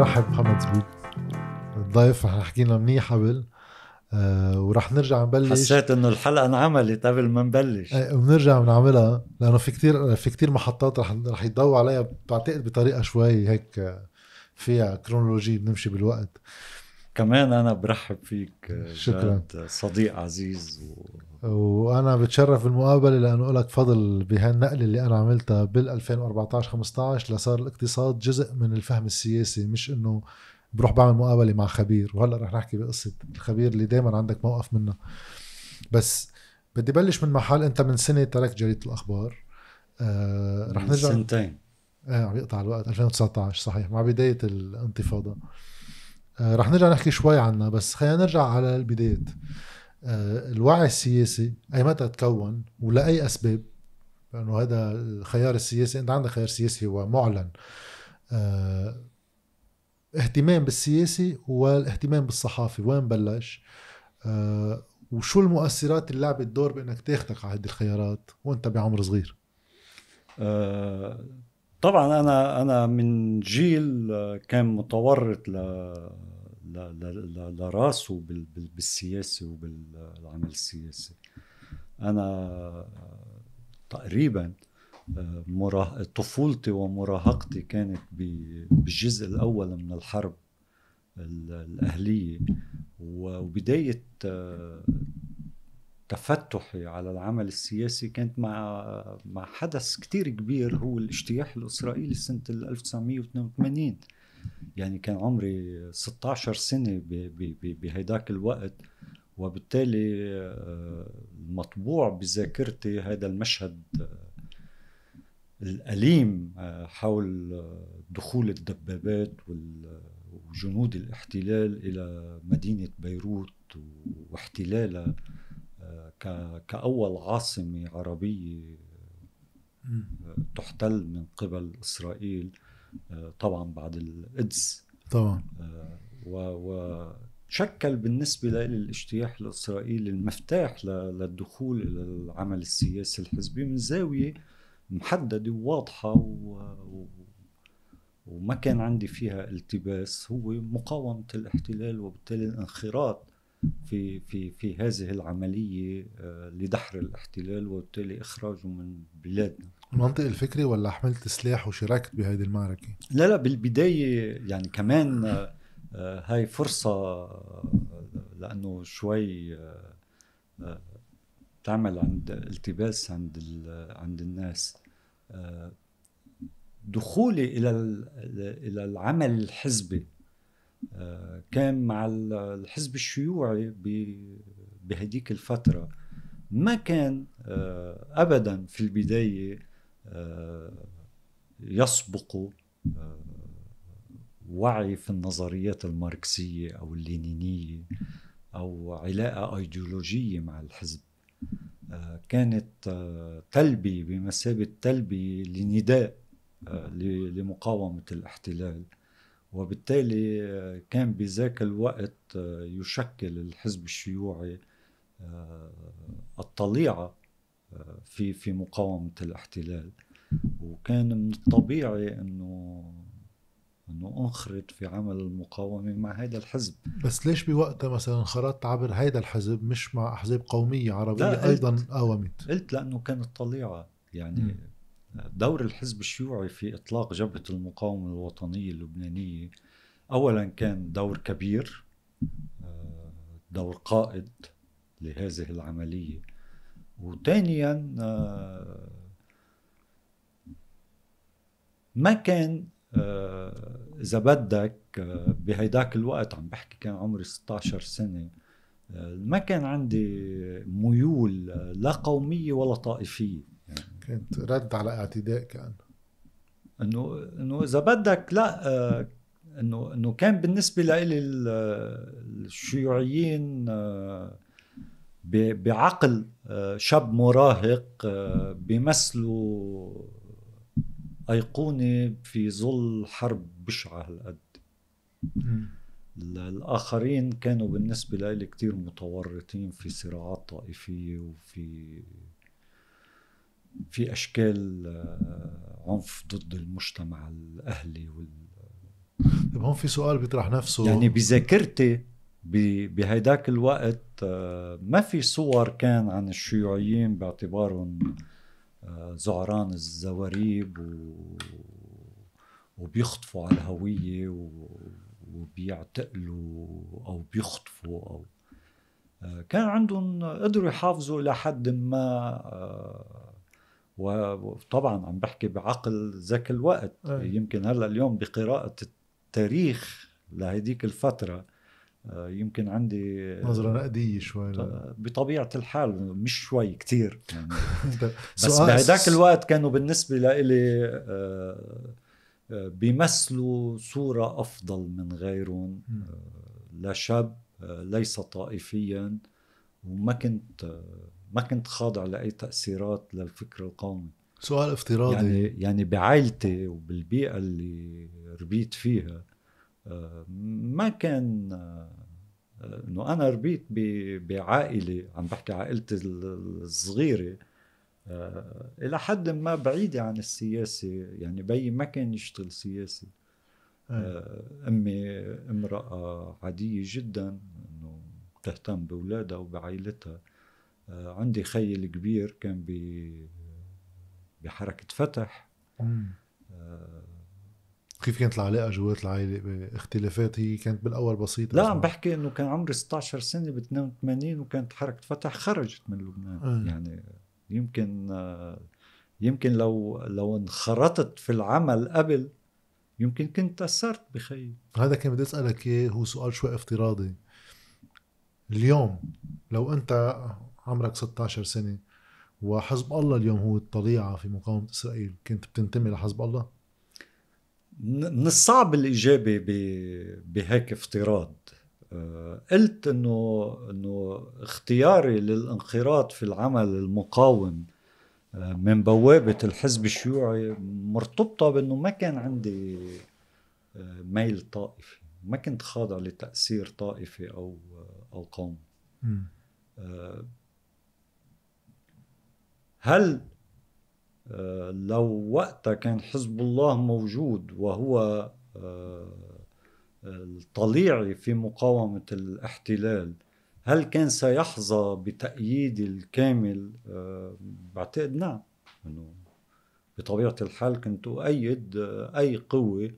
نرحب محمد زبيب الضيف رح نحكي لنا منيح قبل. آه ورح نرجع نبلش. حسيت إنه الحلقة انعملت قبل ما نبلش. آه وبنرجع بنعملها لأنه في كتير في كتير محطات رح رح يضوي عليها. بعتقد بطريقة شوي هيك آه، فيها كرونولوجي بنمشي بالوقت. كمان أنا برحب فيك آه، شكرا. صديق عزيز و... وأنا بتشرف بالمقابلة لأنه لك فضل بهالنقلة اللي أنا عملتها بال 2014 15 لصار الاقتصاد جزء من الفهم السياسي مش إنه بروح بعمل مقابلة مع خبير. وهلأ رح نحكي بقصة الخبير اللي دائما عندك موقف منه بس بدي بلش من محل أنت من سنة تركت جريدة الأخبار. آه رح نرجع سنتين. إيه عم يقطع الوقت. 2019 صحيح. مع بداية الانتفاضة. آه رح نرجع نحكي شوي عنها بس خلينا نرجع على البدايات. الوعي السياسي أي متى تكون ولأي أسباب لأنه هذا الخيار السياسي أنت عندك خيار سياسي هو معلن. آه اهتمام بالسياسي والاهتمام بالصحافي وين بلش؟ آه وشو المؤثرات اللي لعبت دور بأنك تاخدك على هذه الخيارات وأنت بعمر صغير؟ آه طبعا أنا أنا من جيل كان متورط ل لراسه بالسياسة وبالعمل السياسي. أنا تقريبا طفولتي ومراهقتي كانت بالجزء الأول من الحرب الأهلية. وبداية آه، تفتحي على العمل السياسي كانت مع مع حدث كتير كبير هو الاجتياح الإسرائيلي سنة 1982 يعني كان عمري 16 سنة بهيداك الوقت وبالتالي آه، المطبوع بذاكرتي هذا المشهد آه، الأليم آه، حول آه، دخول الدبابات وجنود الاحتلال إلى مدينة بيروت واحتلالها آه، كأول عاصمة عربية تحتل من قبل إسرائيل. طبعا بعد القدس طبعا. وشكل بالنسبة لي الاجتياح الإسرائيلي المفتاح للدخول إلى العمل السياسي الحزبي من زاوية محددة وواضحة و... وما كان عندي فيها التباس. هو مقاومة الاحتلال وبالتالي الانخراط في في في هذه العملية آه، لدحر الاحتلال وبالتالي إخراجه من بلادنا. المنطق الفكري ولا حملت سلاح وشاركت بهذه المعركة؟ لا لا بالبداية يعني كمان آه، هاي فرصة لأنه شوي آه، تعمل عند التباس عند عند الناس آه، دخولي إلى إلى العمل الحزبي آه، كان مع الحزب الشيوعي بهديك الفترة ما كان آه، ابدا في البداية يسبق وعي في النظريات الماركسية أو اللينينية أو علاقة أيديولوجية مع الحزب. كانت آه، تلبي بمثابة تلبي لنداء آه، لمقاومة الاحتلال. وبالتالي آه، كان بذاك الوقت يشكل الحزب الشيوعي الطليعة في في مقاومة الاحتلال. وكان من الطبيعي إنه إنه أنخرط في عمل المقاومة مع هذا الحزب. بس ليش بوقتها مثلا انخرطت عبر هذا الحزب مش مع أحزاب قومية عربية أيضا قاومت؟ قلت لأنه كانت طليعة. يعني م. دور الحزب الشيوعي في إطلاق جبهة المقاومة الوطنية اللبنانية اولا كان دور كبير آه، دور قائد لهذه العملية. وثانيا آه، ما كان آه، إذا بدك آه، بهيداك الوقت عم بحكي كان عمري 16 سنة ما كان عندي ميول لا قومية ولا طائفية يعني. كنت رد على اعتداء كان. إنه إنه إذا بدك لا إنه إنه كان بالنسبة لي الشيوعيين بعقل شاب مراهق بيمثلوا أيقونة في ظل حرب بشعة هالقد. الآخرين كانوا بالنسبة لي كتير متورطين في صراعات طائفية وفي في أشكال آه، عنف ضد المجتمع الأهلي وال. طيب هون في سؤال بيطرح نفسه. يعني بذاكرتي بهيداك الوقت آه، ما في صور كان عن الشيوعيين باعتبارهم آه، زعران الزواريب و... وبيخطفوا على الهوية و... وبيعتقلوا أو بيخطفوا أو آه، كان عندهم قدروا يحافظوا إلى حد ما وطبعا عم بحكي بعقل ذاك الوقت أي. يمكن هلأ اليوم بقراءة التاريخ لهديك الفترة يمكن عندي نظرة نقدية شوي. بطبيعة الحال مش شوي كتير يعني. بس بهداك الوقت كانوا بالنسبة لإلي آه، آه، بيمثلوا صورة أفضل من غيرهم. مم. آه، لا شاب آه، ليس طائفيا وما كنت آه، ما كنت خاضع لأي تأثيرات للفكر القومي. سؤال افتراضي. يعني يعني بعائلتي وبالبيئة اللي ربيت فيها آه، ما كان آه، إنه أنا ربيت ب- بعائلة عم بحكي عائلتي ال- الصغيره آه، إلى حد ما بعيدة عن السياسة يعني بيي ما كان يشتغل سياسي. آه، أمي امرأة عادية جدا إنه تهتم بأولادها وبعائلتها آه، عندي خيي الكبير كان ب بحركة فتح. آه، كيف كانت العلاقة جوات العائلة؟ باختلافات هي كانت بالأول بسيطة لا عم بحكي إنه كان عمري 16 سنة ب 82 وكانت حركة فتح خرجت من لبنان. أي. يعني يمكن آه، يمكن لو لو انخرطت في العمل قبل يمكن كنت تاثرت بخيي. هذا كان بدي أسألك إياه هو سؤال شوي افتراضي. اليوم لو أنت عمرك 16 سنة وحزب الله اليوم هو الطليعة في مقاومة إسرائيل كنت بتنتمي لحزب الله؟ من الصعب الاجابه بهيك افتراض. آه، قلت انه إنه اختياري للانخراط في العمل المقاوم آه، من بوابة الحزب الشيوعي مرتبطة بإنه ما كان عندي آه، ميل طائفي ما كنت خاضع لتأثير طائفي أو أو قومي هل لو وقتها كان حزب الله موجود وهو آه، الطليعي في مقاومة الاحتلال هل كان سيحظى بتأييدي الكامل؟ آه، بعتقد نعم. أنه بطبيعة الحال كنت أؤيد آه، أي قوة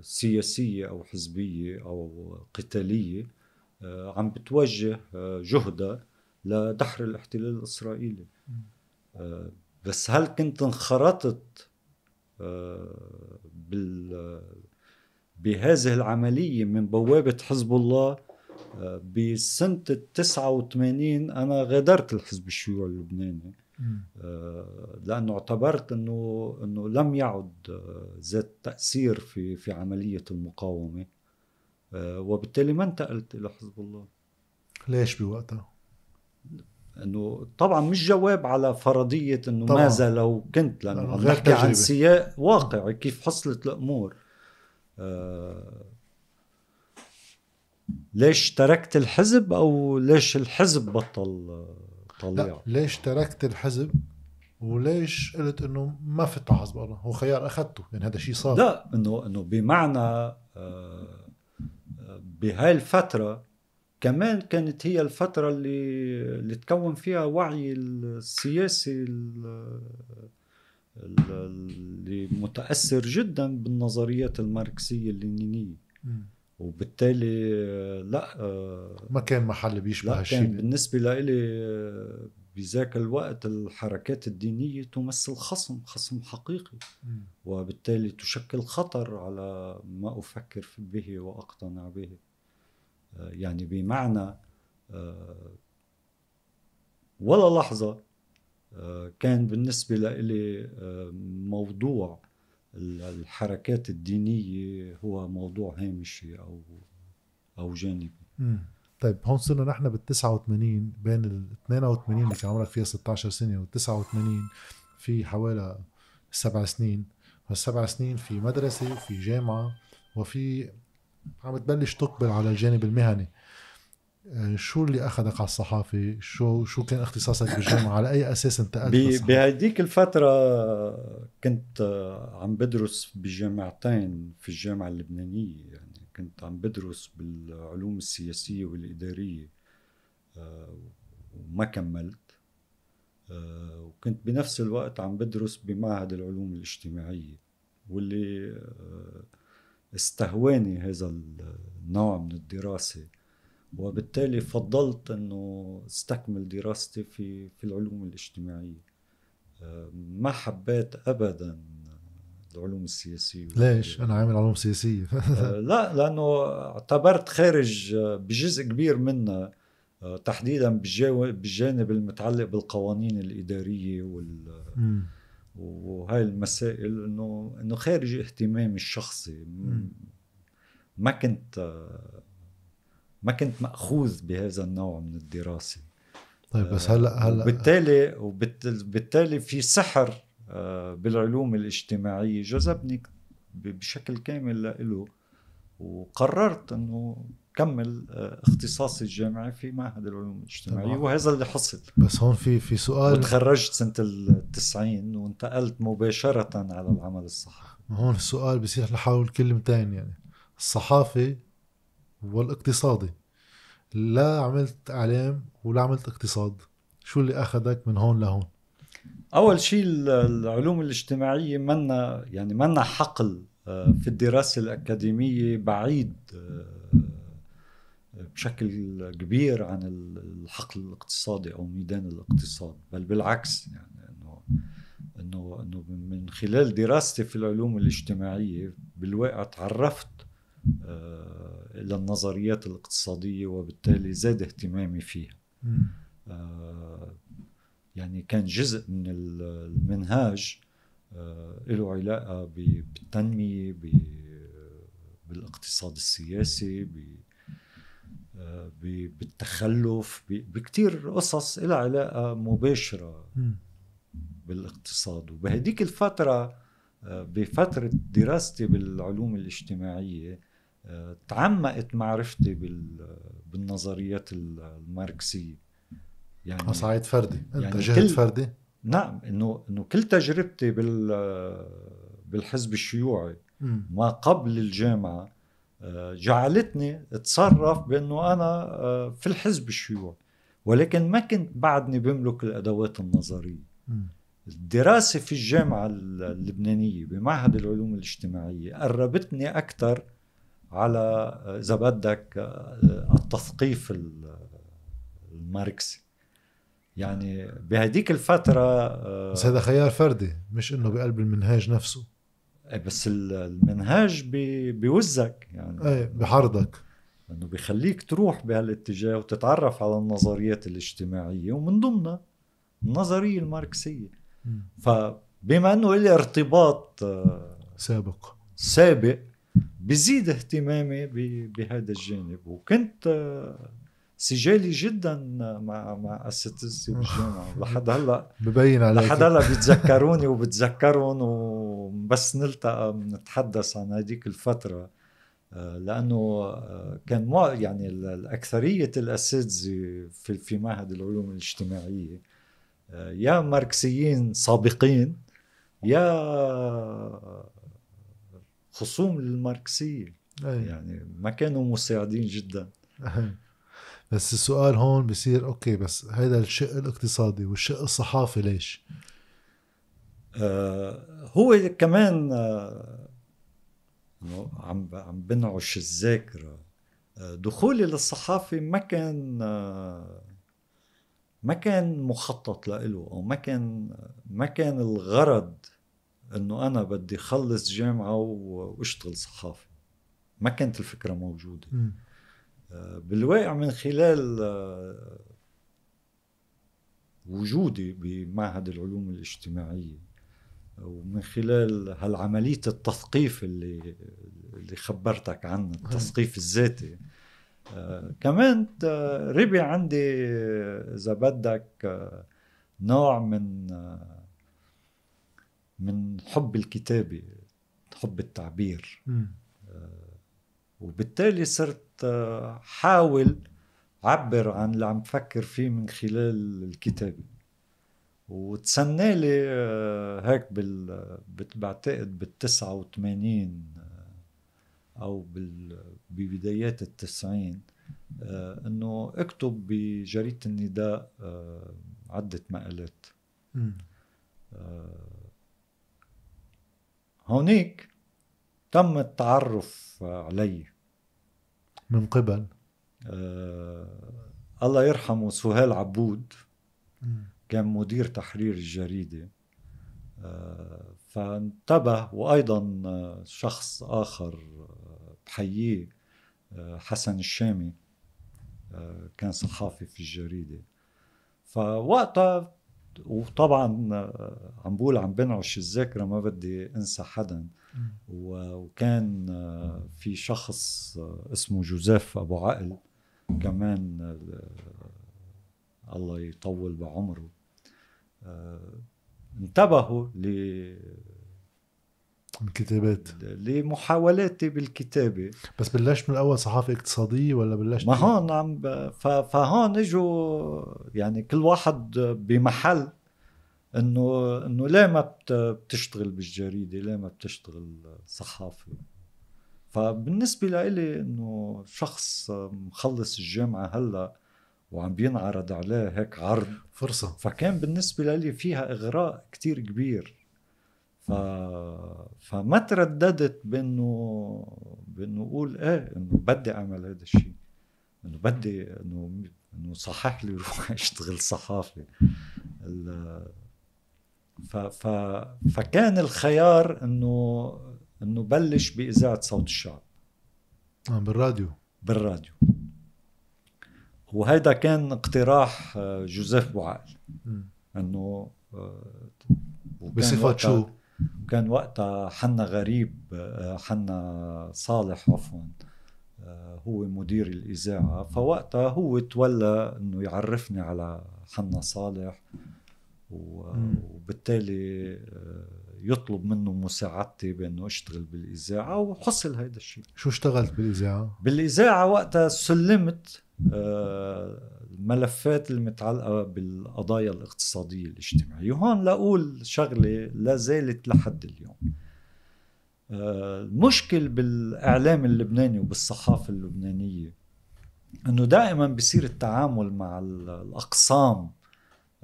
سياسية أو حزبية أو قتالية عم بتوجه جهدها لدحر الاحتلال الإسرائيلي. بس هل كنت انخرطت آه، بال بهذه العملية من بوابة حزب الله آه، بسنة ال 89 أنا غادرت الحزب الشيوعي اللبناني. آه، لأنه اعتبرت أنه أنه لم يعد ذات تأثير في في عملية المقاومة وبالتالي ما انتقلت إلى حزب الله ليش بوقتها؟ إنه طبعا مش جواب على فرضية إنه طبعاً. ماذا لو كنت لأنه عم نحكي عن. سياق واقعي كيف حصلت الأمور. آه ليش تركت الحزب أو ليش الحزب بطل طليع لا ليش تركت الحزب وليش قلت إنه ما فت على حزب الله هو خيار أخذته يعني هذا شيء صار. لا إنه إنه بمعنى آه، آه، بهاي الفترة كمان كانت هي الفترة اللي اللي تكون فيها وعي السياسي ال- ال- اللي متأثر جدا بالنظريات الماركسية اللينينية. وبالتالي لا آه، ما كان محل بيشبه لا كان هالشيء بالنسبة لإلي آه، بذاك الوقت الحركات الدينية تمثل خصم خصم حقيقي. وبالتالي تشكل خطر على ما أفكر به وأقتنع به يعني بمعنى آه، ولا لحظة آه، كان بالنسبة لي موضوع ال- الحركات الدينية هو موضوع هامشي أو أو جانبي. طيب هون صرنا نحن بال 89 بين ال 82 اللي كان عمرك فيها 16 سنة وال 89 في حوالي سبع سنين هالسبع سنين في مدرسة وفي جامعة وفي عم تبلش تقبل على الجانب المهني. آه، شو اللي أخذك على الصحافة؟ شو شو كان اختصاصك بالجامعة؟ على أي أساس انتقلت؟ بهديك الفترة كنت عم بدرس بجامعتين في الجامعة اللبنانية. يعني كنت عم بدرس بالعلوم السياسية والإدارية آه، وما كملت. آه، وكنت بنفس الوقت عم بدرس بمعهد العلوم الاجتماعية واللي آه، استهواني هذا النوع من الدراسة وبالتالي فضلت إنه استكمل دراستي في في العلوم الاجتماعية. آه، ما حبيت ابدا العلوم السياسية. ليش؟ أنا عامل علوم سياسية. آه، لا لأنه اعتبرت خارج بجزء كبير منها آه، تحديدا بالجانب المتعلق بالقوانين الإدارية وال مم. وهاي المسائل إنه إنه خارج اهتمامي الشخصي. ما كنت ما كنت مأخوذ بهذا النوع من الدراسة. طيب بس هلا هلا وبالتالي وبالتالي في سحر آه، بالعلوم الاجتماعية جذبني بشكل كامل له وقررت إنه كمل آه، اختصاصي الجامعي في معهد العلوم الاجتماعيه. وهذا اللي حصل. بس هون في في سؤال. وتخرجت سنة التسعين وانتقلت مباشرة على العمل الصحفي. هون السؤال بصير نحاول كلمتين يعني. الصحافة والاقتصادي. لا عملت إعلام ولا عملت اقتصاد. شو اللي أخذك من هون لهون؟ أول شيء ال- العلوم الاجتماعية منا يعني منا حقل آه، في الدراسة الأكاديمية بعيد آه، بشكل كبير عن ال- الحقل الاقتصادي أو ميدان الاقتصاد بل بالعكس يعني انه انه إنه من خلال دراستي في العلوم الاجتماعية بالواقع تعرفت آه، إلى النظريات الاقتصادية وبالتالي زاد اهتمامي فيها. آه، يعني كان جزء من ال- المنهاج آه، له علاقة ب- بالتنمية ب- بالإقتصاد السياسي بالتخلف بكتير قصص لها علاقة مباشرة. بالاقتصاد وبهديك الفترة آه، بفترة دراستي بالعلوم الاجتماعية آه، تعمقت معرفتي بال- بالنظريات الماركسية يعني صعيد فردي أنت يعني جهد كل- فردي نعم إنه إنه كل تجربتي بال بالحزب الشيوعي. ما قبل الجامعة جعلتني اتصرف بأنه أنا آه، في الحزب الشيوعي. ولكن ما كنت بعدني بملك الأدوات النظرية. الدراسة في الجامعة اللبنانية بمعهد العلوم الاجتماعية قربتني أكثر على آه، إذا بدك آه، التثقيف ال- الماركسي. يعني بهديك الفترة بس هذا خيار فردي مش إنه بقلب المنهاج نفسه. بس ال- المنهاج بي- بيوزك يعني. إيه بحرضك. إنه بيخليك تروح بهالاتجاه وتتعرف على النظريات الاجتماعية ومن ضمنها النظرية الماركسية. فبما إنه لي ارتباط آه، سابق. سابق بزيد اهتمامي بهذا الجانب. وكنت آه، سجالي جدا مع مع اساتذتي بالجامعة لحد هلا ببين عليك لحد هلأ بيتذكروني وبتذكرهم وبس نلتقى بنتحدث عن هذيك الفترة آه، لأنه آه، كان مع يعني ال- الأكثرية الأساتذة في في معهد العلوم الاجتماعية آه، يا ماركسيين سابقين يا خصوم للماركسيه. يعني ما كانوا مساعدين جدا. بس السؤال هون بصير أوكي بس هيدا الشق الاقتصادي والشق الصحافي ليش؟ آه، هو كمان آه، عم عم بنعش الذاكرة آه، دخولي للصحافه ما كان آه، ما كان مخطط له أو ما كان ما كان الغرض إنه أنا بدي خلص جامعة وأشتغل صحافي ما كانت الفكرة موجودة مم. بالواقع من خلال آه، وجودي بمعهد العلوم الاجتماعية ومن خلال هالعملية التثقيف اللي اللي خبرتك عنها التثقيف الذاتي. آه، كمان آه، ربي عندي إذا بدك آه، نوع من آه، من حب الكتابة حب التعبير. وبالتالي صرت حاول عبر عن اللي عم بفكر فيه من خلال الكتابة وتسنى لي آه، هيك بال بعتقد بال 89 آه، أو بال ببدايات التسعين آه، إنه اكتب بجريدة النداء عدة مقالات. هونيك تم التعرف علي. من قبل. آه الله يرحمه سهيل عبود كان مدير تحرير الجريدة. آه فانتبه وأيضا شخص آخر آه، بحييه آه، حسن الشامي آه، كان صحافي في الجريدة. فوقتها وطبعا عم بقول عم بنعش الذاكرة ما بدي أنسى حدا. وكان في شخص اسمه جوزيف أبو عقل كمان آه، الله يطول بعمره. آه، انتبهوا الكتابات لمحاولاتي بالكتابة. بس بلشت من الأول صحافة اقتصادية ولا بلشت ما هون عم ب... ف... فهون إجوا يعني كل واحد بمحل انه إنه ليه ما بتشتغل بالجريدة؟ ليه ما بتشتغل صحافي فبالنسبة لإلي إنه شخص مخلص الجامعة هلأ وعم بينعرض عليه هيك عرض. فرصة. فكان بالنسبة لي فيها إغراء كتير كبير. ف... فما ترددت بأنه بأنه أقول إيه إنه بدي أعمل هذا الشيء. إنه بدي إنه إنه صحح لي روح أشتغل صحافي ف... ف... فكان الخيار إنه إنه بلش بإذاعة صوت الشعب. آه بالراديو. بالراديو. وهيدا كان اقتراح آه، جوزيف بوعقل. إنه آه، بصفة شو؟ كان وقتها حنا غريب آه، حنا صالح عفوا هو مدير الإذاعة. فوقتها هو تولى إنه يعرفني على حنا صالح وبالتالي يطلب منه مساعدتي بإنه أشتغل بالإذاعة وحصل هيدا الشيء. شو اشتغلت بالإذاعة؟ بالإذاعة وقتها سلمت آه، الملفات المتعلقة بالقضايا الاقتصادية الاجتماعية. وهون لاقول شغلة لا زالت لحد اليوم. آه، المشكل بالإعلام اللبناني وبالصحافة اللبنانية إنه دائما بصير التعامل مع الأقسام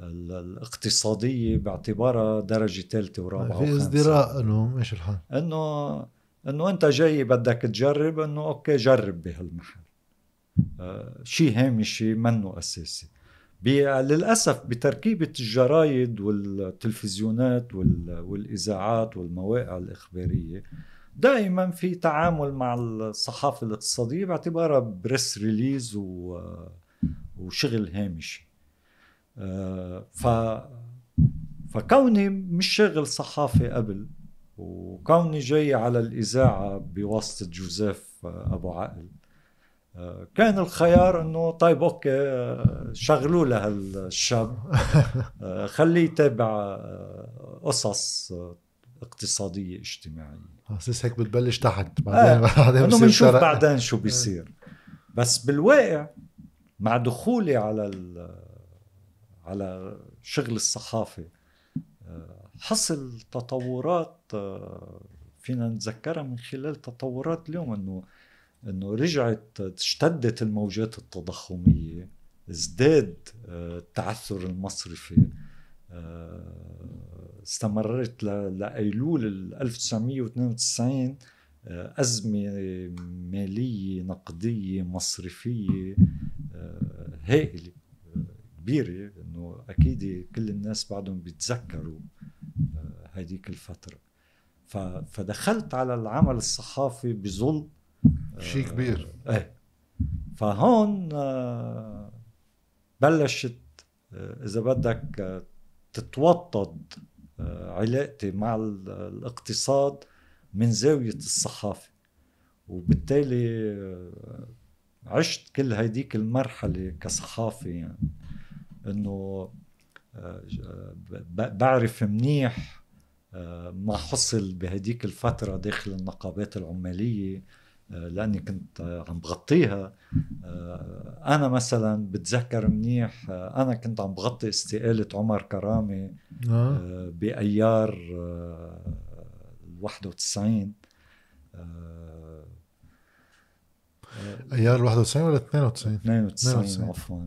الاقتصادية باعتبارها درجة ثالثة ورابعة في ازدراء إنه إيش الحال؟ انه إنه أنت جاي بدك تجرب إنه أوكي جرب بهالمحل. شيء هامشي منه أساسي. للأسف بتركيبه الجرايد والتلفزيونات والإذاعات والمواقع الإخبارية دائما في تعامل مع الصحافة الاقتصادية باعتبارها press release وشغل هامشي ف فكوني مش شاغل صحافي قبل وكوني جاي على الإذاعة بواسطة جوزيف أبو عقل كان الخيار إنه طيب أوكي شغلوا لهالشاب خليه يتابع قصص اقتصادية اجتماعية. أساس هيك بتبلش تحت. بعدين آه. بعدين إنه بنشوف بعدين شو بيصير. بس بالواقع مع دخولي على على شغل الصحافة آه، حصل تطورات آه، فينا نتذكرها من خلال تطورات اليوم إنه إنه رجعت اشتدت الموجات التضخمية ازداد آه، التعثر المصرفي استمرت لأيلول 1992 أزمة مالية نقدية مصرفية هائلة كبيرة إنه أكيد كل الناس بعدهم بيتذكروا هذيك آه، الفترة فدخلت على العمل الصحافي بظل شيء كبير. إيه. فهون آه، بلشت آه، إذا بدك تتوطد علاقتي مع الاقتصاد من زاوية الصحافة. وبالتالي عشت كل هيديك المرحلة كصحافي يعني. إنه آه، بعرف منيح آه، ما حصل بهديك الفترة داخل النقابات العمالية. آه، لأني كنت عم بغطيها. آه، أنا مثلا بتذكر منيح آه، أنا كنت عم بغطي استقالة عمر كرامه بأيار 91 أيار 91 ولا 92 92 عفوا.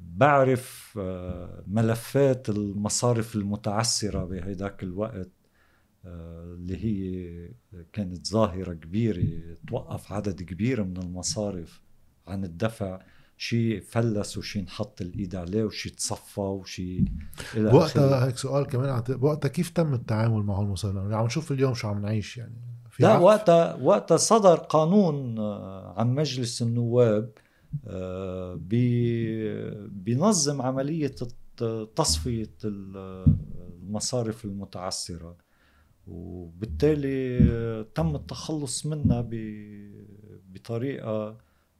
بعرف ملفات المصارف المتعسرة بهيداك الوقت. اللي هي كانت ظاهرة كبيرة توقف عدد كبير من المصارف عن الدفع. شيء فلس وشيء نحط الإيد عليه وشيء تصفى وشيء وقتها هيك سؤال كمان وقتها كيف تم التعامل مع المصارف؟ يعني عم نشوف اليوم شو عم نعيش يعني. في لا وقتها وقتها صدر قانون آه، عن مجلس النواب آه، بينظم عملية تصفية المصارف المتعسرة وبالتالي تم التخلص منها بطريقة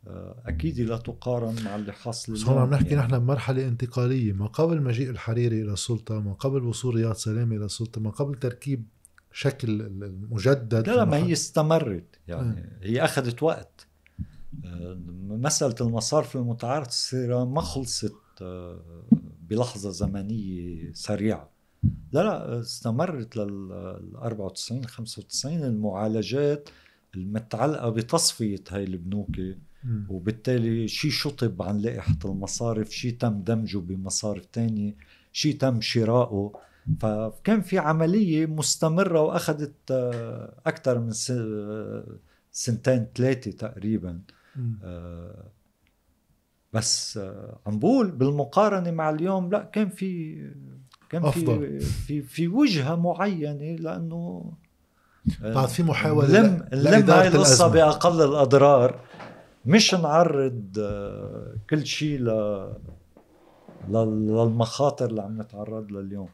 آه، أكيد لا تقارن مع اللي حاصل بس هون عم نحكي يعني. نحن بمرحلة انتقالية. ما قبل مجيء الحريري إلى السلطة ما قبل وصول رياض سلامة إلى السلطة ما قبل تركيب شكل المجدد لا لا ما هي استمرت يعني. آه. هي أخذت وقت. آه، مسألة المصارف المتعارضه ما خلصت آه، بلحظة زمنية سريعة. لا لا استمرت لل 94 95 المعالجات المتعلقة بتصفية هاي البنوك وبالتالي شيء شطب عن لائحة المصارف شيء تم دمجه بمصارف تانية شيء تم شراؤه. فكان في عملية مستمرة وأخذت آه، أكثر من سنتين ثلاثة تقريبا. آه، بس آه، عم بقول بالمقارنة مع اليوم لا كان في كان أفضل. في في في وجهة معينة لأنه بعد في محاولة لم لم هاي القصة بأقل الأضرار مش نعرض آه، كل شيء ل للمخاطر اللي عم نتعرض لها اليوم.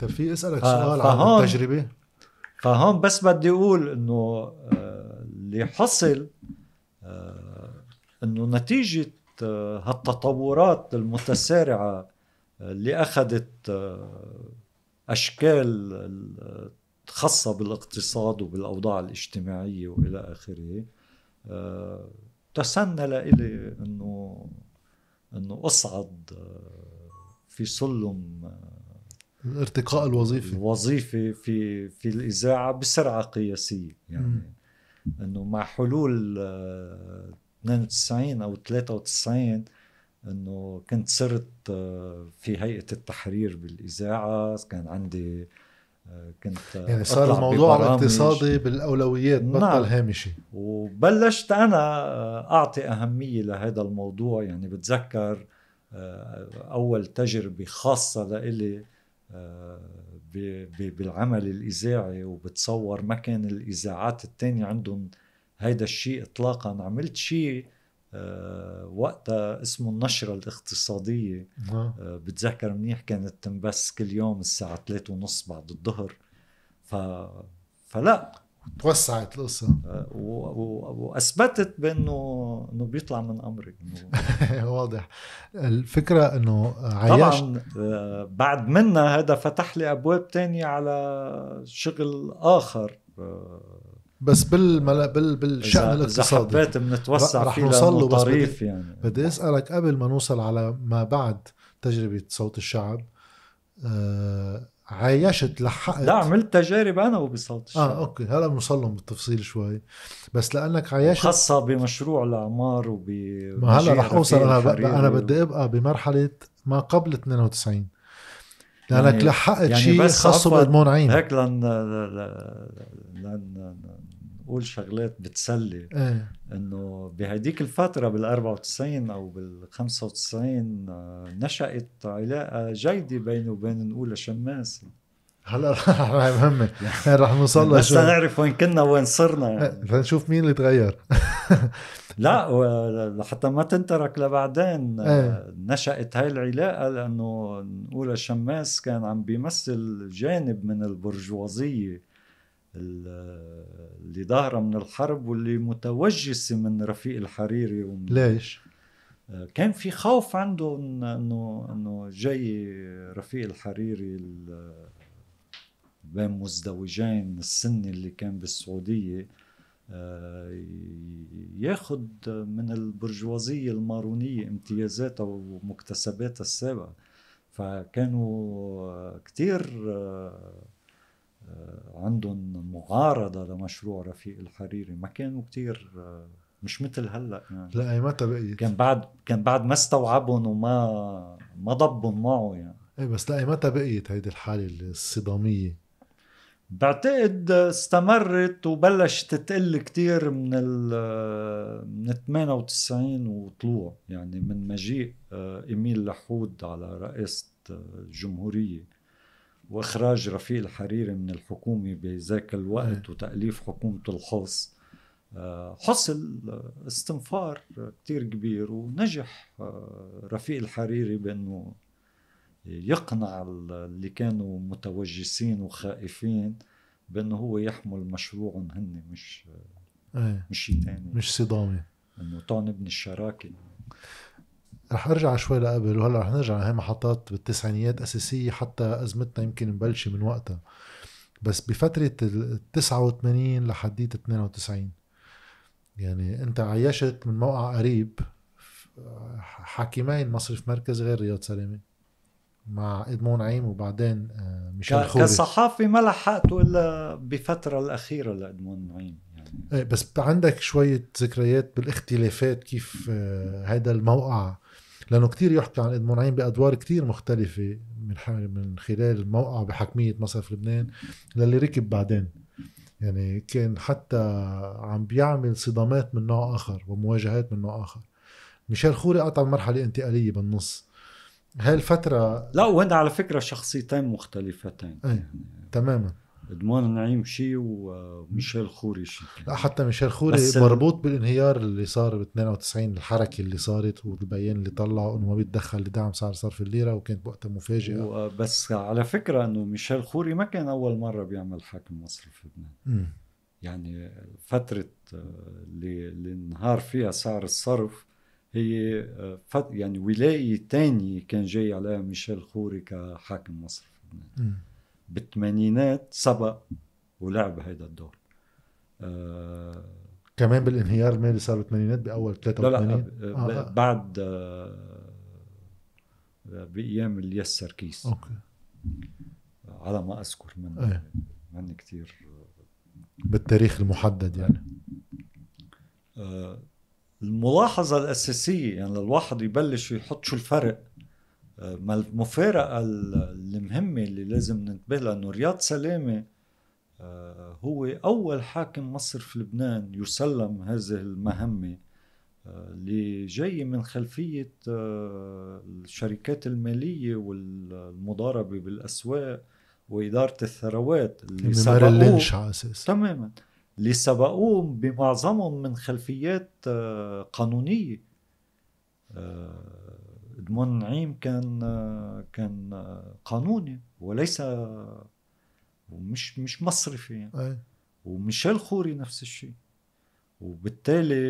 طيب في أسألك سؤال عن التجربة. فهون بس بدي أقول إنه آه، اللي حصل آه، إنه نتيجة هالتطورات المتسارعة اللي اخذت آه، أشكال خاصة بالاقتصاد وبالأوضاع الاجتماعية وإلى آخره. آه، تسنى لإلي أنه أنه أصعد آه، في سلم الارتقاء الوظيفي. الوظيفي في في الإذاعة بسرعة قياسية. يعني أنه مع حلول 92 أو 93 إنه كنت صرت آه، في هيئة التحرير بالإذاعة كان عندي آه، كنت يعني صار الموضوع الاقتصادي بالأولويات بطل نعم. هامشي. وبلشت أنا آه، أعطي أهمية لهذا الموضوع. يعني بتذكر أول تجربة خاصة لإلي بالعمل الإذاعي وبتصور ما كان الإذاعات الثانية عندهم هيدا الشيء اطلاقا. عملت شيء آه، وقتها اسمه النشرة الاقتصادية. آه. آه، بتذكر منيح كانت تنبث كل يوم الساعة ثلاثة ونص بعد الظهر. ف... فلا. توسعت القصة. و... و... وأثبتت بانه إنه بيطلع من أمرك. واضح. الفكرة إنه عياش طبعا بعد منا هذا فتح لي أبواب تانية على شغل آخر. بس بالمل... بال... بالشأن الاقتصادي إذا حبيت بنتوسع رح نوصل له بس بدي... يعني. بدي أسألك قبل ما نوصل على ما بعد تجربة صوت الشعب آه... عايشت لحقت؟ لا عملت تجارب أنا وبصوت الشعب. آه okay هلا بنوصل لهم بالتفصيل شوي. بس لأنك عايشت خاصة بمشروع الإعمار وب ما هلا رح أوصل أنا ب... أنا بدي أبقى بمرحلة ما قبل 92 لأنك يعني لحقت يعني شيء خاصه بادمون عين هيك لن لن نقول شغلات بتسلي إيه. إنه بهديك الفترة بال 94 أو بال 95 آه، نشأت علاقة جيدة بيني وبين نقولا شماس هلا رح مهمة رح نوصل لها بس نعرف وين كنا وين صرنا يعني. لنشوف مين اللي تغير لا لحتى ما تنترك لبعدين إيه. نشأت هاي العلاقة لأنه نقول شماس كان عم بيمثل جانب من البرجوازية اللي ظاهرة من الحرب واللي متوجسة من رفيق الحريري ومن ليش؟ كان في خوف عنده انه إنه جاي رفيق الحريري بين مزدوجين السني اللي كان بالسعودية ياخد من البرجوازية المارونية امتيازاتها ومكتسباتها السابقة فكانوا كتير عندهم معارضة لمشروع رفيق الحريري. ما كانوا كتير مش مثل هلأ يعني. لا اي متى بقيت كان بعد كان بعد ما استوعبهم وما ما ضبهم معه يعني. إيه بس لا متى بقيت هيدي الحالة الصدامية. بعتقد استمرت وبلشت تقل كتير من ال من 98 وطلوع. يعني من مجيء آه، إيميل لحود على رئاسة الجمهورية وإخراج رفيق الحريري من الحكومة بذاك الوقت وتأليف حكومته الخاص. آه، حصل استنفار كتير كبير ونجح آه، رفيق الحريري بأنه يقنع اللي كانوا متوجسين وخائفين بأنه هو يحمل مشروعهم هن مش إيه. مش شيء ثاني مش صدامة. إنه تعال نبني الشراكة. رح ارجع شوي لقبل وهلأ رح نرجع لهي محطات بالتسعينيات أساسية حتى أزمتنا يمكن مبلشة من وقتها. بس بفترة ال 89 لحديت 92 يعني أنت عيشت من موقع قريب حاكمين مصرف مركز غير رياض سلامه مع إدمون عيم وبعدين آه، ميشيل خوري كصحافي ما لحقته إلا بفترة الأخيرة لإدمون عيم يعني. إيه بس عندك شوية ذكريات بالاختلافات كيف هذا آه، الموقع لأنه كتير يحكى عن ادمون عيم بأدوار كتير مختلفة من من خلال الموقع بحكمية مصرف لبنان للي ركب بعدين. يعني كان حتى عم بيعمل صدامات من نوع آخر ومواجهات من نوع آخر. ميشيل خوري قطع مرحلة انتقالية بالنص. هاي الفترة لا وهن على فكرة شخصيتين مختلفتين. اي تماما. إدمان نعيم شيء وميشيل خوري شيء لا حتى ميشيل خوري مربوط بالانهيار اللي صار ب 92 الحركة اللي صارت والبيان اللي طلعوا إنه ما بيتدخل لدعم سعر صرف الليرة وكانت وقتها مفاجئة. بس على فكرة إنه ميشيل خوري ما كان أول مرة بيعمل حاكم مصر في لبنان. يعني فترة آه، اللي, اللي انهار فيها سعر الصرف هي آه، فت يعني ولاية تانية كان جاي عليها ميشيل خوري كحاكم مصر بالثمانينات سبق ولعب هذا الدور. آه كمان بالانهيار المالي صار بالثمانينات بأول 83 لا لا آه آه. بعد آه بأيام الياس سركيس أوكي. على ما أذكر من إيه. من كثير بالتاريخ المحدد يعني. آه الملاحظة الأساسية يعني الواحد يبلش يحط شو الفرق. آه، ما المفارقة المهمة اللي لازم ننتبه لها إنه رياض سلامة آه، هو أول حاكم مصر في لبنان يسلم هذه المهمة آه، اللي جاي من خلفية الشركات المالية والمضاربة بالأسواق وإدارة الثروات اللي سبقوه تماما. اللي سبقوه بمعظمهم من خلفيات آه، قانونية ادمون آه، نعيم كان كان قانوني وليس ومش مش مصرفي. يعني. وميشيل خوري نفس الشيء. وبالتالي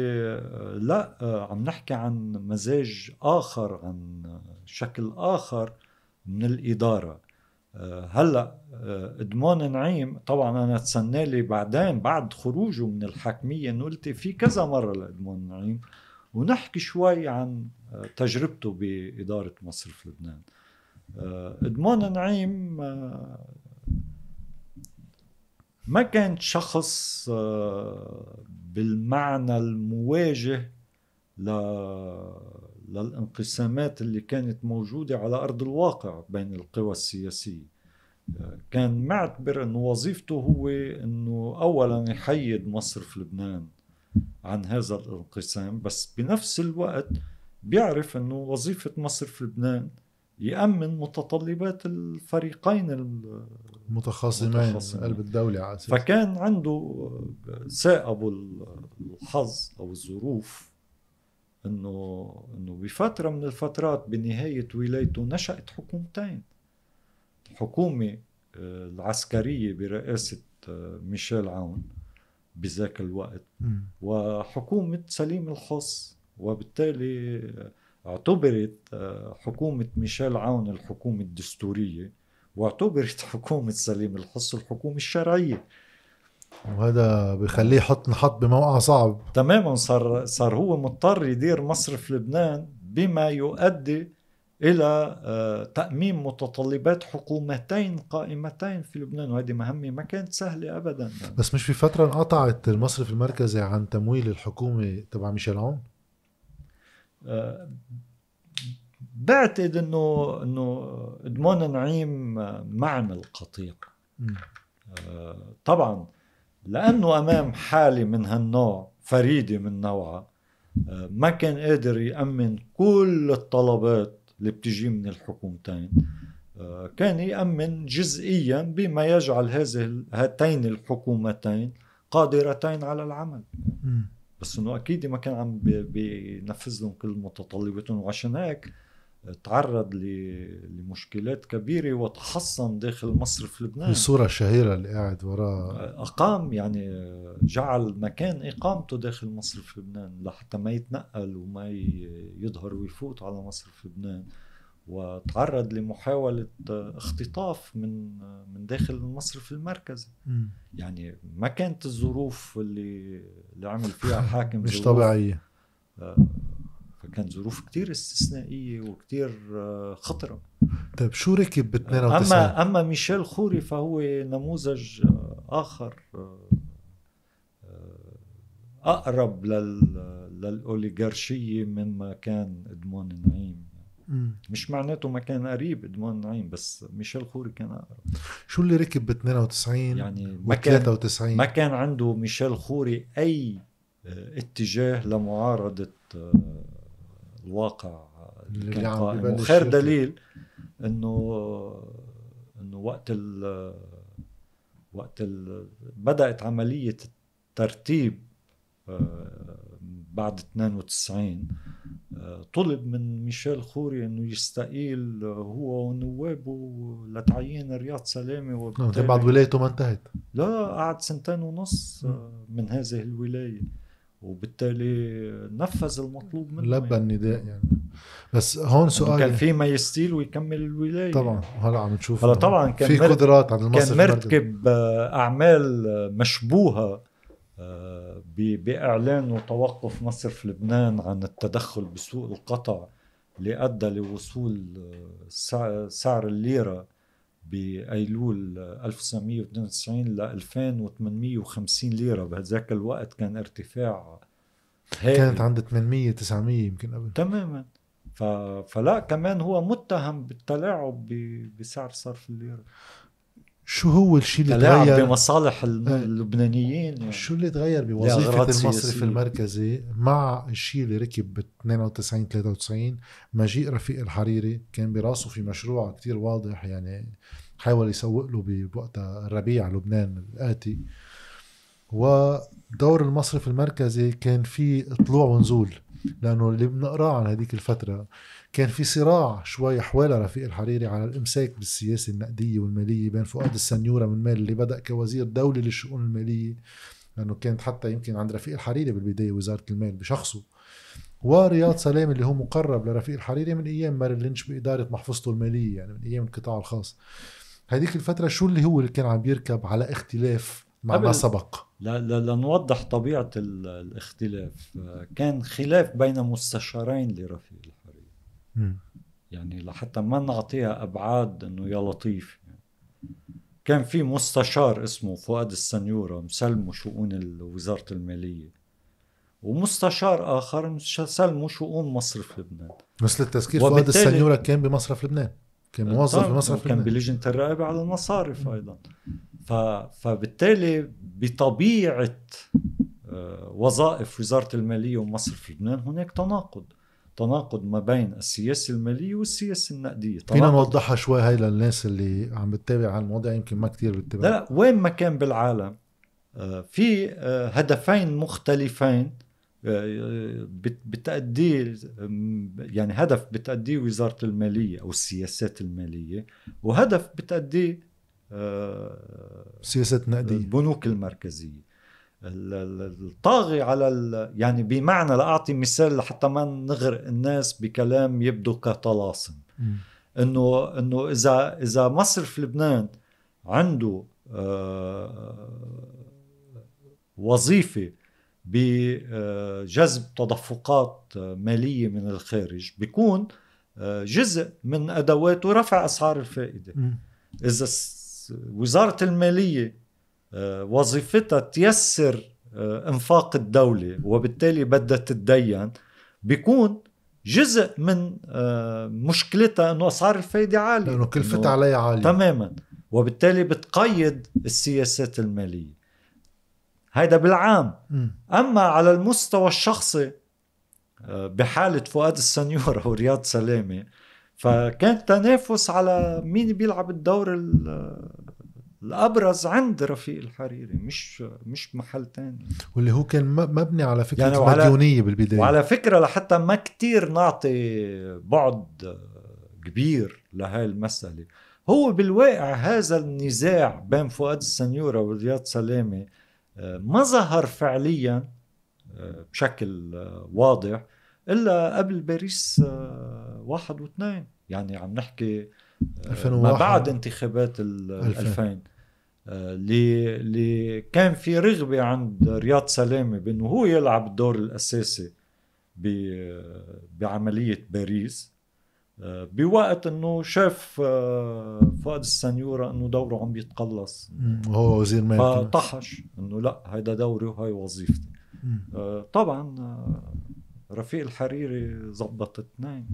لا عم نحكي عن مزاج آخر عن شكل آخر من الإدارة. هلأ ادمون نعيم طبعا أنا تسنى لي بعدين بعد خروجه من الحاكمية انه قلت في كذا مرة لادمون نعيم ونحكي شوي عن تجربته بإدارة مصرف لبنان. ادمون نعيم ما كان شخص بالمعنى المواجه للانقسامات اللي كانت موجودة على أرض الواقع بين القوى السياسية. كان معتبر أنه وظيفته هو أنه أولا يحيد مصر في لبنان عن هذا الانقسام بس بنفس الوقت بيعرف أنه وظيفة مصر في لبنان يأمن متطلبات الفريقين المتخاصمين قلب الدولة على فكان عنده سائب الحظ أو الظروف انه إنه بفترة من الفترات بنهاية ولايته نشأت حكومتين. حكومه آه، العسكرية برئاسة آه، ميشيل عون. بذاك الوقت. وحكومة سليم الخص وبالتالي اعتبرت آه، حكومة ميشيل عون الحكومة الدستورية واعتبرت حكومة سليم الحص الحكومة الشرعية. وهذا بخليه يحط نحط بموقع صعب. تماما صار صار هو مضطر يدير مصرف لبنان بما يؤدي إلى آه، تامين متطلبات حكومتين قائمتين في لبنان وهذه مهمه ما كانت سهلة ابدا. بس مش في فترة انقطعت المصرف المركزي عن تمويل الحكومة تبع ميشيل عون؟ آه، بعتقد إنه إنه إدمون نعيم ما عمل قطيع آه، طبعا لأنه أمام حالة من هالنوع فريدة من نوعها ما كان قادر يأمن كل الطلبات اللي بتجي من الحكومتين. آه، كان يأمن جزئيا بما يجعل هذه هاتين الحكومتين قادرتين على العمل. بس إنه أكيد ما كان عم بينفذ لهم كل متطلباتهم وعشان هيك تعرض لمشكلات كبيرة وتحصن داخل مصرف لبنان. الصورة الشهيره اللي قاعد وراه. إقام يعني جعل مكان إقامته داخل مصرف لبنان لحتى ما يتنقل وما يظهر ويفوت على مصرف لبنان. وتعرض لمحاولة اختطاف من من داخل المصرف المركزي م. يعني ما كانت الظروف اللي اللي عمل فيها حاكم مش طبيعية. فكان ظروف كتير استثنائية وكتير آه، خطرة. طيب شو ركب ب 92 أما أما ميشيل خوري فهو نموذج آه، آخر آه، أقرب لل للأوليغارشية مما كان إدمون نعيم مش معناته ما كان قريب إدمون نعيم بس ميشيل خوري كان أقرب. شو اللي ركب ب 92 يعني ما كان 93 ما كان عنده ميشيل خوري أي اتجاه لمعارضة الواقع اللي كان قائم. وخير دليل إنه إنه وقت ال وقت ال بدأت عملية الترتيب آه، بعد 92 آه، طلب من ميشيل خوري إنه يستقيل هو ونوابه لتعيين رياض سلامة وبالتالي بعد ولايته ما انتهت. لا قعد سنتين ونص آه، من هذه الولاية. وبالتالي نفذ المطلوب منه لبى يعني. النداء يعني. بس هون سؤال كان في ما يستيل ويكمل الولاية. طبعا هلا عم نشوف هلا طبعا كان في قدرات عند المصرف كان مرتكب آه، أعمال مشبوهة آه، بإعلان وتوقف مصرف لبنان عن التدخل بسوق القطع اللي ادى لوصول آه، سعر الليرة. بأيلول 1992 ل 2850 ليرة. بهذاك الوقت كان ارتفاع هائل. كانت عند 800 900 يمكن قبل. تماما. ف... فلا كمان هو متهم بالتلاعب ب... بسعر صرف الليرة. شو هو الشيء اللي تغير بمصالح آه. اللبنانيين يعني. شو اللي تغير بوظيفة المصرف المركزي مع الشيء اللي ركب ب 92 93 مجيء رفيق الحريري كان براسه في مشروع كتير واضح يعني حاول يسوق له بوقتها الربيع لبنان الآتي ودور المصرف المركزي كان في طلوع ونزول لأنه اللي بنقراه عن هذيك الفترة كان في صراع شوي حوالي رفيق الحريري على الإمساك بالسياسة النقدية والمالية بين فؤاد السنيورة من مال اللي بدأ كوزير دولي للشؤون المالية لأنه كانت حتى يمكن عند رفيق الحريري بالبداية وزارة المال بشخصه. ورياض سلام اللي هو مقرب لرفيق الحريري من أيام ماري لينش بإدارة محفظته المالية يعني من أيام القطاع الخاص. هذيك الفترة شو اللي هو اللي كان عم بيركب على اختلاف مع ما سبق؟ لنوضح طبيعة الاختلاف. كان خلاف بين مستشارين لرفيق يعني لحتى ما نعطيها أبعاد إنه يا لطيف. يعني. كان في مستشار اسمه فؤاد السنيورة مسلمه شؤون وزارة المالية ومستشار آخر مسلمه شؤون مصرف لبنان. بس للتذكير فؤاد السنيورة كان بمصرف لبنان كان موظف بمصرف لبنان. كان بلجنة الرقابة على المصارف أيضا. ف... فبالتالي بطبيعة آه، وظائف وزارة المالية ومصرف لبنان هناك تناقض. تناقض ما بين السياسة المالية والسياسة النقدية فينا نوضحها شوي هاي للناس اللي عم بتتابع المواضيع يمكن ما كتير بتتابع. لا وين ما كان بالعالم آه، في آه، هدفين مختلفين آه، بتأديه يعني هدف بتأديه وزارة المالية أو السياسات المالية وهدف بتأديه سياسات نقدية. البنوك المركزية. الطاغي على يعني بمعنى لاعطي مثال لحتى ما نغرق الناس بكلام يبدو كطلاسم. إنه إنه إذا إذا مصرف لبنان عنده آه، وظيفة بجذب تدفقات مالية من الخارج بيكون آه، جزء من ادواته رفع أسعار الفائدة. إذا وزارة المالية وظيفتها تيسر انفاق الدولة وبالتالي بدها تتدين. بيكون جزء من مشكلتها إنه أسعار الفايدة عالية. لأنه كلفتها عليها عالية. تماما. وبالتالي بتقيد السياسات المالية. هيدا بالعام. م. أما على المستوى الشخصي آه، بحالة فؤاد السنيوره ورياض سلامة فكان تنافس على مين بيلعب الدور الأبرز عند رفيق الحريري مش مش محل تاني. واللي هو كان مبني على فكرة يعني مديونية بالبداية. وعلى فكرة لحتى ما كتير نعطي بعد كبير لهي المسألة. هو بالواقع هذا النزاع بين فؤاد السنيورة ورياض سلامة آه، ما ظهر فعليا آه، بشكل آه، واضح إلا قبل باريس واحد واثنين. يعني عم نحكي 2001 ما بعد انتخابات ال 2000 اللي اللي كان في رغبة عند رياض سلامة بأنه هو يلعب الدور الأساسي بعملية باريس. بوقت إنه شاف آه، فؤاد السنيورة إنه دوره عم بيتقلص وهو وزير ماليه فطحش إنه لا هيدا دوري وهي وظيفتي. آه، طبعا آه، رفيق الحريري زبط اثنين.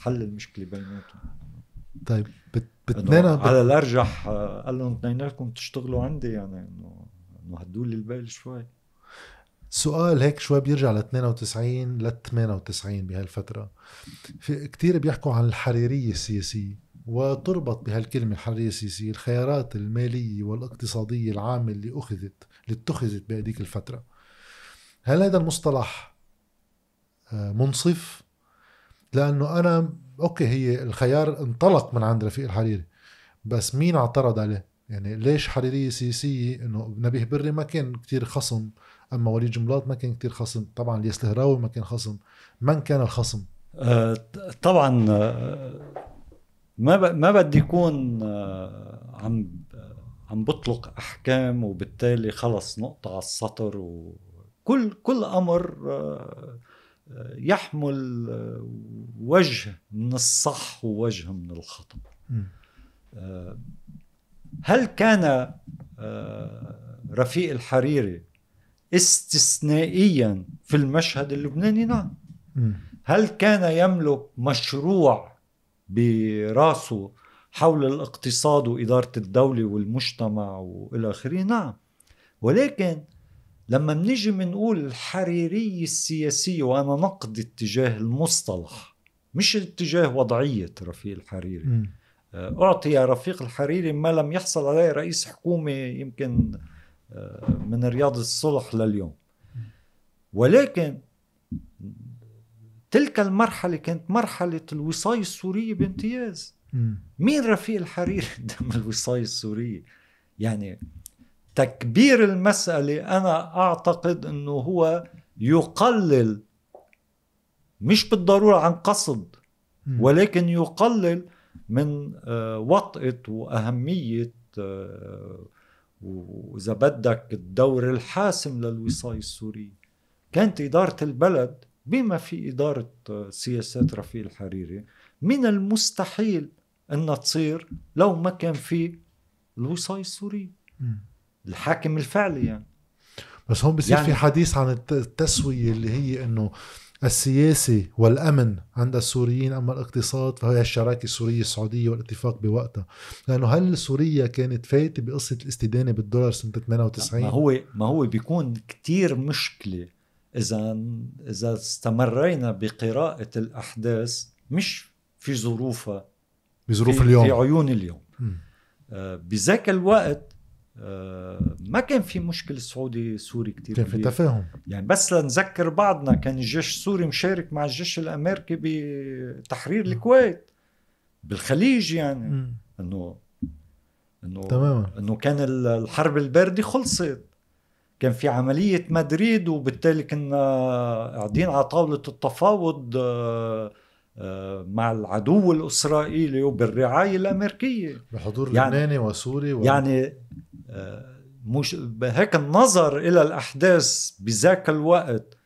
حل المشكلة بيناتهم. طيب بتنين على الأرجح قال لهم اثنيناتكم تشتغلوا عندي يعني إنه إنه هدوا لي البال شوي. سؤال هيك شوي بيرجع ل 92 ل 98 بهالفترة. في كثير بيحكوا عن الحريرية السياسية وتربط بهالكلمة الحريرية السياسية الخيارات المالية والاقتصادية العامة اللي أخذت اللي اتخذت بهذيك الفترة. هل هذا المصطلح آه، منصف؟ لأنه أنا okay هي الخيار انطلق من عند رفيق الحريري بس مين اعترض عليه؟ يعني ليش حريريه سياسيه إنه نبيه بري؟ ما كان كتير خصم. أما وليد جنبلاط ما كان كتير خصم. طبعا الياس الهراوي ما كان خصم. من كان الخصم؟ آه طبعا آه، ما ما بدي يكون آه عم عم بطلق أحكام وبالتالي خلص نقطة على السطر وكل كل أمر آه يحمل آه، وجه من الصح ووجه من الخطأ. آه، هل كان رفيق الحريري استثنائيا في المشهد اللبناني؟ نعم. هل كان يملك مشروع براسه حول الاقتصاد وإدارة الدولة والمجتمع وإلى آخره؟ نعم. ولكن لما بنيجي بنقول الحريرية السياسية وأنا نقد اتجاه المصطلح مش اتجاه وضعية رفيق الحريري. أعطي رفيق الحريري ما لم يحصل عليه رئيس حكومة يمكن من رياض الصلح لليوم. ولكن تلك المرحلة كانت مرحلة الوصاية السورية بامتياز. مين رفيق الحريري؟ قدام الوصاية السورية. يعني تكبير المسألة أنا أعتقد أنه هو يقلل مش بالضرورة عن قصد ولكن يقلل من آه، وطئة وأهمية آه، وإذا بدك الدور الحاسم للوصاية السورية. كانت إدارة البلد بما في إدارة سياسات رفيق الحريري من المستحيل أنها تصير لو ما كان في الوصاية السورية. الحاكم الفعلي يعني. بس هون بصير يعني في حديث عن التسوية اللي هي إنه السياسي والأمن عند السوريين أما الاقتصاد فهي الشراكة السورية السعودية والاتفاق بوقتها. لأنه هل سوريا كانت فايتة بقصة الاستدانة بالدولار سنة 98 ما هو ما هو بيكون كتير مشكلة إذا إذا استمرينا بقراءة الأحداث مش في ظروفها بظروف اليوم. في عيون اليوم. آه بذاك الوقت ما كان في مشكله سعودي سوري كتير كان في تفاهم. يعني بس لنذكر بعضنا كان الجيش السوري مشارك مع الجيش الأمريكي بتحرير الكويت بالخليج يعني. انه انه تماما. إنه كان الحرب الباردة خلصت. كان في عملية مدريد وبالتالي كنا قاعدين على طاولة التفاوض آه، آه، مع العدو الإسرائيلي وبالرعاية الأمريكية. بحضور يعني- لبناني وسوري و... يعني آه، مش هيك النظر إلى الأحداث بذاك الوقت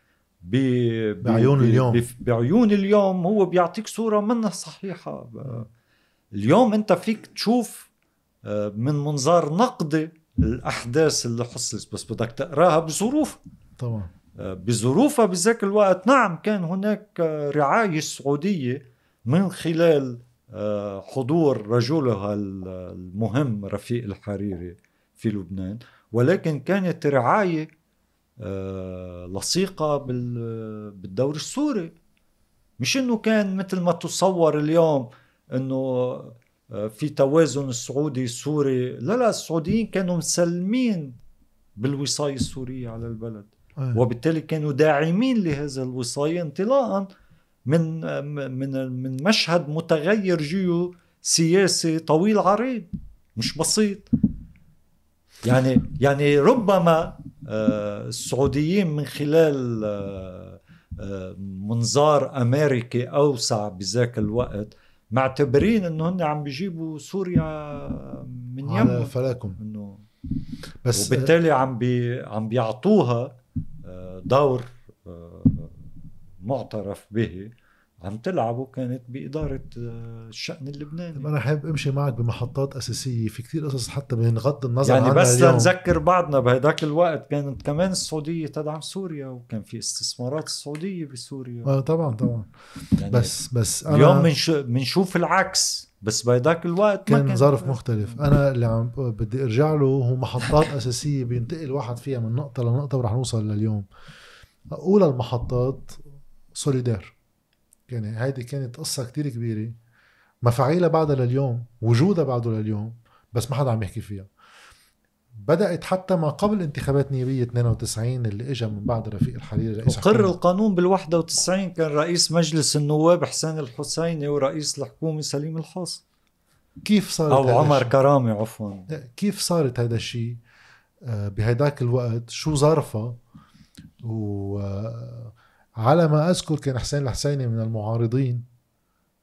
ب... ب- بعيون اليوم. بعيون اليوم هو بيعطيك صورة منها صحيحة. آه، اليوم أنت فيك تشوف آه، من منظار نقدي الأحداث اللي حصلت بس بدك تقراها بظروف. طبعا. بظروفها بذاك الوقت. نعم كان هناك آه، رعاية سعودية من خلال آه، حضور رجلها ال- المهم رفيق الحريري. في لبنان ولكن كانت رعاية آه، لصيقة بال- بالدور السوري. مش إنه كان مثل ما تصور اليوم إنه آه، في توازن السعودي السوري. لا لا السعوديين كانوا مسلمين بالوصاية السورية على البلد. أيه. وبالتالي كانوا داعمين لهذا الوصاية انطلاقا من من من مشهد متغير جيو سياسي طويل عريض مش بسيط. يعني يعني ربما آه، السعوديين من خلال آه، آه، منظار أمريكي أوسع بذاك الوقت معتبرين إنه هن عم بيجيبوا سوريا من على يمه فلاكم إنه بس وبالتالي عم بي عم بيعطوها دور معترف به. عم تلعبه كانت بإدارة آه، الشأن اللبناني. أنا حابب أمشي معك بمحطات أساسية في كتير قصص حتى بغض النظر يعني عنها بس اليوم. لنذكر بعضنا بهداك الوقت كانت كمان السعودية تدعم سوريا وكان في استثمارات السعودية بسوريا. آه طبعا طبعا. يعني بس بس أنا اليوم منشوف العكس بس بهداك الوقت كان كان ظرف مختلف. أنا اللي عم بدي أرجع له هو محطات أساسية بينتقل واحد فيها من نقطة لنقطة ورح نوصل لليوم. اولى المحطات سوليدار يعني هيدي كانت قصة كتير كبيرة. مفاعيلها بعدها لليوم وجودها بعده لليوم بس ما حدا عم يحكي فيها. بدأت حتى ما قبل انتخابات نيابية 92 اللي اجى من بعد رفيق الحريري رئيس وقر حكومة. القانون بال 91 كان رئيس مجلس النواب حسين الحسيني ورئيس الحكومة سليم الحاص كيف صارت أو عمر؟ كرامي عفوا. كيف صارت هذا الشيء؟ آه، بهداك الوقت شو ظرفها؟ وعلى ما أذكر كان حسين الحسيني من المعارضين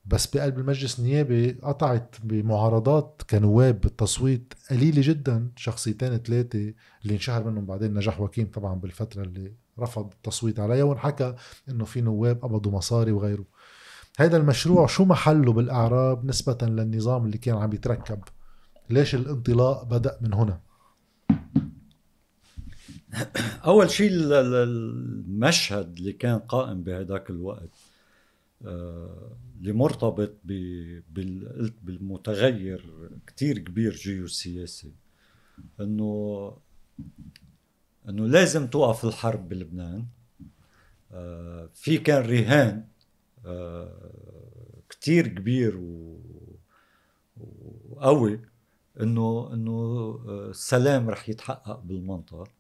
بس بقلب المجلس النيابي قطعت بمعارضات كنواب بالتصويت قليلة جدا شخصيتين ثلاثة اللي انشهر منهم بعدين نجاح وكيم طبعا بالفترة اللي رفض التصويت عليها وانحكى إنه في نواب قبضوا مصاري وغيره. هذا المشروع شو محله بالإعراب نسبة للنظام اللي كان عم يتركب؟ ليش الانطلاق بدأ من هنا؟ اول شيء ال- ال- المشهد اللي كان قائم بهداك الوقت آه، اللي مرتبط بالمتغير كتير كبير جيوسياسي إنه إنه لازم توقف الحرب بلبنان. آه، في كان رهان آه، كتير كبير وقوي إنه إنه السلام رح يتحقق بالمنطقة.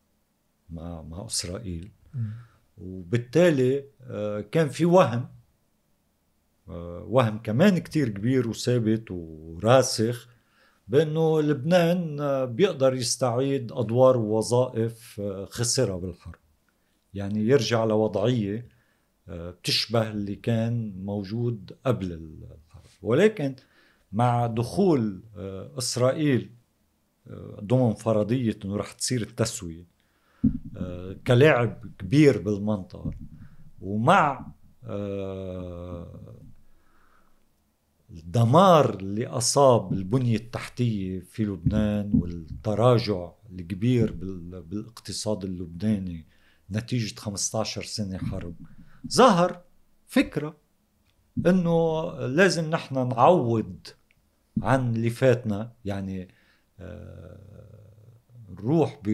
مع مع إسرائيل. وبالتالي آه، كان في وهم آه، وهم كمان كتير كبير وثابت وراسخ بأنه لبنان آه، بيقدر يستعيد أدوار ووظائف خسرها بالحرب. يعني يرجع لوضعية بتشبه اللي كان موجود قبل الحرب. ولكن مع دخول إسرائيل ضمن فرضية إنه رح تصير التسوية كلاعب كبير بالمنطقة. ومع آه، الدمار اللي أصاب البنية التحتية في لبنان والتراجع الكبير بال- بالاقتصاد اللبناني نتيجة 15 سنة حرب ظهر فكرة إنه لازم نحن نعوض عن اللي فاتنا يعني آه، نروح ب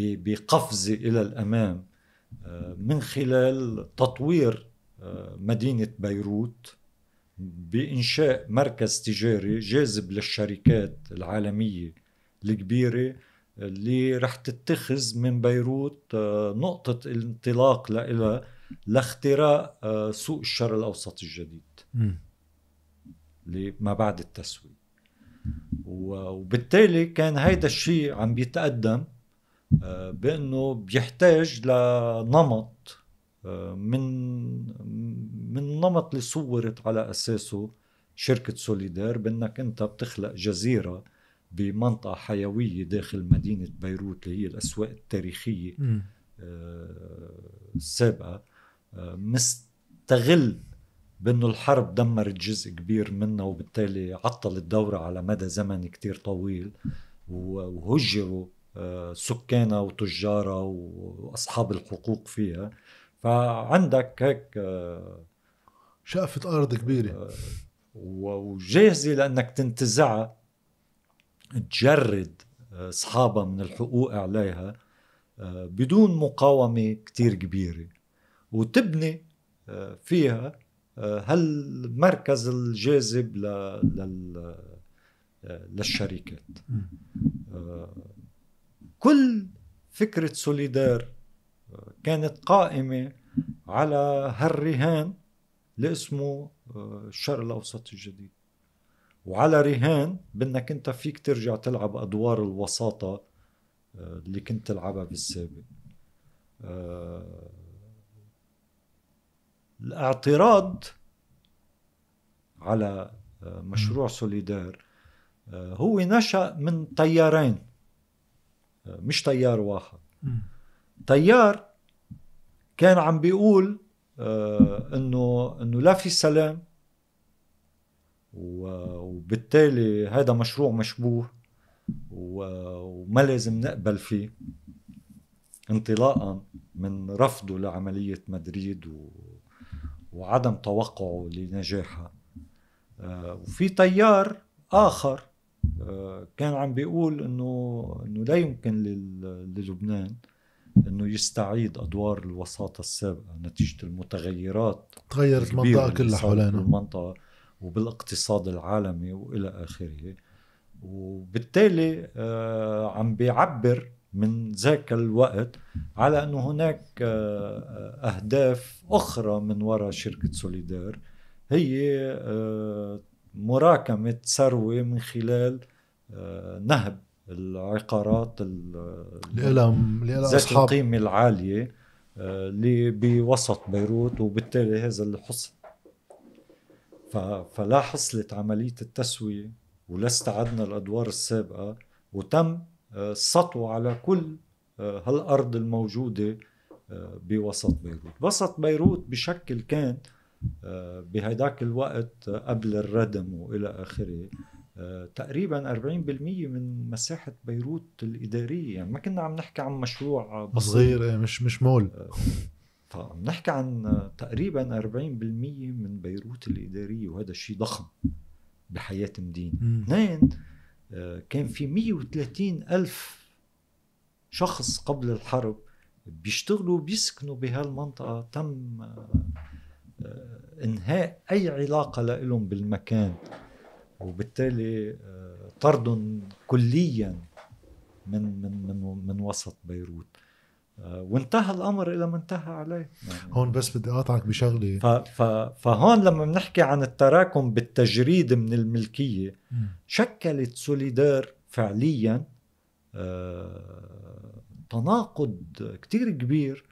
ب- بقفزة إلى الأمام آه، من خلال تطوير آه، مدينة بيروت بإنشاء مركز تجاري جاذب للشركات العالمية الكبيرة اللي رح تتخذ من بيروت آه، نقطة الانطلاق لإلها لاختراق آه، سوق الشرق الأوسط الجديد. ما بعد التسوية و- وبالتالي كان هيدا الشيء عم بيتقدم. آه، بأنه بيحتاج لنمط آه، من من النمط اللي صورت على أساسه شركة سوليدار بأنك أنت بتخلق جزيرة بمنطقة حيوية داخل مدينة بيروت اللي هي الأسواق التاريخية السابقة. مستغل بأنه الحرب دمرت جزء كبير منها وبالتالي عطل الدورة على مدى زمني كتير طويل وهجروا آه، سكانها وتجارها وأصحاب الحقوق فيها. فعندك هيك آه، شقفة أرض كبيرة. آه، وجاهزة لأنك تنتزعها تجرد أصحابها من الحقوق عليها بدون مقاومة كتير كبيرة. وتبني فيها هالمركز الجاذب لل للشركات. كل فكرة سوليدار كانت قائمة على هالرهان اللي اسمه الشرق الأوسط الجديد. وعلى رهان بأنك أنت فيك ترجع تلعب أدوار الوساطة اللي كنت تلعبها بالسابق الاعتراض على آه، مشروع سوليدار آه، هو نشأ من تيارين آه، مش تيار واحد. تيار كان عم بيقول إنه إنه لا في سلام وبالتالي هذا مشروع مشبوه وما لازم نقبل فيه انطلاقا من رفضه لعملية مدريد وعدم توقعه لنجاحها. آه، وفي تيار آخر آه، كان عم بيقول إنه إنه لا يمكن للبنان إنه يستعيد أدوار الوساطة السابقة نتيجة المتغيرات تغيرت المنطقة كلها حوالينا. بالمنطقة وبالاقتصاد العالمي وإلى آخره. وبالتالي آه، عم بيعبر من ذاك الوقت على إنه هناك أهداف أخرى من وراء شركة سوليدار. هي آه، مراكمة ثروة من خلال آه، نهب العقارات ذات القيمة العالية آه، اللي بوسط بيروت وبالتالي هذا اللي حصل. فلا حصلت عملية التسوية ولا استعدنا الأدوار السابقة وتم السطو على كل هالأرض الموجودة بوسط بيروت. وسط بيروت بشكل كان بهداك الوقت قبل الردم وإلى آخره. تقريبا 40% من مساحة بيروت الإدارية. يعني ما كنا عم نحكي عن مشروع بسيط. صغير مش مش مول. فعم نحكي عن تقريبا 40% من بيروت الإدارية وهذا شيء ضخم بحياة مدينة. اثنين كان في 130 ألف شخص قبل الحرب بيشتغلوا بيسكنوا بهالمنطقة. تم آه، إنهاء أي علاقة لهم بالمكان وبالتالي آه، طردهم كليا من من من من وسط بيروت. آه، وانتهى الأمر إلى ما انتهى عليه. يعني هون بس بدي أقاطعك بشغلة. ف ف فهون لما بنحكي عن التراكم بالتجريد من الملكية شكلت سوليدار فعليا تناقض كتير كبير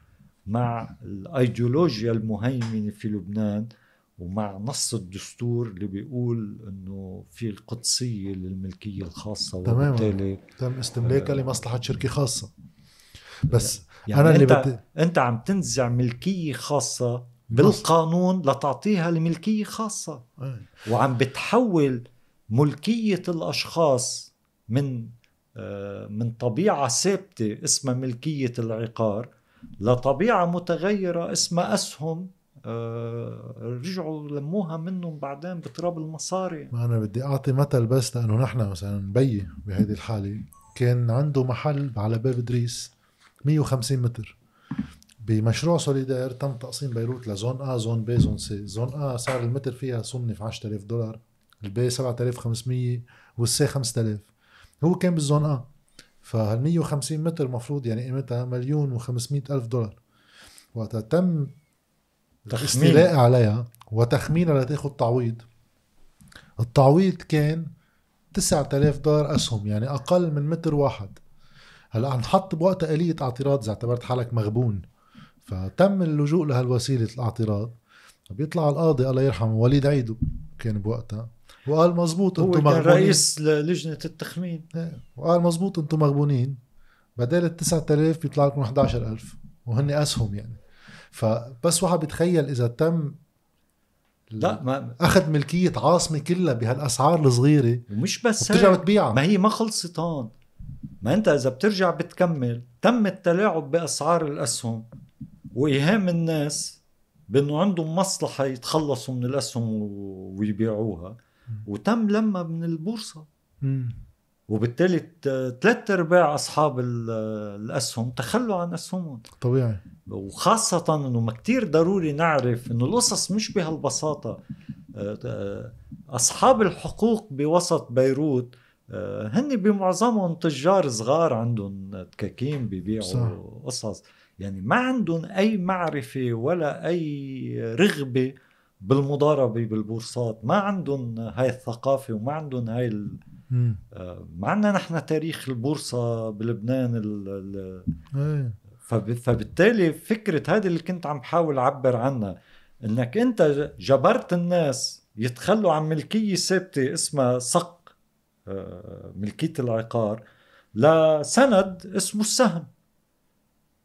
مع الأيديولوجيا المهيمنة في لبنان ومع نص الدستور اللي بيقول إنه في القدسية للملكية الخاصة وبالتالي تم استملاكها آه لمصلحة شركة خاصة. بس يعني أنا اللي انت بدي أنت عم تنزع ملكية خاصة بالقانون لتعطيها لملكية خاصة. وعم بتحول ملكية الأشخاص من آه من طبيعة ثابتة اسمها ملكية العقار لطبيعة متغيرة اسمها أسهم. آه، رجعوا لموها منهم بعدين بتراب المصاري. ما أنا بدي أعطي مثل بس لأنه نحن مثلا بيي بهيدي الحالة كان عنده محل على باب إدريس 150 متر. بمشروع سوليدير تم تقسيم بيروت ل zone A zone B zone C. zone A سعر المتر فيها صنف 10000 دولار ال B 7500 وال C 5000 هو كان بال zone A. فهال 150 متر المفروض يعني قيمتها مليون و500 ألف دولار. وقتها تم الاستيلاء عليها وتخمينها لتاخذ تعويض. التعويض كان 9000 دولار أسهم يعني أقل من متر واحد. هلأ نحط بوقتها آلية اعتراض إذا اعتبرت حالك مغبون. فتم اللجوء لهالوسيلة الاعتراض. بيطلع القاضي الله يرحمه وليد عيدو كان بوقتها. وقال مزبوط أنتم كان مغبونين. رئيس لجنه التخمين. إيه، وقال مزبوط أنتم مغبونين. بدل ال 9000 بيطلع لكم 11000 وهن أسهم يعني. فبس واحد بيتخيل إذا تم لا ما أخذ ملكية عاصمة كلها بهالأسعار الصغيرة ومش بس وبترجع هيك بتبيعها. ما هي ما خلصت هون ما أنت إذا بترجع بتكمل تم التلاعب بأسعار الأسهم. وإيهام الناس بأنه عندهم مصلحة يتخلصوا من الأسهم ويبيعوها. وتم لما من البورصة. وبالتالي ثلاث أرباع أصحاب ال- الأسهم تخلوا عن أسهمهم. طبيعي. وخاصة إنه ما كتير ضروري نعرف إنه القصص مش بهالبساطة. آه، آه، أصحاب الحقوق بوسط بيروت آه، هن بمعظمهم تجار صغار عندهم دكاكين صح. بيبيعوا قصص. يعني ما عندهم أي معرفة ولا أي رغبة بالمضاربة بالبورصات ما عندهم هاي الثقافة وما عندهم هاي ال-. آه، مع عندنا نحن تاريخ البورصة بلبنان ال- ال- إيه فب... فبالتالي فكرة هذه اللي كنت عم بحاول أعبر عنها إنك أنت ج- جبرت الناس يتخلوا عن ملكية ثابتة اسمها صق آه، ملكية العقار لسند اسمه السهم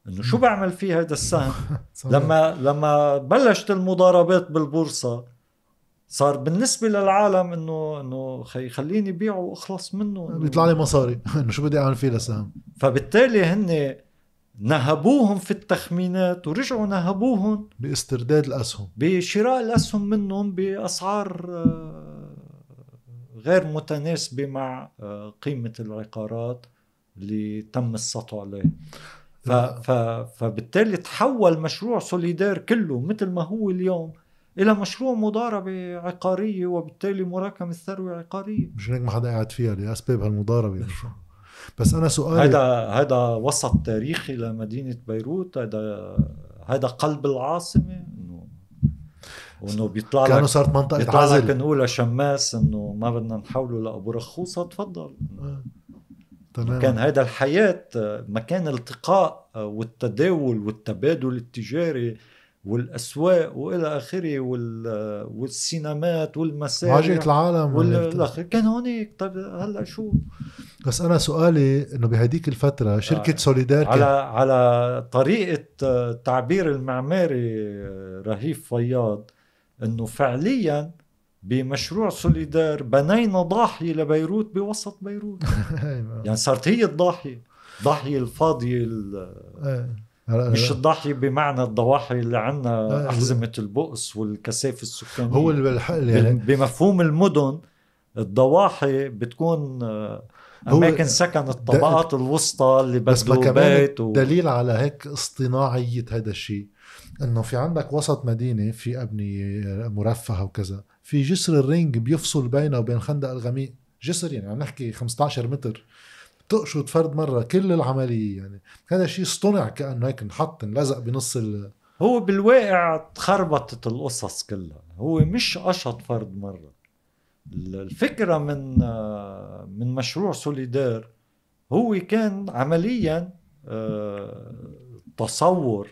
إنه شو بعمل فيه هذا السهم. لما لما بلشت المضاربات بالبورصة صار بالنسبة للعالم إنه إنه خي خليني بيعه وأخلص منه بيطلع لي مصاري. إنه شو بدي أعمل فيه لسهم فبالتالي هن نهبوهم في التخمينات ورجعوا نهبوهم باسترداد الأسهم. بشراء الأسهم منهم بأسعار آه، غير متناسبة مع آه، قيمة العقارات اللي تم السطو عليه ف ف فبالتالي تحول مشروع سوليدار كله مثل ما هو اليوم إلى مشروع مضاربة عقارية وبالتالي مراكمه ثروه عقارية. مش هيك ما حدا قاعد فيها لأسباب هالمضاربة بس أنا سؤالي هذا هذا وسط تاريخي لمدينة بيروت هذا هذا قلب العاصمة انه وانه بيطلع كانوا لك صارت منطقة بيطلع لك نقول شماس إنه ما بدنا نحوله لأبو رخوصة تفضل. آه. تمام. كان هذا الحياة مكان التقاء والتداول والتبادل التجاري والأسواق وإلى آخره وال- والسينمات والمسارح واجهة العالم والآخر. كان هونيك طيب هلا شو؟ بس أنا سؤالي إنه بهديك الفترة شركة آه. سوليدار على على طريقة التعبير المعماري رهيف فياض إنه فعليا بمشروع سوليدار بنينا ضاحية لبيروت بوسط بيروت. يعني صارت هي الضاحية. الضاحية الفاضية ال- إيه. هلا- مش الضاحية بمعنى الضواحي اللي عندنا آه. احزمه البؤس والكثافه السكانية. هو يعني بمفهوم المدن الضواحي بتكون آه، أماكن سكن الطبقات الوسطى اللي بس بده بيت و... دليل على هيك اصطناعية هذا الشيء إنه في عندك وسط مدينة في أبنية مرفهة وكذا في جسر الرينج بيفصل بينه وبين خندق الغميق. جسر يعني عم نحكي 15 متر. تقشط فرد مرة كل العملية يعني. هذا الشيء اصطنع كأنه هيك انحط انلزق بنص ال... هو بالواقع تخربطت القصص كلها. هو مش قشط فرد مرة. الفكرة من من مشروع سوليدار هو كان عمليا آه، تصور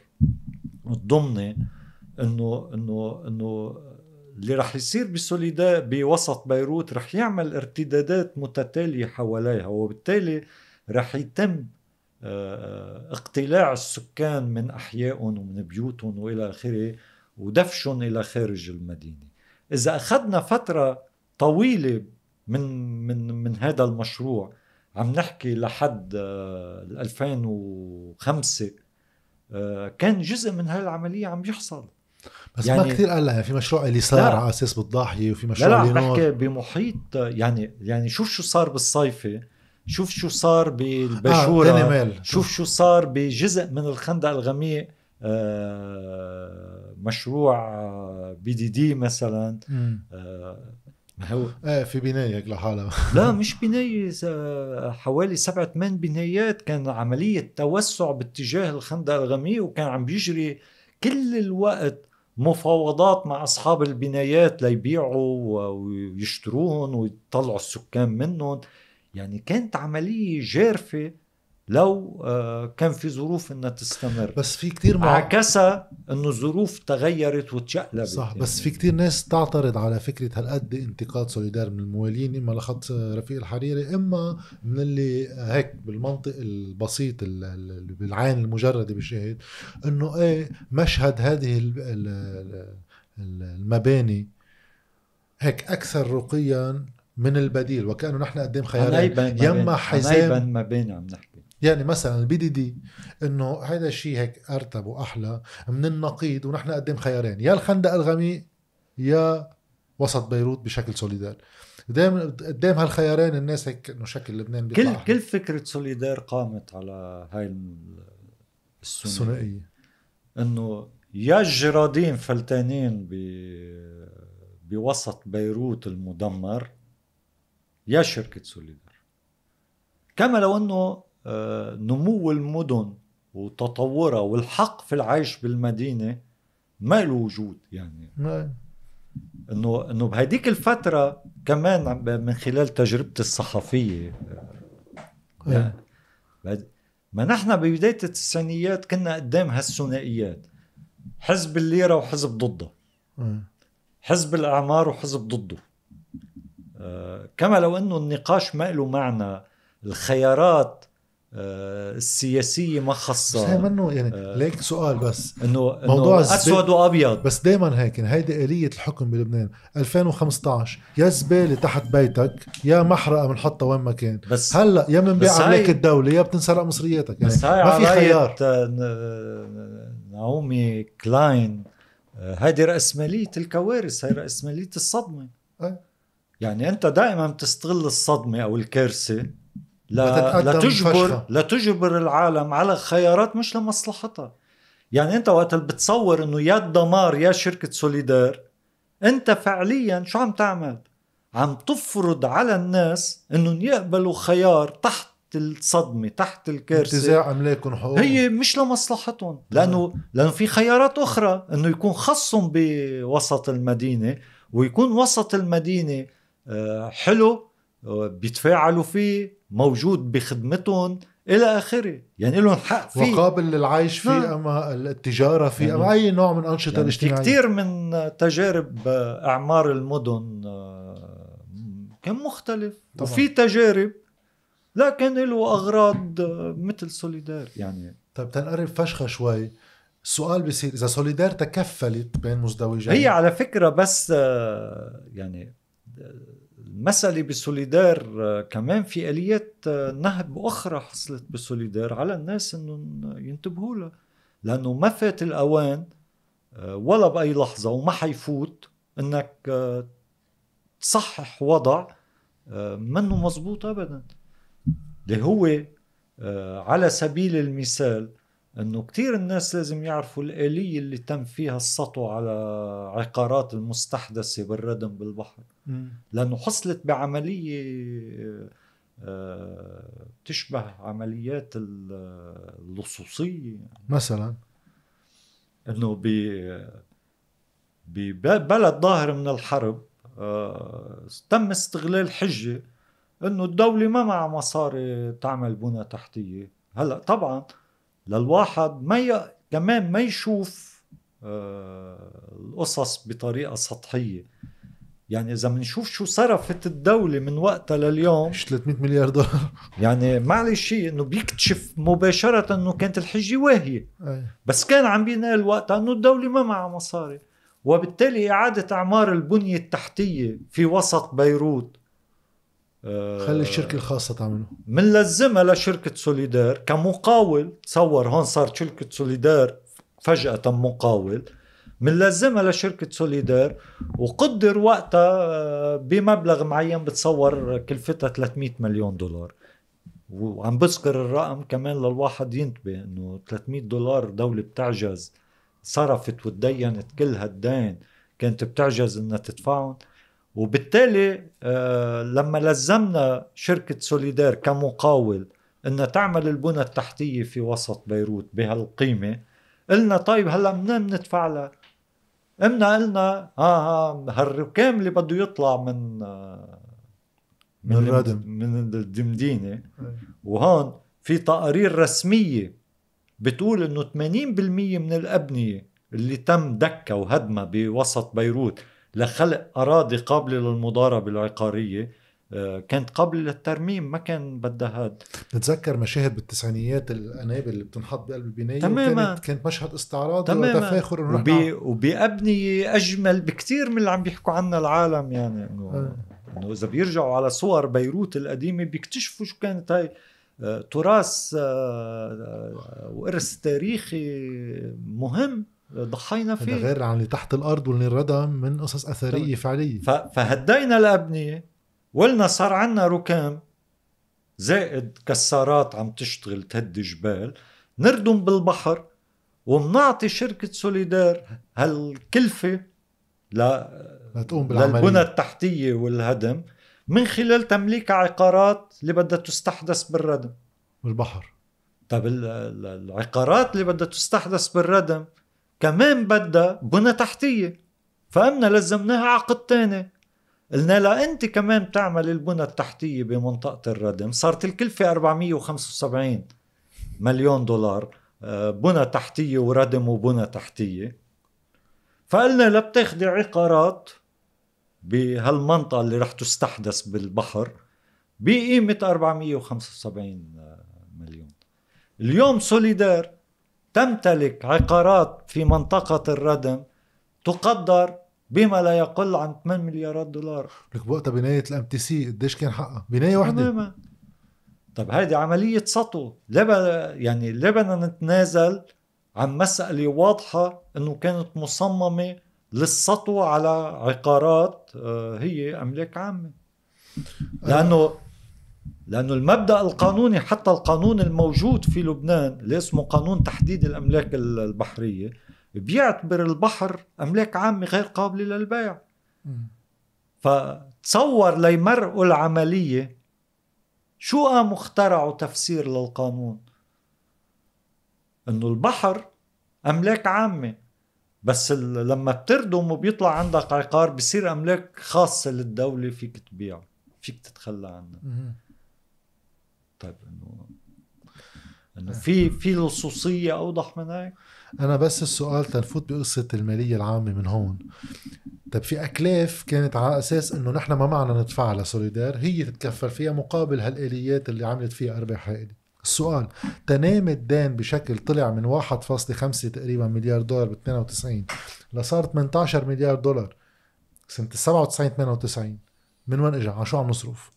ضمني إنه إنه إنه اللي رح يصير بسوليدار بوسط بيروت رح يعمل ارتدادات متتالية حواليها وبالتالي رح يتم آه، اقتلاع السكان من أحيائهم ومن بيوتهم وإلى آخره ودفشهم إلى خارج المدينة. إذا أخذنا فترة طويلة من من من هذا المشروع عم نحكي لحد آه، 2005 آه، كان جزء من هاي العملية عم يحصل بس يعني ما كثير قال لها يعني في مشروع اللي صار لا. على أساس بالضاحيه وفي لا مشروع لا عم اللي نور بحكي بمحيط يعني يعني شوف شو صار بالصيفة شوف شو صار آه بالباشوره دانيميل شوف شو صار بجزء من الخندق الغميق آه، مشروع بي دي دي مثلا. آه، ما هو إيه في بناية هيك لحالها لا مش بناية ز- حوالي سبعة ثمان بنايات كان عملية توسع باتجاه الخندق الغميق وكان عم بيجري كل الوقت مفاوضات مع أصحاب البنايات ليبيعوا ويشتروهم ويطلعوا السكان منهم يعني كانت عملية جارفة لو آه، كان في ظروف إنها تستمر. بس في كتير مع... عكسها إنه الظروف تغيرت وتشقلبت صح يعني. بس في كتير ناس تعترض على فكرة هالقد انتقاد سوليدار من الموالين إما لخط رفيق الحريري إما من اللي هيك بالمنطق البسيط ال- ال- بالعين المجردة بيشاهد إنه إيه مشهد هذه ال- ال- ال- المباني هيك أكثر رقيا من البديل وكأنه نحن قدام خيارين. يما حزام بين عم نحكي. يعني مثلا ال BDD إنه هذا الشيء هيك أرتب وأحلى من النقيض ونحن قدام خيارين يا الخندق الغميق يا وسط بيروت بشكل سوليدار دائما قدام هالخيارين الناس هيك إنه شكل لبنان كل بيطلع كل فكرة سوليدار قامت على هاي ال- الثنائية. إنه يا الجرادين فلتانين ب بوسط بيروت المدمر يا شركة سوليدار كما لو إنه نمو المدن وتطورها والحق في العيش بالمدينة ما له وجود يعني. إنه إنه بهديك الفترة كمان من خلال تجربتي الصحفية إيه. بعد- ما نحن ببداية التسعينيات كنا قدام هالثنائيات حزب الليرة وحزب ضده إيه. حزب الأعمار وحزب ضده آه، كما لو أنه النقاش ما له معنى الخيارات آه، السياسية ما بس هي منه يعني؟ آه. ليك سؤال بس. إنه موضوع أسود وأبيض. بس دائما هيك يعني هيدي آلية الحكم بلبنان. 2015 يا زبالة تحت بيتك يا محرقة بنحطها وين ما كان. بس هلأ يا هاي- عليك الدولة يا بتنسرق مصرياتك. يعني بس هاي ما في خيار. آه، نعومي كلاين هذه رأسمالية الكوارث هي رأسمالية الصدمة. أي. يعني أنت دائما بتستغل الصدمة أو الكارثة لا لتجبر فشخة. لتجبر العالم على خيارات مش لمصلحتها. يعني انت وقت بتصور انه يا الدمار يا شركة سوليدار انت فعليا شو عم تعمل؟ عم تفرض على الناس انهم يقبلوا خيار تحت الصدمة تحت الكارثة. انتزاع أملاكهم وحقوقهم هي مش لمصلحتهم لأنه لأنه في خيارات أخرى إنه يكون خصهم بوسط المدينة ويكون وسط المدينة آه، حلو آه، بيتفاعلوا فيه موجود بخدمتهم إلى آخره. يعني لهم حق فيه وقابل للعيش فيه نعم. أما التجارة فيه يعني- أما أي نوع من الانشطه يعني الاجتماعية. كثير من تجارب آه، أعمار المدن آه، كان مختلف. طبعاً. وفي تجارب لا كان له أغراض آه، مثل سوليدار. يعني طيب تنقرب فشخة شوي. السؤال بصير إذا سوليدار تكفلت بين مزدوجين؟ هي على فكرة بس يعني المسألة بسوليدار آه، كمان في آليات آه، نهب أخرى حصلت بسوليدار على الناس إنهم ينتبهوا لها. لأنه ما فات الأوان آه، ولا بأي لحظة وما حيفوت آه، تصحح وضع منه مزبوط أبدا. اللي هو على سبيل المثال إنه كتير الناس لازم يعرفوا الآلية اللي تم فيها السطو على عقارات المستحدثة بالردم بالبحر. مم. لأنه حصلت بعملية آه، تشبه عمليات ال- اللصوصية. مثلا؟ إنه ب ببلد ظاهر من الحرب آه، تم استغلال حجة إنه الدولة ما معها مصاري تعمل بنى تحتية. هلأ طبعا للواحد ما ي... كمان ما يشوف آه، القصص بطريقة سطحية. يعني إذا بنشوف شو صرفت الدولة من وقتها لليوم مش 300 مليار دولار. يعني معلش شيء إنه بيكتشف مباشرة إنه كانت الحجة واهية. بس كان عم بينقال وقتها إنه الدولة ما معها مصاري. وبالتالي إعادة إعمار البنية التحتية في وسط بيروت خلي الشركة الخاصة تعمله. منلزمها لشركه سوليدار كمقاول تصور هون صار شركة سوليدار فجأة مقاول. منلزمها لشركه سوليدار وقدر وقتها آه، بمبلغ معين بتصور كلفتها 300 مليون دولار. وعم بذكر الرقم كمان للواحد ينتبه إنه 300 دولار دولة بتعجز صرفت وتدينت كل هالدين كانت بتعجز إنها تدفعهم. وبالتالي آه لما لزمنا شركة سوليدار كمقاول انها تعمل البنى التحتية في وسط بيروت بهالقيمة قلنا طيب هلأ منين بندفع لها؟ قمنا قلنا آه آه هالركام اللي بده يطلع من آه من الردم. من الدمدينة أي. وهون في تقارير رسمية بتقول إنه 80% من الأبنية اللي تم دكها وهدمها بوسط بيروت لخلق أراضي قابلة للمضاربة العقاريه آه، كانت قابلة للترميم ما كان بدها هاد. نتذكر مشاهد بالتسعينيات الانابل اللي بتنحط بقلب البناية تماما. كانت كانت مشهد استعراضي تماما. وتفاخر إنه وبي وبأبنية أجمل بكتير من اللي عم بيحكوا عنها العالم يعني إنه آه. إنه إذا بيرجعوا على صور بيروت القديمة بيكتشفوا شو كانت هاي آه، تراث وإرث تاريخي مهم. ضحينا هذا فيه. غير عن اللي تحت الأرض واللي انردم من قصص أثرية فعلية. فهدينا الأبنية ولنا صار عنا ركام. زائد كسارات عم تشتغل تهدي جبال. نردم بالبحر ومنعطي شركة سوليدار هالكلفة ل... لتقوم للبنى بالعملية. التحتية والهدم من خلال تمليك عقارات اللي بدها تستحدث بالردم. بالبحر طب ال- ال- العقارات اللي بدها تستحدث بالردم كمان بدها بنى تحتية. فأمنا لزمناها عقد تاني. قلنا لها أنت كمان بتعمل البنى التحتية بمنطقة الردم. صارت الكلفة 475 مليون دولار آه، بنى تحتية وردم وبنى تحتية. فقلنا لا بتاخدي عقارات بهالمنطقة اللي رح تستحدث بالبحر بقيمة 475 مليون. اليوم سوليدار. تمتلك عقارات في منطقة الردم تقدر بما لا يقل عن 8 مليارات دولار. لك بوقتها بناية ال MTC قديش كان حقها؟ بناية وحده تماما. طب هذه عملية سطو. ب- يعني ليه بدنا نتنازل عن مسألة واضحة إنه كانت مصممة للسطو على عقارات آه، هي املاك عامة. لأنه لأنه المبدأ القانوني حتى القانون الموجود في لبنان اللي اسمه قانون تحديد الأملاك البحرية بيعتبر البحر أملاك عامة غير قابلة للبيع. فتصور ليمرقوا العملية شو قاموا اخترعوا تفسير للقانون إنه البحر أملاك عامة بس لما بتردم وبيطلع عندك عقار بصير أملاك خاصة للدولة فيك تبيعه فيك تتخلى عنها مم. طيب انه إنه في في لصوصيه أوضح من هيك أنا بس السؤال تنفوت بقصة المالية العامة من هون طيب في أكلاف كانت على أساس إنه نحن ما معنا ندفعها لسوليدار هي تتكفل فيها مقابل هالآليات اللي عملت فيها أرباح هائلة السؤال تنام الدين بشكل طلع من 1.5 تقريبا مليار دولار ب 92 لصار 18 مليار دولار سنة 97 98 من وين اجى؟ على شو عم نصرف؟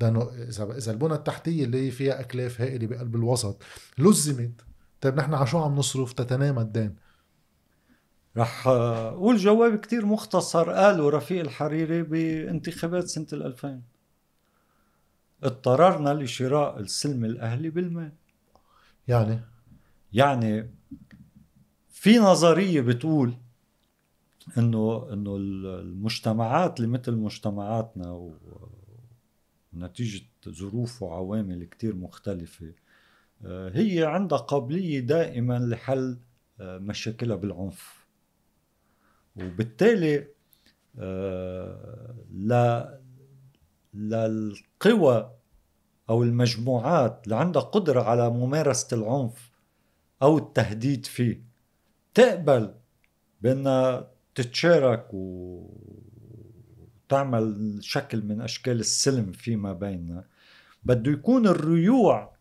لأنه إذا إذا البنى التحتية اللي هي فيها أكلاف هائلة بقلب الوسط لزمت. طيب نحن على شو عم نصرف؟ تتنامى الدين؟ رح آه، أقول جواب كتير مختصر قاله رفيق الحريري بانتخابات سنة ال 2000 اضطررنا لشراء السلم الأهلي بالمال. يعني؟ يعني في نظرية بتقول إنه إنه المجتمعات اللي مثل مجتمعاتنا و- ونتيجه ظروف وعوامل كتير مختلفة. آه، هي عندها قابلية دائما لحل آه، مشاكلها بالعنف. وبالتالي آه، ل للقوى أو المجموعات اللي عندها قدرة على ممارسة العنف أو التهديد فيه تقبل بأنها تتشارك وتعمل شكل من أشكال السلم فيما بيننا. بده يكون الريوع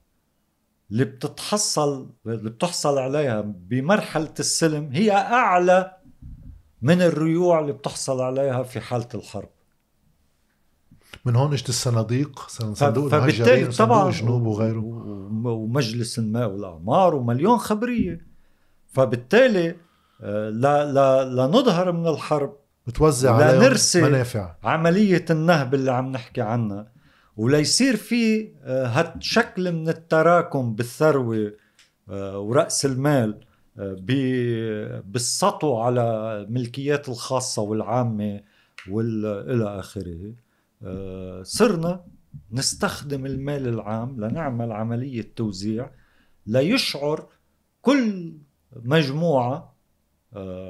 اللي بتتحصل اللي بتحصل عليها بمرحلة السلم هي أعلى من الريوع اللي بتحصل عليها في حالة الحرب. من هون اجت الصناديق صندوق فبالتالي المهجرين طبعا الجنوب وغيره. ومجلس الماء والأعمار ومليون خبرية. فبالتالي آه، لا لا لنظهر من الحرب بتوزع نرسي. منافع عملية النهب اللي عم نحكي عنها وليصير في آه، هالشكل من التراكم بالثروة آه، ورأس المال آه، بالسطو على الملكيات الخاصة والعامة والى آخره صرنا نستخدم المال العام لنعمل عملية توزيع ليشعر كل مجموعة آه،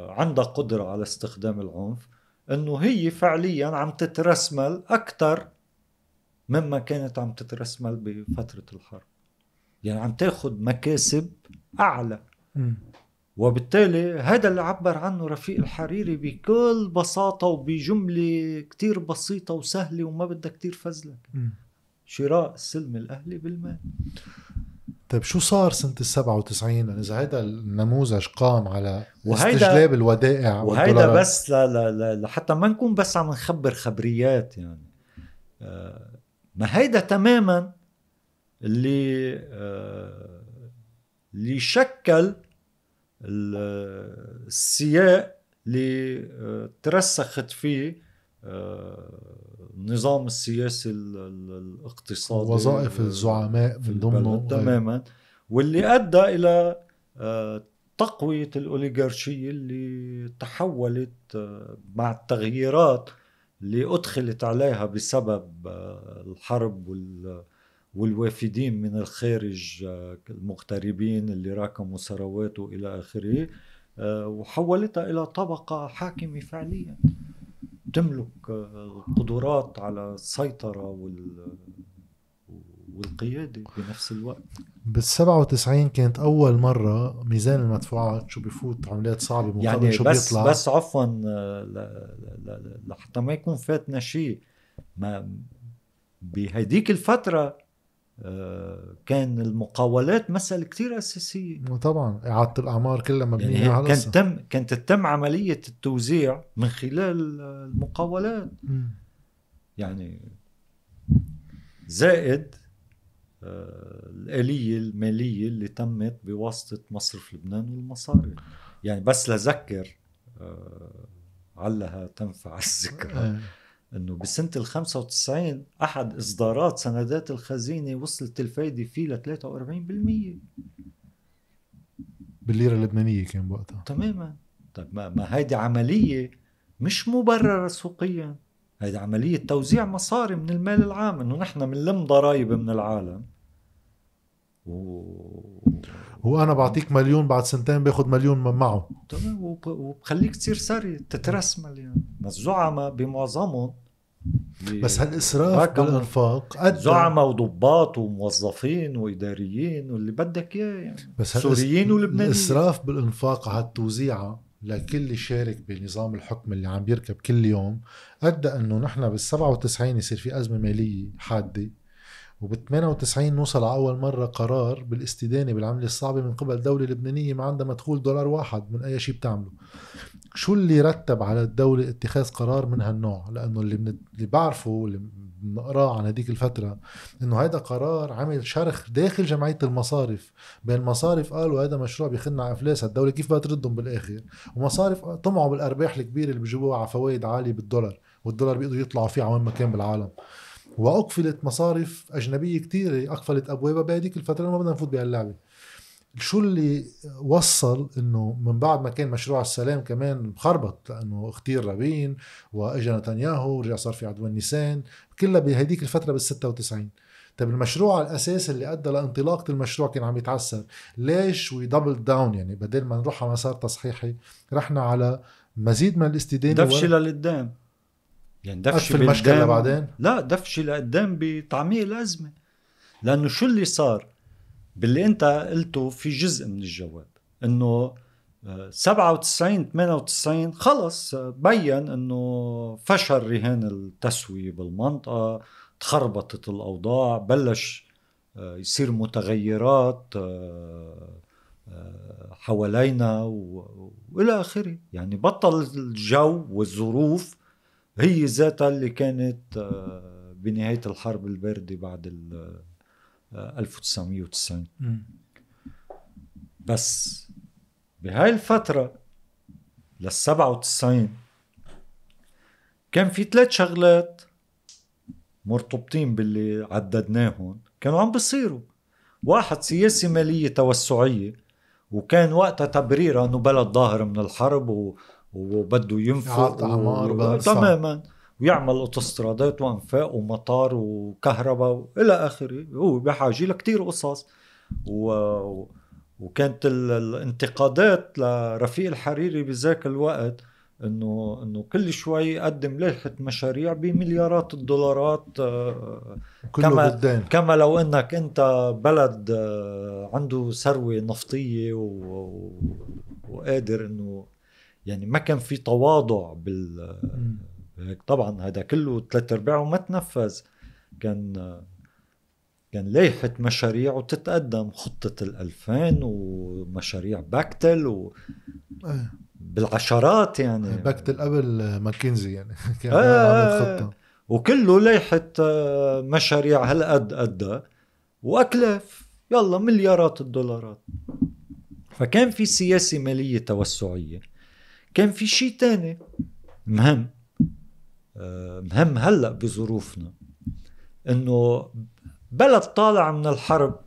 عندها قدرة على استخدام العنف إنه هي فعليا عم تترسمل أكثر مما كانت عم تترسمل بفترة الحرب يعني عم تاخد مكاسب أعلى. وبالتالي هذا اللي عبر عنه رفيق الحريري بكل بساطة وبجملة كتير بسيطة وسهلة وما بدها كتير فزلك. شراء السلم الأهلي بالمال طيب شو صار سنة ال 97 يعني إذا هذا النموذج قام على وهيدا- استجلاب الودائع وهيدا. بس لا لا لا لحتى ما نكون بس عم نخبر خبريات يعني آه، ما هيدا تماما اللي آه، اللي شكل ال- السياق اللي آه، ترسخت فيه النظام السياسي ال- ال- الاقتصادي وظائف الزعماء من ضمنه تماما. واللي أدى إلى آه، تقوية الأوليغارشية اللي تحولت آه، مع التغييرات اللي أدخلت عليها بسبب آه، الحرب وال والوافدين من الخارج المغتربين اللي راكموا ثروات والى آخره وحولتها إلى طبقة حاكمة فعليا. تملك آه، القدرات على السيطرة وال والقياده بنفس الوقت. بال 97 كانت أول مرة ميزان المدفوعات شو بفوت عملات صعبة مقابل يعني شو بس بيطلع. بس عفوا آه، لحتى ما يكون فاتنا شيء ما بهديك الفترة آه، كان المقاولات مسألة كتير أساسية طبعا إعادة الأعمار كلها مبنية يعني على كانت. تم كانت تتم عملية التوزيع من خلال المقاولات مم. يعني زائد آه، الآلية المالية اللي تمت بواسطة مصرف لبنان والمصاري يعني بس لذكر آه، علها تنفع الذكرى آه. إنه بسنة ال 95 أحد إصدارات سندات الخزينة وصلت الفايدة فيه ل 43% بالليرة اللبنانية كان بوقتها تماما. طيب ما, ما هيدي عملية مش مبررة سوقيا. هيدي عملية توزيع مصاري من المال العام إنه نحن بنلم ضرائب من العالم. و... وأنا بعطيك مليون بعد سنتين باخد مليون من معه. تمام وب- وبخليك تصير ثري تترسمل يعني. الزعماء بمعظمهم. بس هالإسراف راكموا بالإنفاق أدى زعماء وضباط وموظفين وإداريين واللي بدك إياه يعني. بس سوريين ولبنانيين. الإسراف بالإنفاق على التوزيعة لكل شارك بنظام الحكم اللي عم بيركب كل يوم أدى أنه نحن بال 97 يصير في أزمة مالية حادة وبال 98 نوصل على أول مرة قرار بالاستدانة بالعملة الصعبة من قبل دولة لبنانية ما عندها مدخول دولار واحد من أي شيء بتعمله. شو اللي رتب على الدولة اتخاذ قرار من هالنوع؟ لأنه اللي, من اللي بعرفه واللي بنقراه عن هذيك الفترة إنه هذا قرار عمل شرخ داخل جمعية المصارف. بين المصارف قالوا هذا مشروع بيخلنا على أفلاس الدولة كيف بدها تردهم بالآخر؟ ومصارف طمعوا بالأرباح الكبيرة اللي بيجيبوها على فوائد عالية بالدولار والدولار بيقدروا يطلعوا فيه على وين ما كان بالعالم. وأقفلت مصارف أجنبية كثيره أقفلت أبوابها بهذيك الفترة ما بدنا نفوت بهاللعبة. شو اللي وصل إنه من بعد ما كان مشروع السلام كمان مخربط لأنه اختير رابين وإجا نتنياهو ورجع صار في عدوان نيسان. كلها بهديك الفترة بال 96 طيب المشروع الاساس اللي أدى لانطلاقة المشروع كان عم يتعسر. ليش we double down يعني بدل ما نروح على مسار تصحيحي رحنا على مزيد من الاستدانة دفشه للقدام. يعني دفشه بالقدام- بعدين؟ لا دفشه لقدام بتعميق الأزمة. لأنه شو اللي صار؟ باللي انت قلته في جزء من الجواب انه آه، 97 98 خلص آه، بين انه فشل رهان التسوية بالمنطقة تخربطت الأوضاع بلش آه، يصير متغيرات آه، آه، حوالينا و- وإلى آخره. يعني بطل الجو والظروف هي ذاتها اللي كانت آه، بنهاية الحرب الباردة بعد آه، 1990 مم. بس بهاي الفترة لل 97 كان في ثلاث شغلات مرتبطين باللي عددناهم كانوا عم بيصيروا واحد سياسة مالية توسعية وكان وقتها تبريرها إنه بلد ظاهر من الحرب و... وبده ينفق صعب. تماما ويعمل اوتوسترادات وانفاق ومطار وكهرباء وإلى آخره. هو بحاجة لكتير قصص. و... وكانت ال- الانتقادات لرفيق الحريري بذاك الوقت انه إنه كل شوي يقدم لائحة مشاريع بمليارات الدولارات آه، كله كما- بالدين كما لو إنك أنت بلد آه، عنده ثروة نفطية و... وقادر إنه يعني ما كان في تواضع بال طبعا هذا كله ثلاث أرباعه ما تنفذ. كان كان لائحة مشاريع وتتقدم خطة الألفين ومشاريع باكتل إيه. وبالعشرات يعني. باكتل قبل ماكنزي يعني. كان آه. عامل خطة. وكله لائحة آه، مشاريع هالقد قدها. وأكلاف يلا مليارات الدولارات. فكان في سياسة مالية توسعية. كان في شيء تاني مهم. مهم هلأ بظروفنا إنه بلد طالع من الحرب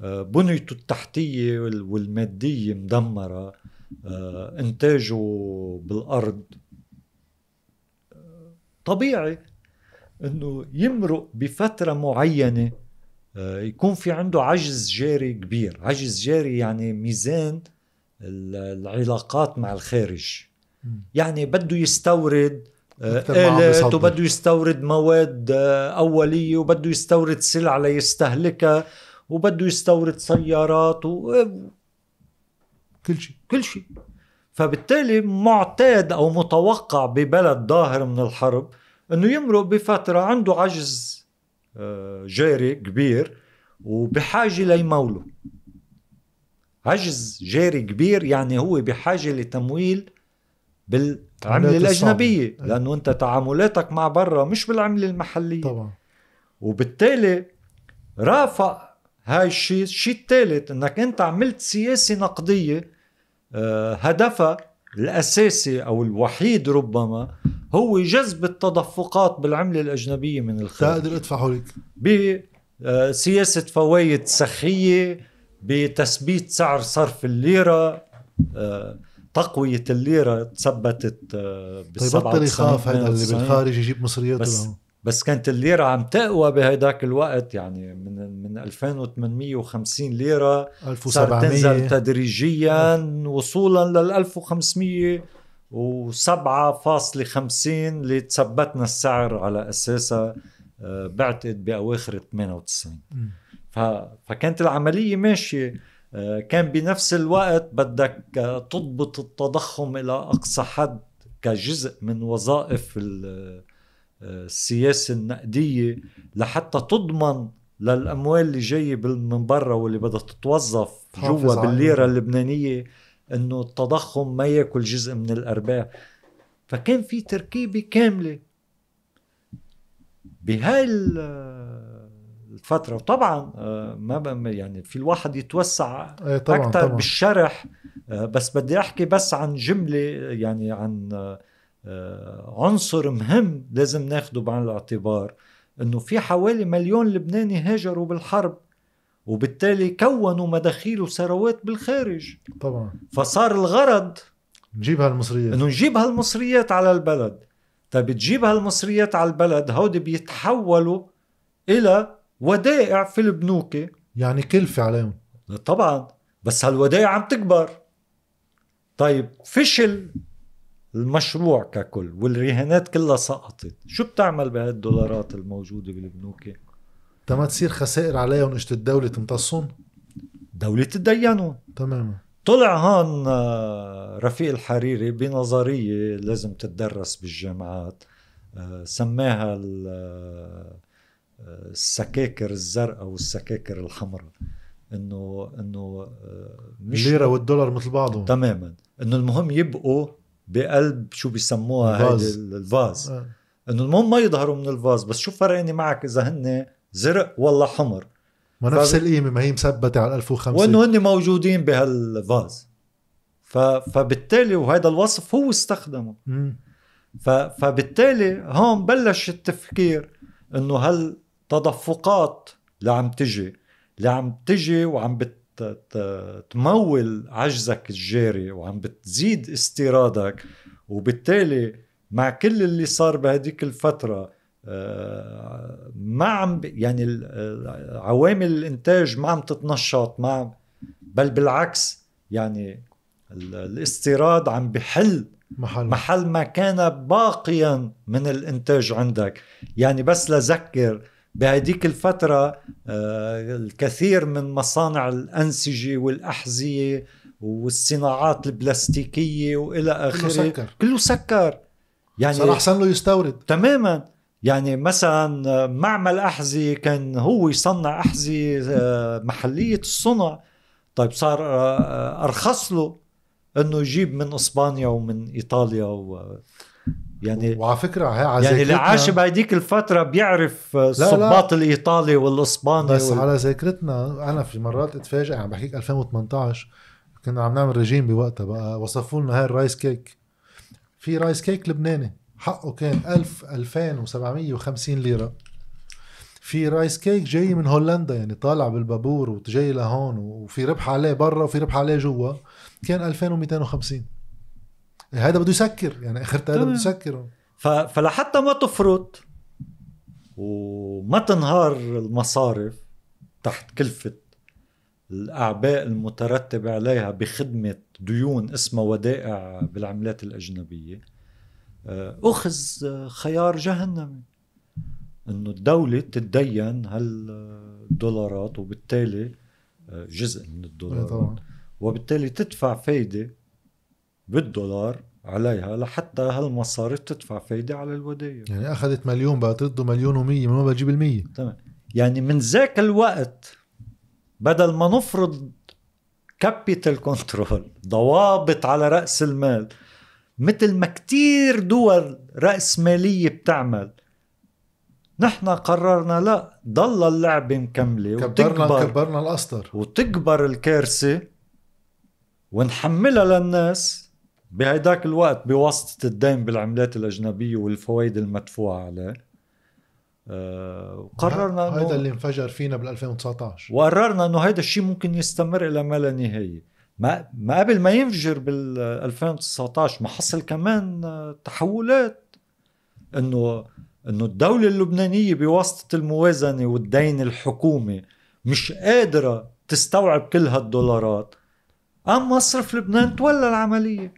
آه، بنيته التحتية وال- والمادية مدمرة آه، إنتاجه بالأرض. طبيعي إنه يمرق بفترة معينة آه، يكون في عنده عجز جاري كبير. عجز جاري يعني ميزان ال- العلاقات مع الخارج. يعني بده يستورد آه، آلات بيصدر. وبده يستورد مواد آه، أولية وبده يستورد سلع ليستهلكها وبده يستورد سيارات وكل كل شيء. شيء. فبالتالي معتاد أو متوقع ببلد ظاهر من الحرب أنه يمرق بفترة عنده عجز آه، جاري كبير وبحاجة ليموله. عجز جاري كبير يعني هو بحاجة لتمويل بالعملة العملات الأجنبية. الصعبة. لأنه أنت تعاملاتك مع برا مش بالعملة المحلية. طبعا. وبالتالي رافق هاي الشيء الشيء الثالث إنك أنت عملت سياسة نقدية آه، هدفها الأساسي أو الوحيد ربما هو جذب التدفقات بالعملة الأجنبية من الخارج. تقدر ادفعه لك بسياسه فوائد سخية بتثبيت سعر صرف الليرة تقوية الليرة تثبتت آه، طيب بال بطل يخاف هذا اللي 97. بالخارج يجيب مصرياته بس. بس كانت الليرة عم تقوى بهداك الوقت يعني من من 2850 ليرة صارت تنزل 1700 تدريجيا وصولا لل 1507.50 اللي تثبتنا السعر على أساسها آه، بعتقد بأواخر 98 مم. ف... فكانت العملية ماشية آه، كان بنفس الوقت بدك آه، تضبط التضخم إلى أقصى حد كجزء من وظائف آه، السياسة النقدية لحتى تضمن للأموال اللي جاية بال- من برا واللي بدها تتوظف جوا بالليرة اللبنانية إنه التضخم ما يأكل جزء من الأرباح. فكان في تركيبة كاملة. بهاي الفترة وطبعا آه، ما يعني في الواحد يتوسع طبعا أكثر طبعا. بالشرح. آه، بس بدي أحكي بس عن جملة يعني عن آه، عنصر مهم لازم ناخده بعين الاعتبار. إنه في حوالي مليون لبناني هاجروا بالحرب وبالتالي كونوا مداخيل وثروات بالخارج. طبعا. فصار الغرض نجيب هالمصريات. إنه نجيب هالمصريات على البلد. طيب تجيب هالمصريات على البلد هودي بيتحولوا إلى ودائع في البنوك يعني كلفة عليهم. طبعا. بس هالودائع عم تكبر. طيب فشل المشروع ككل والرهانات كلها سقطت. شو بتعمل بهالدولارات الموجودة بالبنوك تما تصير خسائر عليهم إجت الدولة تمتصهم؟ دولة تدينهم. تماما. طلع هون آه، رفيق الحريري بنظرية لازم تدرس بالجامعات آه، سماها آه، السكاكر الزرقاء والسكاكر الحمراء. انه إنه آه، مش الليرة والدولار مثل بعضهم. تماما. إنه المهم يبقوا بقلب شو بيسموها هيدي الفاز. ال- الفاز آه. إنه المهم ما يظهروا من الفاز بس شو فرقني معك إذا هن زرق ولا حمر؟ ما نفس فب- القيمة ما هي مثبتة على 1005 وإنه هن موجودين بهالفاز ف... فبالتالي وهذا الوصف هو استخدمه. ف... فبالتالي هون بلش التفكير إنه هالتدفقات اللي عم تجي اللي عم تجي وعم بت... ت- تمول عجزك الجاري وعم بتزيد استيرادك. وبالتالي مع كل اللي صار بهديك الفترة آه، ما عم يعني آه، عوامل الإنتاج ما عم تتنشط ما عم بل بالعكس يعني ال- الاستيراد عم بحل محل. محل ما كان باقيا من الإنتاج عندك. يعني بس لذكر بهديك الفترة آه، الكثير من مصانع الأنسجة والأحذية والصناعات البلاستيكية وإلى آخره. سكر. كله سكر. يعني صار احسن له يستورد. تماما. يعني مثلا معمل أحذية كان هو يصنع أحذية آه، محلية الصنع. طيب صار آه، أرخص له إنه يجيب من إسبانيا ومن إيطاليا و يعني وعلى فكرة هي على يعني اللي عاش بهديك الفترة بيعرف الصباط الإيطالي والإسباني بس وال... على ذاكرتنا أنا في مرات اتفاجئ عم بحكيك 2018 كنا عم نعمل رجيم بوقتها بقى وصفوا لنا هاي ال rice cake. في rice cake لبناني حقه كان 1000 2750 ليرة. في رايس كيك جاي من هولندا يعني طالع بالبابور وجاي لهون وفي ربح عليه برا وفي ربح عليه جوا كان 2250 هذا بده يسكر يعني اخرتها هذا بده. يسكر. فلحتى ما تفرط وما تنهار المصارف تحت كلفة الأعباء المترتبة عليها بخدمة ديون اسمها ودائع بالعملات الأجنبية آه، أخذ خيار جهنمي إنه الدولة تتدين هالدولارات وبالتالي آه، جزء من الدولار طبعا وبالتالي تدفع فايدة بالدولار عليها لحتى هالمصارف تدفع فايدة على الودائع يعني أخذت مليون بقى ترده مليون ومية من وين بتجيب المية؟ تمام. يعني من ذاك الوقت بدل ما نفرض capital control ضوابط على رأس المال مثل ما كتير دول رأس مالية بتعمل نحن قررنا لا ضل اللعبة مكملة كبرنا وتكبر كبرنا الأسطر. وتكبر الكارثة ونحملها للناس. بهيداك الوقت بواسطة الدين بالعملات الأجنبية والفوائد المدفوعة عليه. آه، وقررنا هذا إنه- اللي انفجر فينا بال 2019 وقررنا إنه هذا الشيء ممكن يستمر إلى ما لا نهاية. ما ما قبل ما ينفجر بال 2019 ما حصل كمان آه، تحولات. إنه إنه الدولة اللبنانية بواسطة الموازنة والدين الحكومي مش قادرة تستوعب كل هالدولارات. قام مصرف لبنان تولى العملية.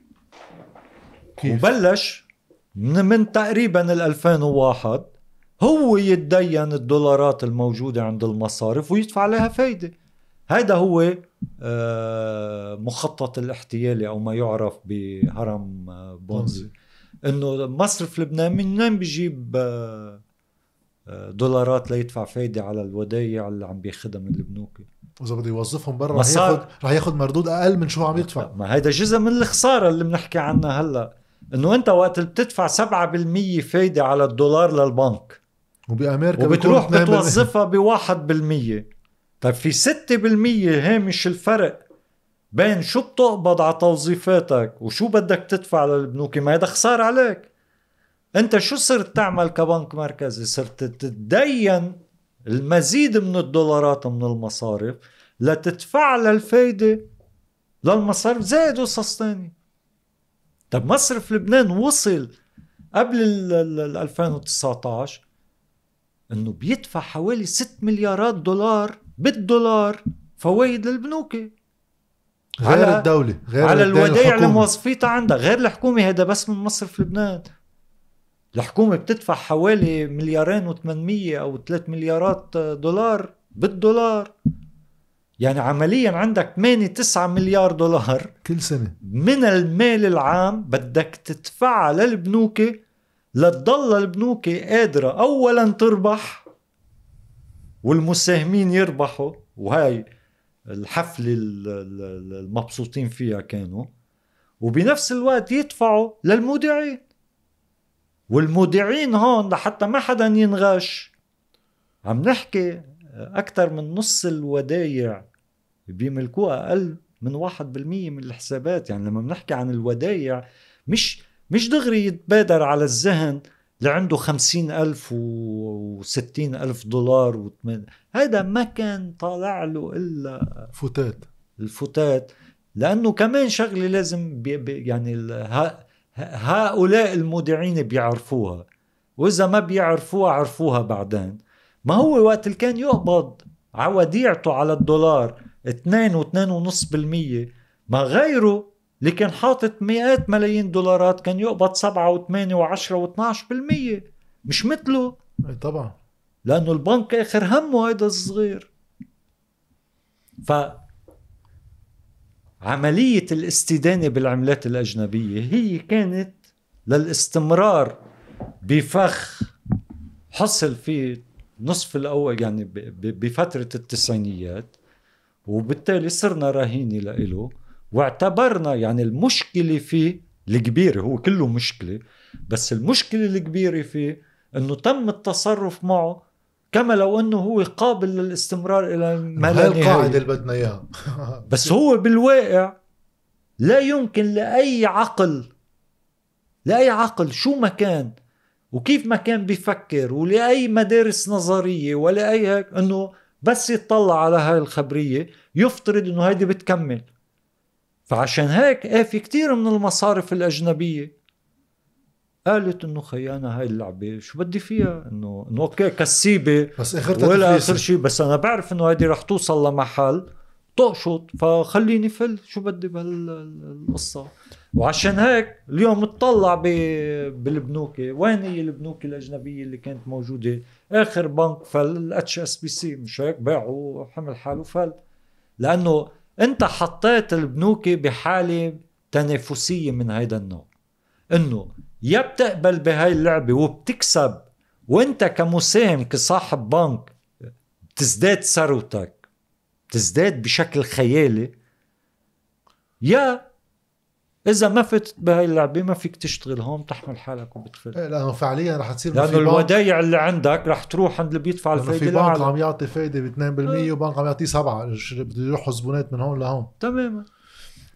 كيف؟ وبلش من, من تقريبا ال 2001 هو يتدين الدولارات الموجودة عند المصارف ويدفع عليها فايدة. هذا هو آه، مخطط الاحتيالي أو ما يعرف بهرم آه، بونزي. إنه مصرف لبنان من وين بيجيب آه، دولارات ليدفع فايدة على الودايع اللي عم بياخدها من البنوك واذا بده يوظفهم برا رح ياخذ رح ياخذ مردود أقل من شو عم يدفع. ما هيدا جزء من الخسارة اللي بنحكي عنها هلأ. إنه أنت وقت بتدفع 7% فايدة على الدولار للبنك. وبأمريكا وبتروح بيكون 2% بتوظفها بواحد بالمية. طيب في ستة بالمية هامش الفرق بين شو بتقبض على توظيفاتك وشو بدك تدفع للبنوك ما هذا خسارة عليك. أنت شو صرت تعمل كبنك مركزي؟ صرت تتدين المزيد من الدولارات من المصارف لتدفع للفايدة للمصارف. زائد قصص تانية طب مصرف لبنان وصل قبل ال ال- ال 2019 إنه بيدفع حوالي 6 مليارات دولار بالدولار فوائد للبنوك غير على- الدولة غير على الودائع اللي. موظفيتها عندها. غير الحكومة هذا بس من مصرف لبنان. الحكومة بتدفع حوالي مليارين و800 أو 3 مليارات دولار بالدولار. يعني عمليا عندك 8 9 مليار دولار. كل سنة. من المال العام بدك تدفعها للبنوك لتضل البنوك قادرة أولا تربح والمساهمين يربحوا. وهاي الحفلة ال- ال- المبسوطين فيها كانوا. وبنفس الوقت يدفعوا للمودعين. والمودعين هون لحتى ما حدا ينغش. عم نحكي أكثر من نص الودايع بيملكوها أقل من واحد بالمية من الحسابات. يعني لما بنحكي عن الودايع مش مش دغري يتبادر على الذهن اللي عنده خمسين ألف وستين ألف دولار وثمان هذا ما كان طالع له إلا فتات. الفتات. لأنه كمان شغلة لازم بي بي يعني هؤلاء المودعين بيعرفوها. وإذا ما بيعرفوها عرفوها بعدين. ما هو وقت اللي كان يقبض؟ على وديعته على الدولار 2 و2.5% ما غيره اللي كان حاطط مئات ملايين دولارات كان يقبض 7 و8 و10 و12% مش مثله. إي طبعا. لأنه البنك آخر همه هيدا الصغير. ف عملية الاستدانة بالعملات الأجنبية هي كانت للاستمرار بفخ حصل في نصف الأول يعني بفترة التسعينيات وبالتالي صرنا رهينة لإله واعتبرنا يعني المشكلة فيه الكبيرة هو كله مشكلة بس المشكلة الكبيرة فيه إنه تم التصرف معه كما لو إنه هو قابل للاستمرار إلى ما لا القاعدة اللي بدنا إياها. بس هو بالواقع لا يمكن لأي عقل لأي عقل شو ما كان وكيف ما كان بيفكر ولأي مدارس نظرية ولا اي هيك إنه بس يطلع على هاي الخبرية يفترض إنه هيدي بتكمل. فعشان هيك إيه في كتير من المصارف الأجنبية قالت إنه خيي أنا هاي اللعبة شو بدي فيها؟ إنه إنه okay كسيبة بس اخرتها ولا آخر شيء بس أنا بعرف إنه هيدي رح توصل لمحل تقشط فخليني فل شو بدي بهالقصه وعشان هيك اليوم اطلع بالبنوك وين هي البنوك الأجنبية اللي كانت موجودة؟ آخر بنك فل ال HSBC. مش هيك؟ باعوا حمل حاله فل. لأنه أنت حطيت البنوك بحالة تنافسية من هيدا النوع. إنه يا بتقبل بهاي اللعبة وبتكسب وأنت كمساهم كصاحب بنك بتزداد ثروتك بتزداد بشكل خيالي يا إذا ما فتت بهاي اللعبة ما فيك تشتغل هون تحمل حالك وبتفل. إيه لأنه فعليا رح تصير لأنه الودايع اللي عندك رح تروح عند اللي بيدفع الفايده في بنك عم يعطي فايدة ب 2% وبنك عم يعطيه 7 بده يروحوا زبونات من هون لهون. تماما.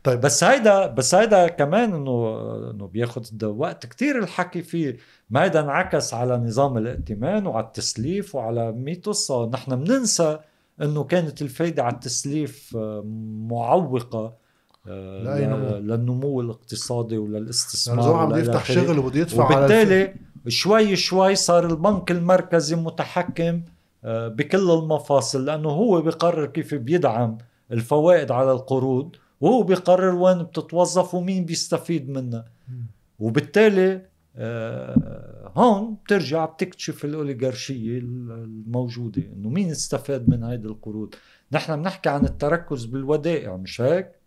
طيب. بس هيدا بس هيدا كمان إنه إنه بياخذ وقت كتير الحكي فيه. ما هيدا انعكس على نظام الائتمان وعلى التسليف وعلى 100 قصه نحن بننسى إنه كانت الفايدة على التسليف آه، معوقة. للنمو الاقتصادي وللاستثمار يعني عم يفتح شغل وبده يدفع وبالتالي شوي شوي صار البنك المركزي متحكم آه، بكل المفاصل لأنه هو بيقرر كيف بيدعم الفوائد على القروض وهو بيقرر وين بتتوظف ومين بيستفيد منها. وبالتالي آه هون بترجع بتكتشف الأوليغارشية الموجودة إنه مين استفاد من هيدي القروض. نحن بنحكي عن التركز بالودائع مش هيك؟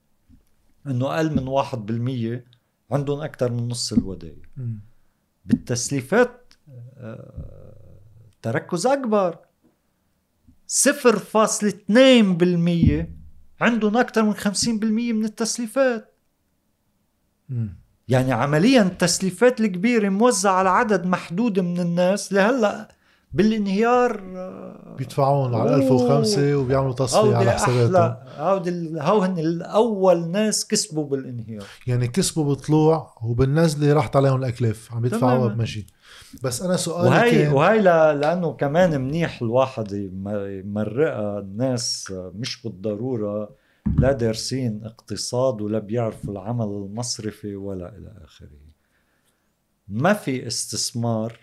إنه أقل من واحد بالمية عندهم أكثر من نص الودائع. بالتسليفات آه تركز أكبر. صفر فاصلة اثنين بالمية عندهم أكثر من 50% من التسليفات. م. يعني عمليا التسليفات الكبيرة موزعة على عدد محدود من الناس. لهلأ بالانهيار بيدفعون على 1005 وبيعملوا تصفية على حساباتهم. هودي هون الأول ناس كسبوا بالانهيار. يعني كسبوا بطلوع وبالنزلة راحت عليهم الأكلاف عم يدفعوا بمشي بس أنا سؤالي وهي كان وهي لأنه كمان منيح الواحد يمرقها الناس مش بالضرورة لا دارسين اقتصاد ولا بيعرفوا العمل المصرفي ولا إلى آخره. ما في استثمار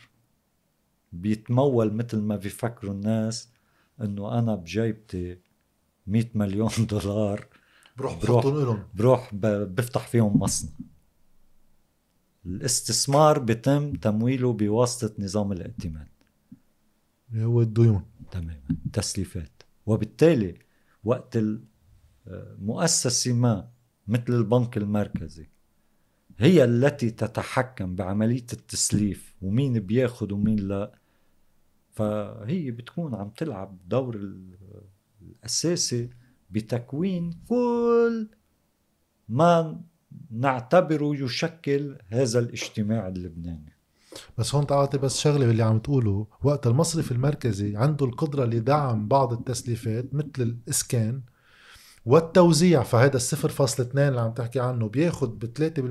بيتمول مثل ما بيفكروا الناس إنه أنا بجيبتي 100 مليون دولار بروح بروح, بروح بفتح فيهم مصنع. الاستثمار بيتم تمويله بواسطة نظام الائتمان. اللي هو الديون. تماما تسليفات وبالتالي وقت المؤسسة ما مثل البنك المركزي هي التي تتحكم بعملية التسليف ومين بياخد ومين لا. فهي بتكون عم تلعب دور الأساسي بتكوين كل ما نعتبره يشكل هذا الاجتماع اللبناني. بس هون تعاطي بس شغلة باللي عم تقوله وقت المصرف المركزي عنده القدرة لدعم بعض التسليفات مثل الإسكان والتوزيع فهذا الصفر فاصل اثنين اللي عم تحكي عنه بياخد ب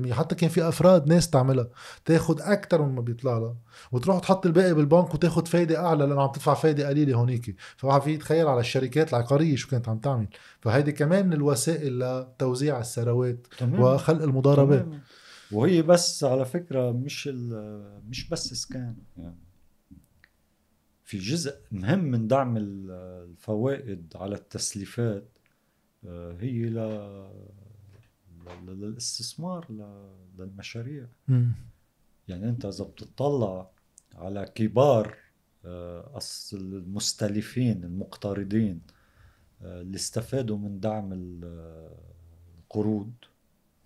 3% حتى كان في أفراد ناس تعملها. تاخد أكثر من ما بيطلع لها. وتروح تحط الباقي بالبنك وتاخد فايدة أعلى لأنه عم تدفع فايدة قليلة هونيك. فواحد في يتخيل على الشركات العقارية شو كانت عم تعمل. فهيدي كمان من الوسائل لتوزيع الثروات وخلق المضاربات. تمام. وهي بس على فكرة مش مش بس اسكان يعني في جزء مهم من دعم الفوائد على التسليفات. هي لل- للاستثمار ل- للمشاريع. يعني انت إذا بتطلع على كبار آه، المستلفين المقترضين آه، اللي استفادوا من دعم ال- آه، القروض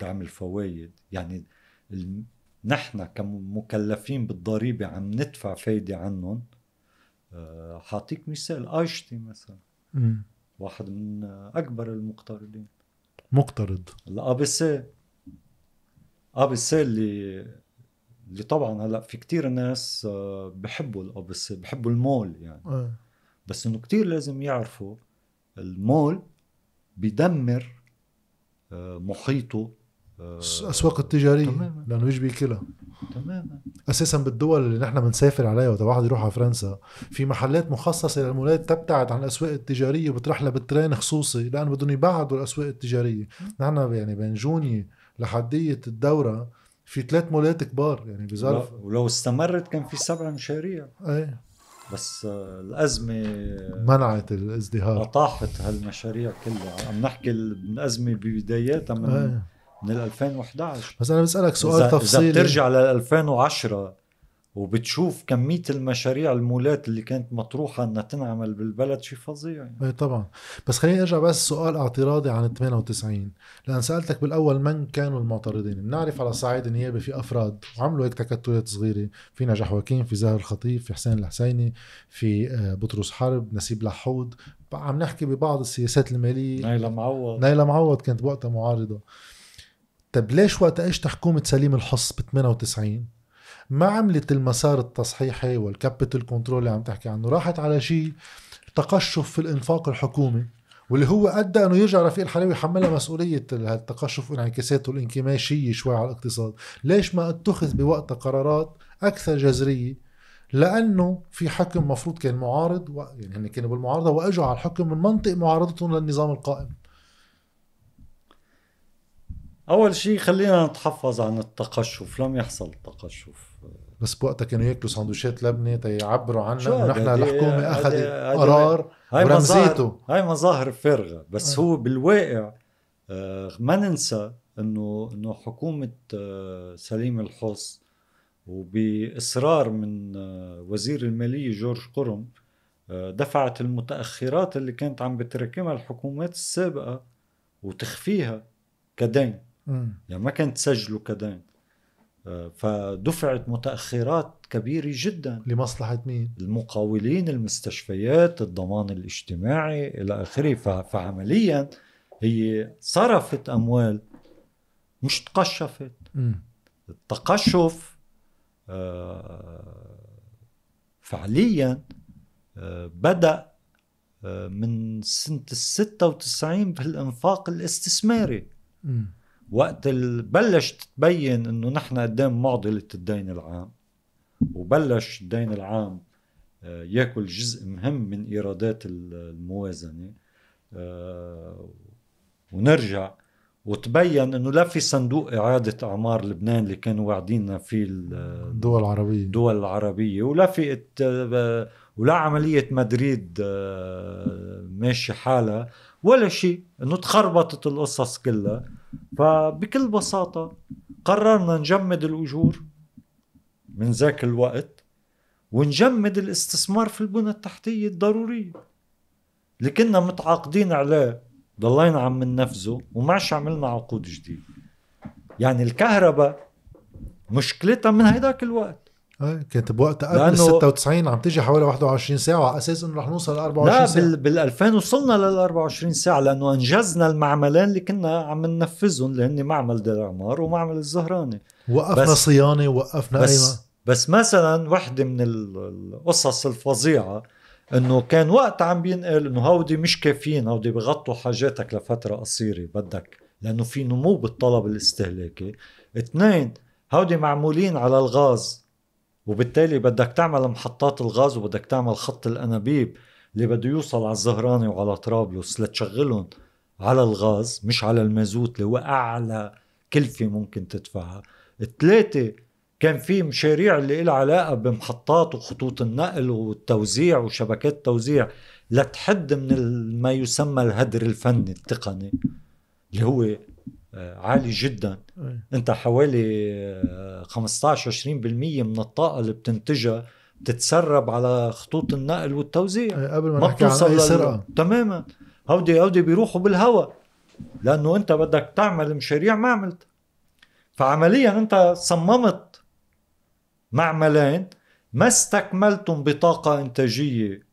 دعم الفوائد يعني الم- نحن كمكلفين بالضريبة عم ندفع فايدة عنهم آه، حاعطيك مثال ايشتي مثلا. واحد من أكبر المقترضين. مقترض. ال ABC ABC اللي اللي طبعا هلأ في كتير ناس آه، بحبوا ال ABC بحبوا المول يعني. آه. بس إنه كتير لازم يعرفوا المول بدمر آه، محيطه آه، الأسواق التجارية تماماً. لأنه بيجي بياكلها تماما. أساسا بالدول اللي نحن بنسافر عليها وقت واحد يروح على فرنسا في محلات مخصصة للمولات تبتعد عن الأسواق التجارية وبتروح لها بالترين خصوصي لأنه بدهم يبعدوا الأسواق التجارية. نحن يعني بين جوني لحدية الدورة في ثلاث مولات كبار يعني بظرف ولو- استمرت كان في سبع مشاريع. إيه. بس آه، الأزمة منعت الازدهار. اطاحت هالمشاريع كلها. عم نحكي الازمه ببداياتها من إيه. من ال 2011 بس أنا بسألك سؤال إذا- تفصيلي. اذا بترجع لل 2010 وبتشوف كمية المشاريع المولات اللي كانت مطروحة إنها تنعمل بالبلد شيء فظيع يعني. إيه طبعا. بس خليني أرجع بس سؤال اعتراضي عن ال 98 لأن سألتك بالأول من كانوا المعترضين؟ بنعرف على الصعيد النيابي في أفراد وعملوا هيك تكتلات صغيرة. في نجاح وكيم في زاهر الخطيب في حسين الحسيني في آه، بطرس حرب نسيب لحود. عم نحكي ببعض السياسات المالية. نايلة معوض. نايلة معوض كانت بوقتها معارضة. طب ليش وقت اجت حكومة سليم الحص ب 98 ما عملت المسار التصحيحي وال capital control اللي عم تحكي عنه راحت على شيء تقشف في الإنفاق الحكومي واللي هو أدى إنه يرجع رفيق الحريري يحملها مسؤولية التقشف وانعكاساته الانكماشيه شوي على الاقتصاد، ليش ما اتخذ بوقتها قرارات أكثر جذرية؟ لأنه في حكم مفروض كان معارض و... يعني هن كانوا بالمعارضة وإجوا على الحكم من منطق معارضتهم للنظام القائم. أول شيء خلينا نتحفظ عن التقشف لم يحصل تقشف بس بوقتها كانوا ياكلوا سندوتشات لبنة تيعبروا عنا؟ ونحن الحكومة أخذت قرار هاي ورمزيته. مظاهر هاي مظاهر فارغة بس آه. هو بالواقع آه، ما ننسى انه إنه حكومة آه، سليم الحص وبإصرار من وزير المالية جورج قرم دفعت المتأخرات اللي كانت عم بتراكمها الحكومات السابقة وتخفيها كدين. يعني ما كانت تسجله كدين آه، فدفعت متأخرات كبيرة جدا لمصلحة مين؟ المقاولين المستشفيات الضمان الاجتماعي إلى آخره فعمليا هي صرفت أموال مش تقشفت مم. التقشف آه، فعليا آه، بدأ من سنة ال 96 بالأنفاق الاستثماري مم. وقت بلش تبين إنه نحن قدام معضلة الدين العام وبلش الدين العام آه، ياكل جزء مهم من إيرادات ال- الموازنة آه، ونرجع وتبين إنه لا في صندوق إعادة أعمار لبنان اللي كانوا واعديننا فيه ال- الدول العربيه الدول العربية ولا في ات- ولا عملية مدريد آه، ماشي حالها ولا شيء. إنه تخربطت القصص كلها. فبكل بساطة قررنا نجمد الأجور من ذاك الوقت ونجمد الاستثمار في البنى التحتية الضرورية. اللي كنا متعاقدين عليه ضلينا عم ننفذه وماش عملنا عقود جديدة. يعني الكهرباء مشكلتها من هيداك الوقت. إيه كانت بوقتها قبل لأنه- 96 عم تيجي حوالي 21 ساعة على أساس إنه رح نوصل ل 24 لا ساعة. بال بال 2000 وصلنا لل 24 ساعة لأنه أنجزنا المعملين اللي كنا عم ننفذهم اللي هن معمل دير عمار ومعمل الزهراني. وقفنا بس- صيانة وقفنا بس بس مثلا وحدة من ال- القصص الفظيعة إنه كان وقت عم بينقل إنه هودي مش كافيين هودي بغطوا حاجاتك لفترة قصيرة بدك لأنه في نمو بالطلب الاستهلاكي. اثنين هودي معمولين على الغاز. وبالتالي بدك تعمل محطات الغاز وبدك تعمل خط الأنابيب اللي بده يوصل على الزهراني وعلى طرابلس لتشغلهم على الغاز مش على المازوت اللي هو أعلى كلفة ممكن تدفعها. ثلاثة كان في مشاريع اللي لها علاقة بمحطات وخطوط النقل والتوزيع وشبكات التوزيع لتحد من ما يسمى الهدر الفني التقني اللي هو عالي جدا. إيه. انت حوالي آه، 15 20% من الطاقة اللي بتنتجها بتتسرب على خطوط النقل والتوزيع. إيه، قبل ما ما نحكي عن أي سرقه تماما. هودي هودي بيروحوا بالهواء لأنه انت بدك تعمل مشاريع ما عملت. فعمليا انت صممت معملين ما استكملتم بطاقة إنتاجية آه،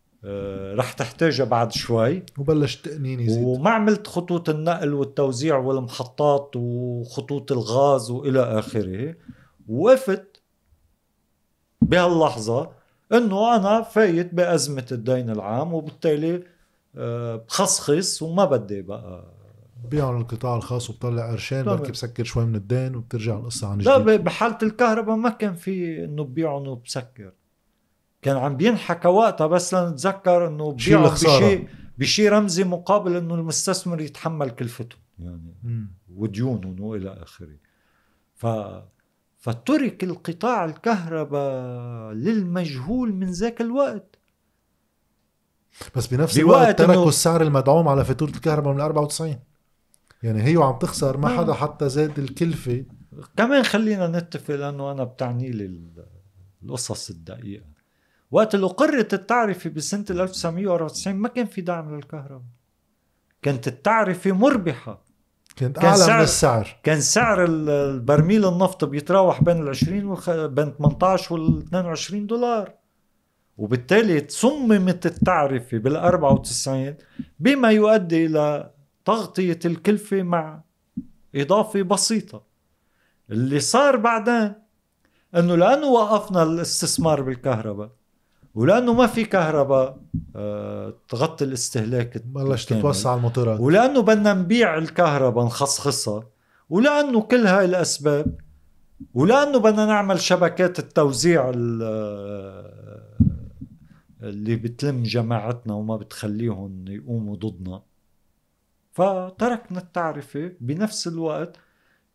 رح تحتاجها بعد شوي. وبلش التقنين يزيد. وما عملت خطوط النقل والتوزيع والمحطات وخطوط الغاز وإلى آخره. وقفت بهاللحظة إنه أنا فايت بأزمة الدين العام وبالتالي آه، بخصخص وما بدي بقى. بيعوا للقطاع الخاص وبطلع قرشين. بركي بسكر شوي من الدين وبترجع القصة عن لا جديد. ب- بحالة الكهرباء ما كان في إنه ببيعهم وبسكر. كان عم بينحكى وقتها بس لنتذكر إنه الخسارة. بشيء بشيء رمزي مقابل إنه المستثمر يتحمل كلفته يعني مم. وديونهم والى آخره ف فترك القطاع الكهرباء للمجهول من ذاك الوقت بس بنفس الوقت تركوا إنه- السعر المدعوم على فاتورة الكهرباء من 94 يعني هي وعم تخسر ما آه. حدا حتى زاد الكلفة كمان خلينا نتفق لأنه أنا بتعني لي ال- القصص الدقيقة وقت اللي اقرت التعرفه بسنة 1994 ما كان في دعم للكهرباء. كانت التعرفة مربحة. كانت كان أعلى سعر- من السعر. كان سعر ال- البرميل النفط بيتراوح بين ال 20 والخ... بين 18 وال 22 دولار. وبالتالي صممت التعرفة بال 94 بما يؤدي إلى تغطية الكلفة مع إضافة بسيطة. اللي صار بعدين إنه لأنه وقفنا الاستثمار بالكهرباء ولأنه ما في كهرباء آه، تغطي الاستهلاك بلش الكامل. تتوسع الموتورات ولأنه بدنا نبيع الكهرباء نخصخصها ولأنه كل هاي الأسباب ولأنه بدنا نعمل شبكات التوزيع ال- اللي بتلم جماعتنا وما بتخليهم يقوموا ضدنا فتركنا التعرفة بنفس الوقت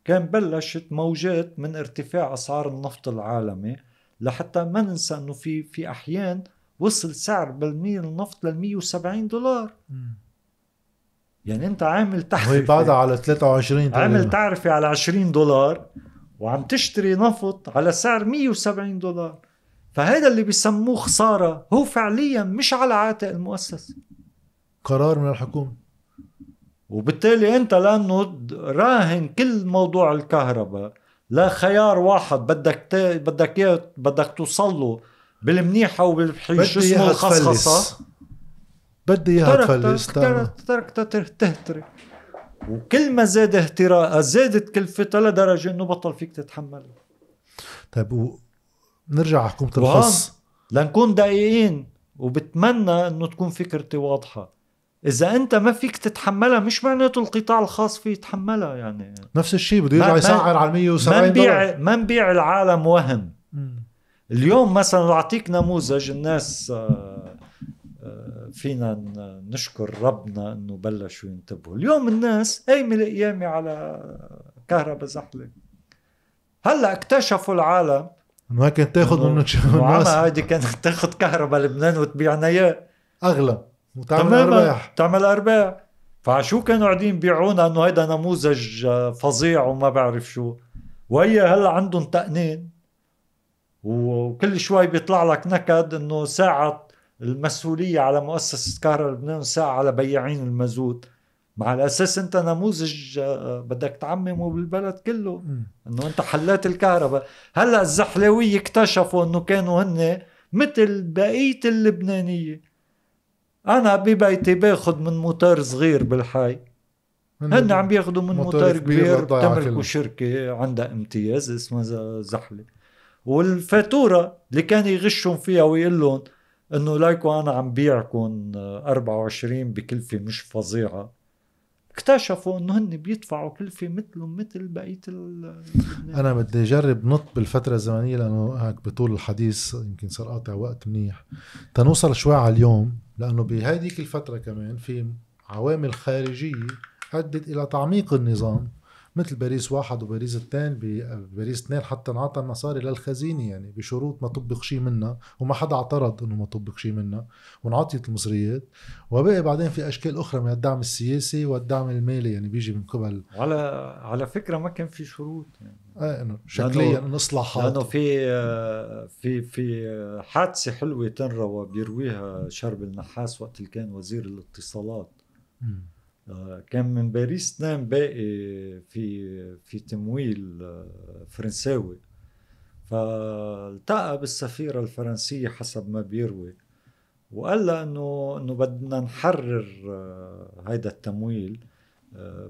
كان بلشت موجات من ارتفاع أسعار النفط العالمي لحتى ما ننسى إنه في في أحيان وصل سعر برميل النفط لل 170 دولار. مم. يعني أنت عامل وهي تعرفة. بعدها على 23 عامل تقريبا. تعرفة على 20 دولار وعم تشتري نفط على سعر 170 دولار. فهذا اللي بيسموه خسارة هو فعليا مش على عاتق المؤسسة. قرار من الحكومة. وبالتالي أنت لأنه راهن كل موضوع الكهرباء لا خيار واحد بدك ت... بدك اياه بدك توصل له بالمنيحه وبالحي شو بدي اسمه الخصخصة. بدي إياها تفلس تركتها تهتري وكل ما زاد اهتراء زادت كلفتها لدرجة إنه بطل فيك تتحملها طيب و... نرجع على حكومه الخص. لنكون دقيقين وبتمنى إنه تكون فكرتي واضحة. إذا أنت ما فيك تتحملها مش معناته القطاع الخاص فيه يتحملها يعني. نفس الشيء بده ما- يرجع ما- يسعر على ما 170 دولار. نبيع ما نبيع العالم وهم. اليوم مثلا أعطيك نموذج الناس آه، آه، فينا نشكر ربنا إنه بلشوا ينتبهوا. اليوم الناس قايمة القيامه على كهرباء زحلة. هلأ اكتشفوا العالم. هيك كانت تاخذ منك شو هيدي كانت تاخذ كهرباء لبنان وتبيعنا إياه. أغلى. وتعمل تماما أرباح. تعمل أرباح. فعشو كانوا قاعدين يبيعونا إنه هيدا نموذج آه، فظيع وما بعرف شو. وهي هلأ عندهم تقنين وكل شوي بيطلع لك نكد إنه ساعة المسؤولية على مؤسسة كهرباء لبنان وساعة على بياعين المازوت. مع الأساس أنت نموذج آه، بدك تعممه بالبلد كله. إنه أنت حلات الكهرباء. هلأ الزحلوية اكتشفوا إنه كانوا هن مثل بقية اللبنانية. أنا ببيتي باخد من موتور صغير بالحي. هن عم بياخدوا من موتور كبير بتملكوا. شركة عندها امتياز اسمها ز- زحلة. والفاتورة اللي كان يغشهم فيها ويقول لهم إنه لايكو أنا عم بيعكم 24 بكلفة مش فظيعة. اكتشفوا انه هن بيدفعوا كلفة مثلهم مثل بقية ال- أنا بدي أجرب نط بالفترة الزمنية لأنه هيك بطول الحديث يمكن صار قاطع وقت منيح. تنوصل شوي على اليوم لأنه بهذيك الفترة كمان في عوامل خارجية أدت إلى تعميق النظام. مثل باريس واحد وباريس اثنين بباريس اثنين حتى انعطى مصاري للخزينه يعني بشروط ما طبق شيء منها وما حدا اعترض إنه ما طبق شيء منها وانعطيت المصريات. وبقي بعدين في أشكال أخرى من الدعم السياسي والدعم المالي يعني بيجي من قبل. على على فكرة ما كان في شروط يعني. إيه إنه شكليا انه إصلاحات. لأنه في في في حادثة حلوة تنروى بيرويها شرب النحاس وقت اللي كان وزير الاتصالات. آه، كان من باريس اثنين باقي في في تمويل آه، فرنساوي. فالتقى بالسفيرة الفرنسية حسب ما بيروي وقال لها إنه إنه بدنا نحرر آه، هيدا التمويل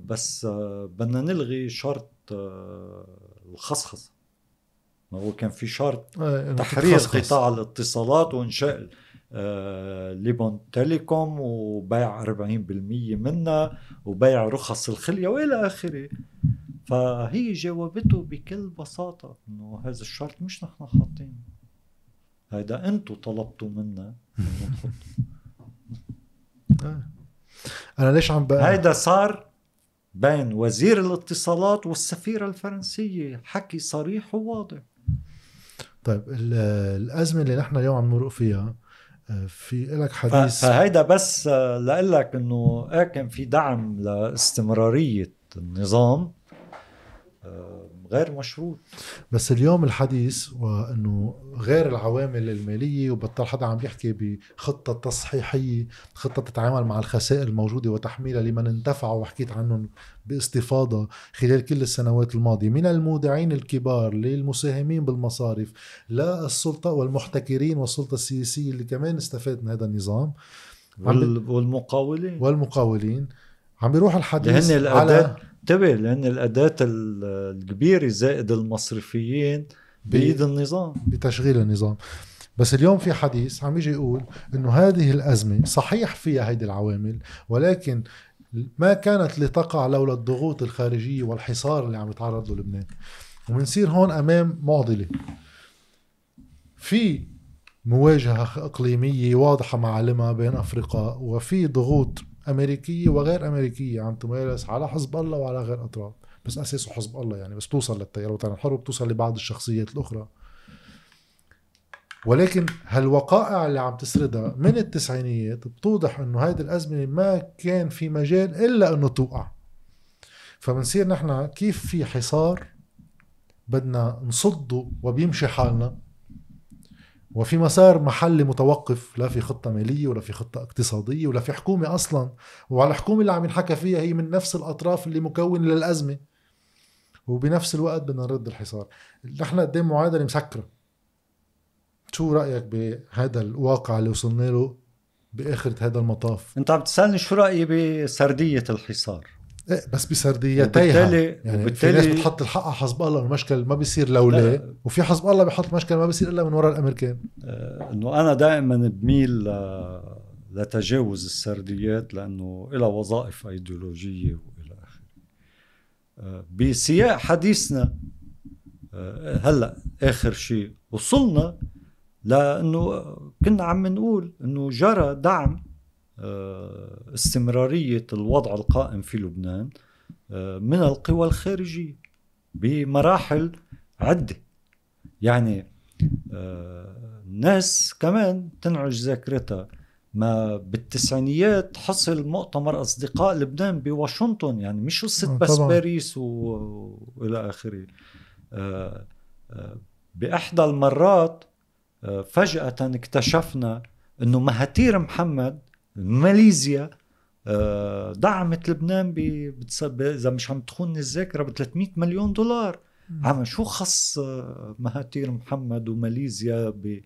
بس بدنا نلغي شرط الخصخصة. ما هو كان في شرط تحرير قطاع الاتصالات وإنشاء آه، ليبون تيليكوم وبيع 40% منها وبيع رخص الخلية وإلى آخره. فهي جاوبته بكل بساطة إنه هذا الشرط مش نحن حاطينه. هيدا أنتم طلبتوا منا آه. أنا ليش عم بقى هيدا صار بين وزير الاتصالات والسفيرة الفرنسية. حكي صريح وواضح. طيب الأزمة اللي نحن اليوم عم نمرق فيها في لك حديث. فهيدا بس لاقول لك إنه إيه كان في دعم لاستمرارية النظام. آه، غير مشروط. بس اليوم الحديث وإنه غير العوامل المالية وبطل حدا عم يحكي بخطة تصحيحية خطة تتعامل مع الخسائر الموجودة وتحميلها لمن انتفعوا وحكيت عنهم باستفاضة خلال كل السنوات الماضية. من المودعين الكبار للمساهمين بالمصارف للسلطه والمحتكرين والسلطة السياسية اللي كمان استفاد من هذا النظام والمقاولين. والمقاولين. عم بيروح الحديث على انتبه لأن الأداة الكبيرة زائد المصرفيين بايد النظام. بتشغيل النظام. بس اليوم في حديث عم يجي يقول إنه هذه الأزمة صحيح فيها هيدي العوامل ولكن ما كانت لتقع لولا الضغوط الخارجية والحصار اللي عم يتعرض له لبنان. وبنصير هون أمام معضلة. في مواجهة إقليمية واضحة معالمها بين أفريقيا وفي ضغوط أمريكية وغير أمريكية عم تمارس على حزب الله وعلى غير أطراف. بس أساسه حزب الله يعني بس توصل للتيار. الوطني الحر وبتوصل لبعض الشخصيات الأخرى. ولكن هالوقائع اللي عم تسردها من التسعينيات بتوضح إنه هذه الأزمة ما كان في مجال إلا إنه توقع. فبنصير نحن كيف في حصار بدنا نصده وبيمشي حالنا. وفي مسار محلي متوقف لا في خطة مالية ولا في خطة اقتصادية ولا في حكومة أصلا. وعلى الحكومة اللي عم ينحكى فيها هي من نفس الأطراف اللي مكونة للأزمة. وبنفس الوقت بدنا نرد الحصار. نحن قدام معادلة مسكرة. شو رأيك بهذا الواقع اللي وصلنا له بآخرة هذا المطاف؟ أنت عم تسألني شو رأيي بسردية الحصار؟ إيه بس بسرديتيها وبالتالي يعني وبالتالي في ناس بتحط الحق على حزب الله المشكل ما بيصير لولا وفي حزب الله بيحط المشكل ما بيصير إلا من وراء الأمريكان. آه إنه أنا دائما بميل لتجاوز السرديات لأنه لها وظائف أيديولوجية وإلى آخره. آه بسياق حديثنا آه هلأ آخر شيء. وصلنا لأنه كنا عم نقول إنه جرى دعم استمرارية الوضع القائم في لبنان آه، من القوى الخارجية بمراحل عدة. يعني الناس آه، كمان تنعج ذاكرتها. ما بالتسعينيات حصل مؤتمر أصدقاء لبنان بواشنطن يعني مش قصة بس طبعا. باريس وإلى آخره. بأحدى المرات فجأة اكتشفنا إنه مهاتير محمد ماليزيا آه، دعمت لبنان إذا مش عم تخونني الذاكرة ب 300 مليون دولار. عم شو خص آه، مهاتير محمد وماليزيا ب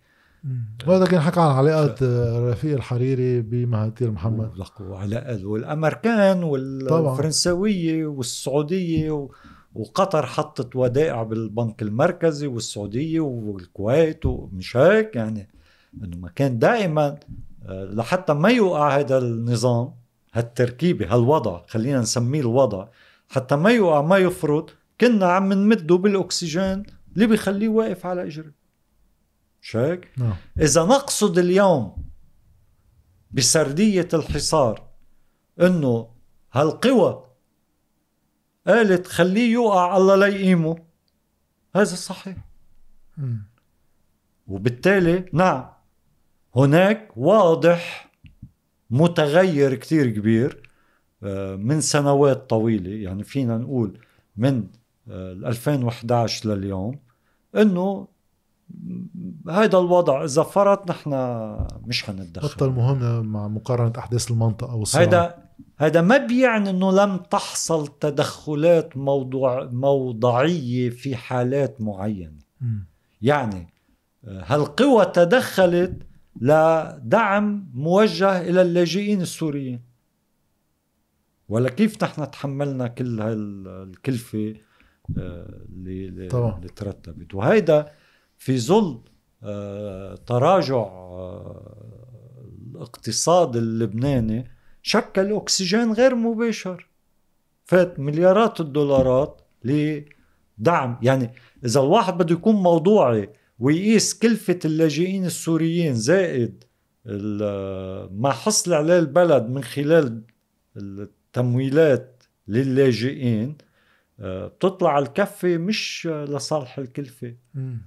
هذا كان حكى عن علاقات آه، رفيق الحريري بمهاتير محمد. وعلاقات والأمريكان والفرنسوية والسعودية وقطر حطت ودائع بالبنك المركزي والسعودية والكويت ومش هيك يعني. إنه ما كان دائما لحتى ما يوقع هذا النظام هالتركيبة هالوضع خلينا نسميه الوضع حتى ما يوقع ما يفرط كنا عم نمده بالأكسجين اللي بيخليه واقف على إجره مش هيك؟ نعم. إذا نقصد اليوم بسردية الحصار إنه هالقوى قالت خليه يوقع الله لا يقيمه هذا صحيح مم. وبالتالي نعم هناك واضح متغير كتير كبير آه، من سنوات طويلة. يعني فينا نقول من آه، 2011 لليوم إنه هذا الوضع إذا فرط نحن مش حنتدخل. بطل مهم مع مقارنة أحداث المنطقة والصراع. هذا هذا ما بيعني إنه لم تحصل تدخلات موضوع موضعية في حالات معينة. مم. يعني آه، هالقوى تدخلت لدعم موجه إلى اللاجئين السوريين. ولا كيف نحن تحملنا كل هالكلفه آه، اللي اللي طبعا. اللي ترتبت؟ وهيدا في ظل آه، تراجع آه، الاقتصاد اللبناني شكل أكسجين غير مباشر. فات مليارات الدولارات لدعم. يعني إذا الواحد بده يكون موضوعي ويقيس كلفة اللاجئين السوريين زائد ال- ما حصل عليه البلد من خلال التمويلات للاجئين آه، بتطلع الكفة مش لصالح الكلفة مم.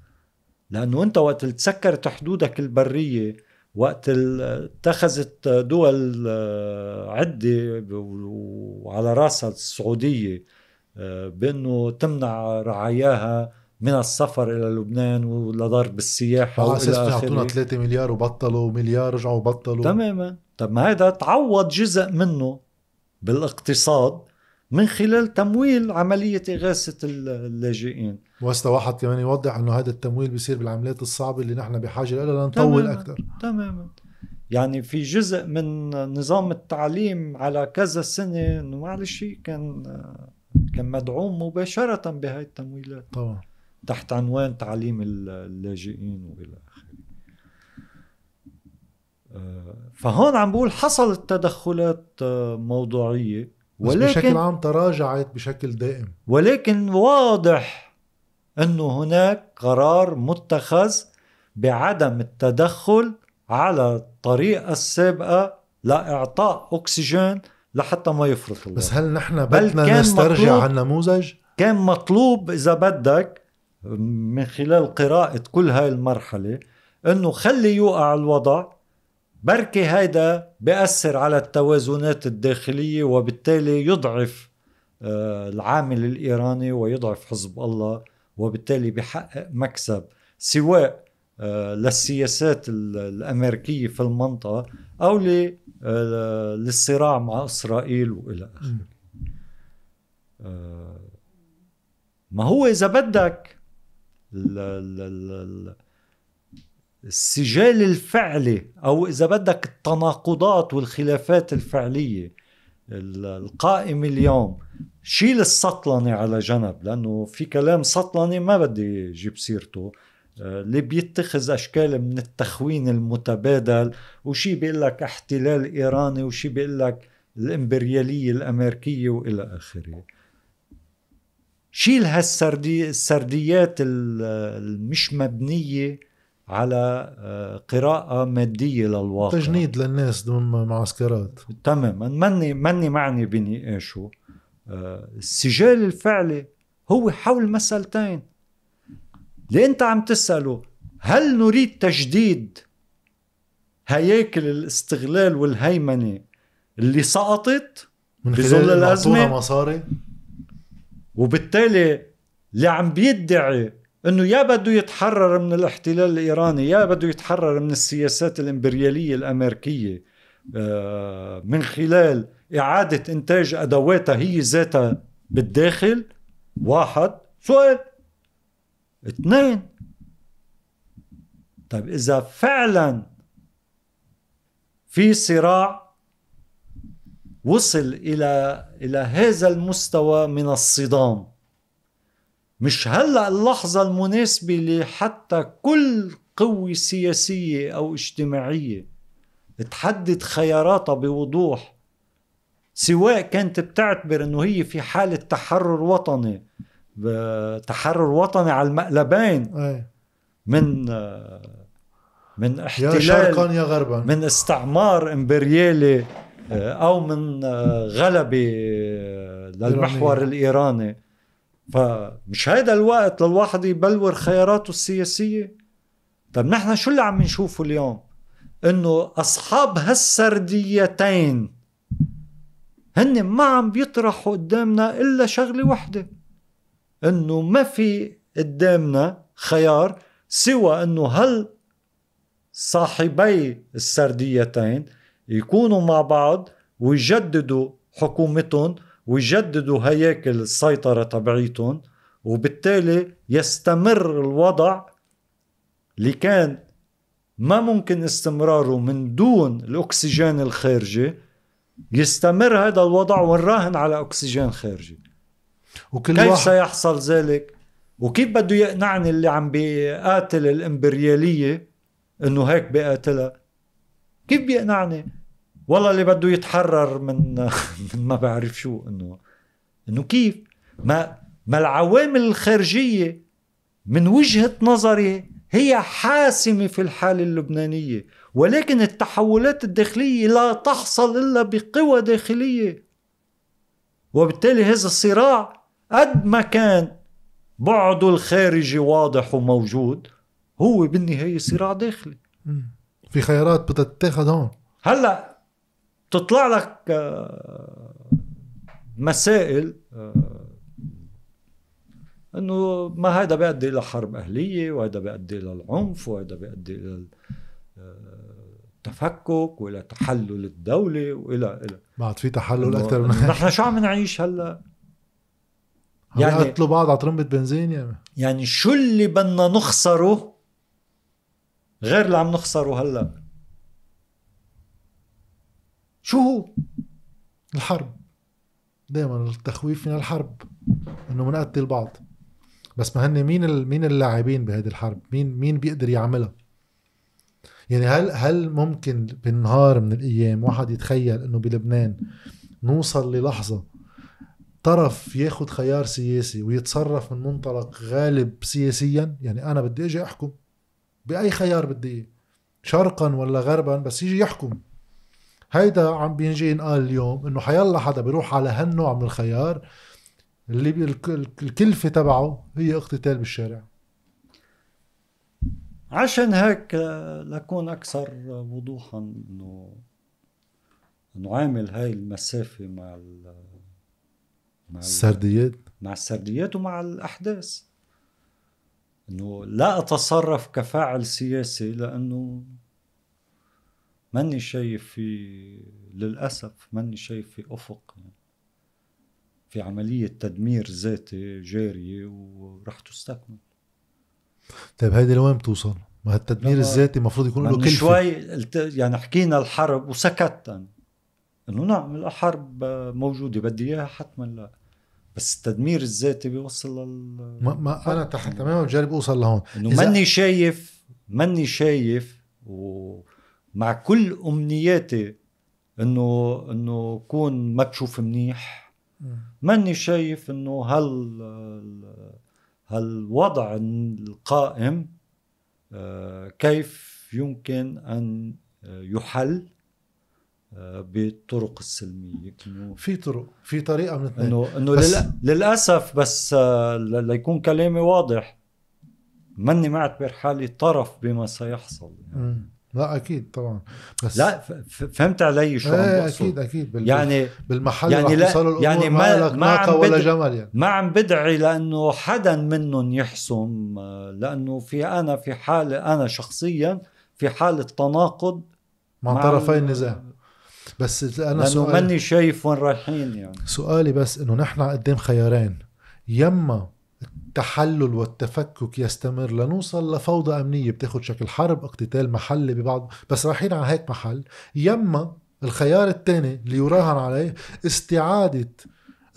لأنه أنت وقت تسكرت حدودك البرية وقت اتخذت دول آه، عدة و- وعلى راسها السعودية آه، بأنه تمنع رعاياها من السفر إلى لبنان ولضرب السياحة على أساس وإلى يعطونا آخره. 3 مليار وبطلوا مليار رجعوا بطلوا. تماما. طب ما هذا تعوض جزء منه بالاقتصاد من خلال تمويل عملية إغاثة اللاجئين. وهسه واحد كمان يوضح إنه هذا التمويل بيصير بالعمليات الصعبة اللي نحن بحاجة لها لنطول تماماً. أكثر تماما. يعني في جزء من نظام التعليم على كذا سنة معلش كان كان مدعوم مباشرة بهاي التمويلات. طبعا. تحت عنوان تعليم اللاجئين وإلى آخره. آه، فهون عم بقول حصلت تدخلات آه، موضوعية بس بشكل ولكن عام تراجعت بشكل دائم. ولكن واضح أنه هناك قرار متخذ بعدم التدخل على الطريقة السابقة لإعطاء أكسجين لحتى ما يفرط الوضع بس هل نحن بدنا نسترجع مطلوب- عن نموذج كان مطلوب إذا بدك من خلال قراءة كل هاي المرحلة إنه خلي يوقع الوضع بركي هيدا بيأثر على التوازنات الداخلية وبالتالي يضعف آه، العامل الإيراني ويضعف حزب الله وبالتالي بيحقق مكسب. سواء آه، للسياسات ال- الأمريكية في المنطقة أو آه، للصراع مع إسرائيل وإلى آخره. ما هو إذا بدك السجال الفعلي أو إذا بدك التناقضات والخلافات الفعلية ال- القائمة اليوم شيل السطلنة على جنب لأنه في كلام سطلنة ما بدي جيب سيرته. آه، اللي بيتخذ أشكال من التخوين المتبادل وشي بيقول لك احتلال إيراني وشي بيقول لك الإمبريالية الأمريكية وإلى آخره. شيل هالسردي السرديات ال- المش مبنية على آه، قراءة مادية للواقع. تجنيد للناس ضمن معسكرات تماما. ماني ماني معني بنقاشه آه، السجال الفعلي هو حول مسألتين. اللي أنت عم تسأله؟ هل نريد تجديد هياكل الاستغلال والهيمنة اللي سقطت من خلال الأزمة؟ مصاري؟ وبالتالي اللي عم بيدعي إنه يا بده يتحرر من الاحتلال الإيراني يا بده يتحرر من السياسات الإمبريالية الأمريكية آه، من خلال إعادة إنتاج أدواتها هي ذاتها بالداخل واحد. سؤال. اثنين. طيب إذا فعلا في صراع وصل إلى إلى هذا المستوى من الصدام. مش هلأ اللحظة المناسبة لحتى كل قوة سياسية أو اجتماعية تحدد خياراتها بوضوح سواء كانت بتعتبر إنه هي في حالة تحرر وطني تحرر وطني على المقلبين. إيه. من من يا احتلال شرقا يا غربا. من استعمار إمبريالي أو من آه، غلبه آه، للمحور الإيراني. فمش هيدا الوقت للواحد يبلور خياراته السياسية؟ طيب نحن شو اللي عم نشوفه اليوم؟ إنه أصحاب هالسرديتين هن ما عم بيطرحوا قدامنا إلا شغلة وحدة. إنه ما في قدامنا خيار سوى إنه هل صاحبي السرديتين يكونوا مع بعض ويجددوا حكومتهم ويجددوا هياكل السيطرة تبعيتهم وبالتالي يستمر الوضع اللي كان ما ممكن استمراره من دون الأكسجين الخارجي. يستمر هذا الوضع ونراهن على أكسجين خارجي. وكل كيف واحد سيحصل ذلك؟ وكيف بده يقنعني اللي عم بيقاتل الإمبريالية إنه هيك بيقاتلها؟ كيف بيقنعني؟ والله اللي بده يتحرر من من ما بعرف شو انه إنه كيف؟ ما ما العوامل الخارجية من وجهة نظري هي حاسمة في الحالة اللبنانية ولكن التحولات الداخلية لا تحصل إلا بقوى داخلية. وبالتالي هذا الصراع قد ما كان بعده الخارجي واضح وموجود هو بالنهاية صراع داخلي. في خيارات بتتاخذ هون. هلأ تطلع لك آه، مسائل آه، إنه ما هذا بيؤدي إلى حرب أهلية وهذا بيؤدي إلى العنف وهذا بيؤدي إلى التفكك آه، وإلى تحلل الدولة وإلى إلى. بعد في تحلل أكثر من نحن شو عم نعيش هلا؟ يعني يقتلوا بعض على طرمبة بنزين يعني. يعني شو اللي بدنا نخسره غير اللي عم نخسره هلا؟ شو هو؟ الحرب. دائما التخويف من الحرب إنه بنقتل بعض. بس ما هن مين مين اللاعبين بهذه الحرب؟ مين مين بيقدر يعملها؟ يعني هل هل ممكن بنهار من الأيام واحد يتخيل إنه بلبنان نوصل للحظة طرف ياخذ خيار سياسي ويتصرف من منطلق غالب سياسيا؟ يعني أنا بدي إجي أحكم. بأي خيار بدي شرقا ولا غربا؟ بس يجي يحكم. هيدا عم بينجي ينقال اليوم إنه حيلا حدا بيروح على هالنوع من الخيار اللي الكلفة تبعه هي اقتتال بالشارع. عشان هيك لكون أكثر وضوحا انه إنه عامل هاي المسافة مع ال مع السرديات. مع السرديات ومع الأحداث. إنه لا أتصرف كفاعل سياسي لأنه ماني شايف في للأسف ماني شايف في أفق يعني في عملية تدمير ذاتي جارية ورح تستكمل طيب هيدي لوين بتوصل؟ ما التدمير الذاتي المفروض يكون له كلفة شوي يعني حكينا الحرب وسكت إنه نعم الحرب موجودة بدي إياها حتما لا بس التدمير الذاتي بيوصل لل ما, ما أنا تماما بجرب أوصل لهون إنه. ماني شايف ماني شايف و مع كل أمنياتي إنه إنه كون مكشوف منيح. ماني شايف إنه هال هالوضع القائم آه، كيف يمكن أن يحل آه، بالطرق السلمية؟ في طرق في طريقة من إنه إنه للأسف بس آه، ليكون كلامي واضح. ماني معتبر حالي طرف بما سيحصل. يعني. لا أكيد طبعا. بس لا فهمت علي شو عم إيه أكيد أكيد. بال يعني بالمحل يعني لا يعني ما ما عم ولا جمل يعني. ما عم بدعي لأنه حدا منهم يحسم لأنه في أنا في حالة أنا شخصيا في حالة تناقض مع, مع طرفي النزاع. بس أنا لأنه ماني شايف وين رايحين يعني. سؤالي بس إنه نحن قدام خيارين. يما التحلل والتفكك يستمر. لنوصل لفوضى أمنية بتاخد شكل حرب اقتتال محلي ببعض. بس رايحين على هيك محل. يما الخيار الثاني اللي يراهن عليه استعادة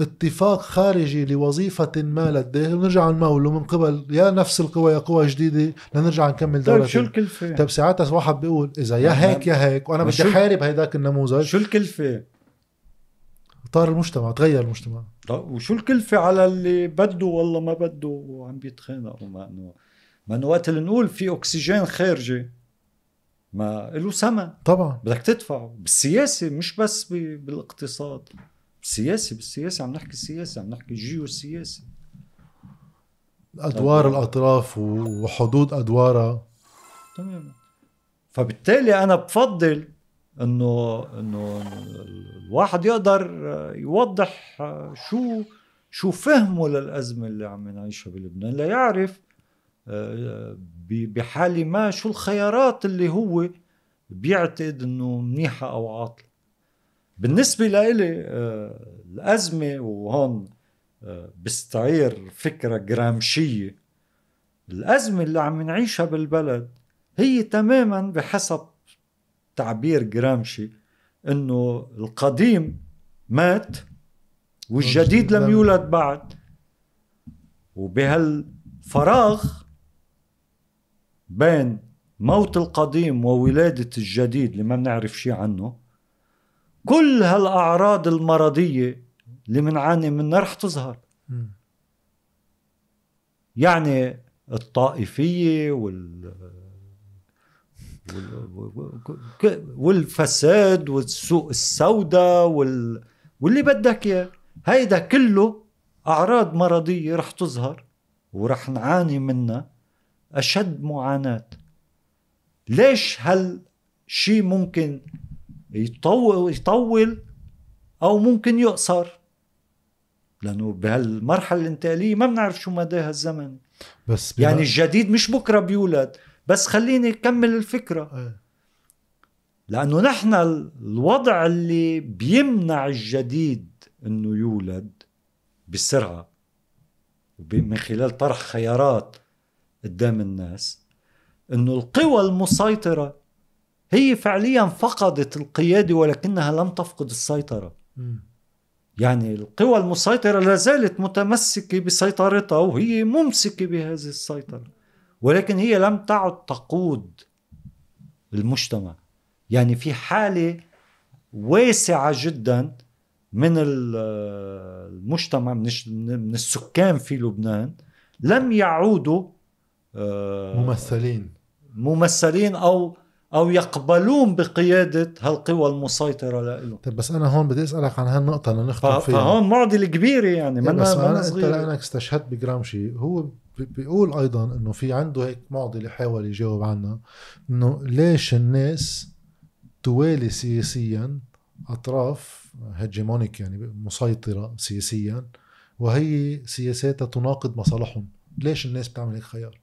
اتفاق خارجي لوظيفة ما للداخل ونرجع نموله من قبل. يا نفس القوى يا قوى جديدة. لنرجع نكمل دولة طيب شو الكلفة؟ طيب ساعتها واحد بيقول إذا يا هيك يا هيك وأنا بدي أحارب هيداك النموذج. شو الكلفة؟ طار المجتمع تغير المجتمع. طيب وشو الكلفة على اللي بده والله ما بده وعم بيتخانقوا؟ مع انه ما إنه وقت اللي نقول في أكسجين خارجي ما له ثمن طبعا. بدك تدفعه بالسياسة مش بس بالاقتصاد. بالسياسة بالسياسة عم نحكي سياسة عم نحكي جيو سياسي أدوار الأطراف وحدود أدوارها. تماما. فبالتالي أنا بفضل إنه إنه الواحد يقدر يوضح شو شو فهمه للأزمة اللي عم نعيشها بلبنان ليعرف آه، بحال ما شو الخيارات اللي هو بيعتقد إنه منيحة أو عاطلة. بالنسبة لإلي آه، الأزمة وهون آه، بستعير فكرة جرامشية الأزمة اللي عم نعيشها بالبلد هي تماما بحسب تعبير جرامشي إنه القديم مات والجديد لم يولد بعد وبهالفراغ بين موت القديم وولادة الجديد اللي ما بنعرف شيء عنه كل هالأعراض المرضية اللي منعاني منها رح تظهر. يعني الطائفية وال- والفساد والسوق السوداء وال... واللي بدك إياه. هيدا كله أعراض مرضية رح تظهر ورح نعاني منها. أشد معاناة. ليش هالشي ممكن يطول يطول أو ممكن يقصر؟ لأنه بهالمرحلة الانتقاليه ما بنعرف شو مداها الزمن. بس يعني الجديد مش بكرة بيولد. بس خليني أكمل الفكرة إيه. لأنه نحن الوضع اللي بيمنع الجديد إنه يولد بسرعة من خلال طرح خيارات قدام الناس إنه القوى المسيطرة هي فعليا فقدت القيادة ولكنها لم تفقد السيطرة. يعني القوى المسيطرة لا زالت متمسكة بسيطرتها وهي ممسكة بهذه السيطرة ولكن هي لم تعد تقود المجتمع. يعني في حالة واسعة جدا من ال- المجتمع من من السكان في لبنان لم يعودوا آه، ممثلين. ممثلين أو أو يقبلون بقيادة هالقوى المسيطرة لهم طيب بس أنا هون بدي أسألك عن هالنقطه لنختم فيها. فهون معضله كبيره يعني يعني بس منا أنا منا انت لأنك استشهدت بجرامشي هو بيقول أيضا إنه في عنده هيك معضلة حاول يجاوب عنها إنه ليش الناس توالي سياسيا أطراف hegemonic يعني مسيطرة سياسيا وهي سياساتها تناقض مصالحهم. ليش الناس بتعمل هيك خيار؟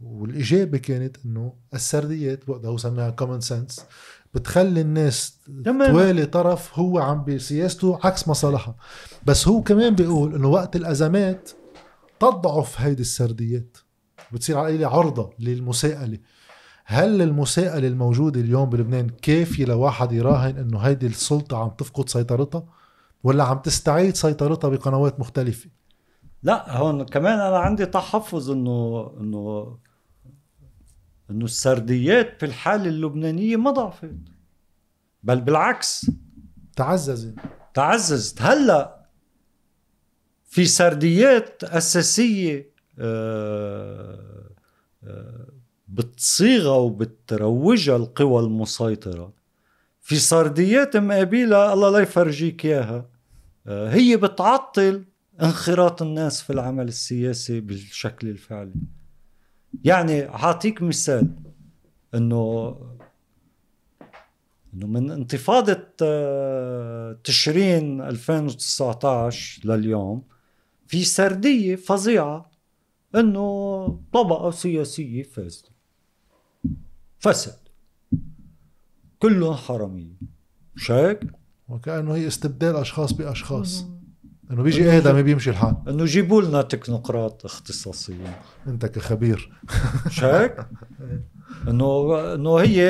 والإجابة كانت إنه السرديات وقتها هو سماها common sense بتخلي الناس. توالي طرف هو عم بسياسته عكس مصالحها. بس هو كمان بيقول إنه وقت الأزمات تضعف هيدي السرديات. بتصير على القليلة عرضة للمساءلة. هل المساءلة الموجودة اليوم بلبنان كافية لواحد يراهن إنه هيدي السلطة عم تفقد سيطرتها؟ ولا عم تستعيد سيطرتها بقنوات مختلفة؟ لا هون كمان أنا عندي تحفظ إنه إنه إنه السرديات في الحاله اللبنانية ما ضعفت. بل بالعكس. تعززت. تعززت. هلأ في سرديات أساسية آه، آه، بتصيغها وبتروجها القوى المسيطرة. في سرديات مقابلها الله لا يفرجيك إياها. آه، هي بتعطل انخراط الناس في العمل السياسي بالشكل الفعلي. يعني هعطيك مثال إنه إنه من انتفاضة آه، تشرين 2019 لليوم في سردية فظيعة إنه طبقة سياسية فاسدة. فسد. كلهم حرامية. مش هيك؟ وكأنه هي استبدال أشخاص بأشخاص. إنه بيجي آدم بيمشي الحال. إنه جيبوا لنا تكنوقراط اختصاصيين. أنت كخبير. مش هيك؟ انه انه هي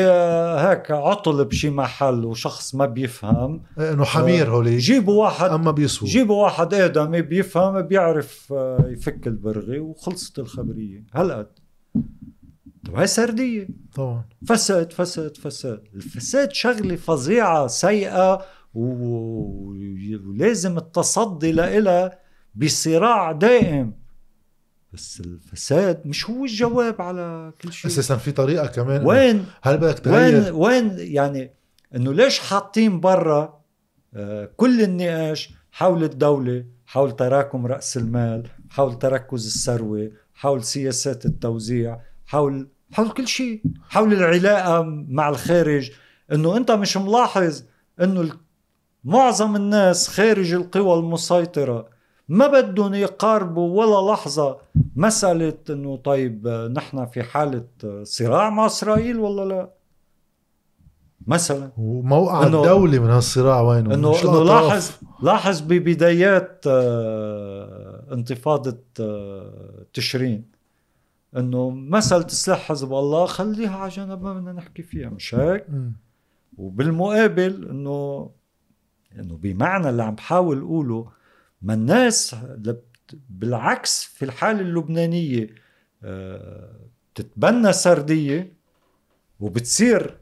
هيك عطل بشي محل وشخص ما بيفهم. إيه، إنه حمير هولي جيبوا واحد أما بيسووا جيبوا واحد ادمي بيفهم بيعرف آه، يفك البرغي وخلصت الخبرية. هالقد طب هاي سردية. طبعا. فساد فساد فساد. الفساد شغلة فظيعة سيئة ولازم التصدي لها بصراع دائم. بس الفساد مش هو الجواب على كل شيء. أساسا في طريقة كمان وين هل بدك تغير؟ وين وين يعني إنه ليش حاطين برا آه، كل النقاش حول الدولة حول تراكم رأس المال حول تركز الثروة حول سياسات التوزيع حول حول كل شيء حول العلاقة مع الخارج. إنه أنت مش ملاحظ إنه معظم الناس خارج القوى المسيطرة ما بدهم يقاربوا ولا لحظة مسألة إنه طيب نحن في حالة صراع مع إسرائيل ولا لا؟ مثلا. وموقع الدولة من هالصراع وينه إنه إنه لاحظ لاحظ ببدايات آه، انتفاضة آه، تشرين. إنه مسألة سلاح حزب الله خليها على جنب ما بدنا نحكي فيها مش هيك؟ وبالمقابل انه إنه بمعنى اللي عم بحاول أقوله ما الناس بالعكس في الحالة اللبنانية بتتبنى آه، سردية وبتصير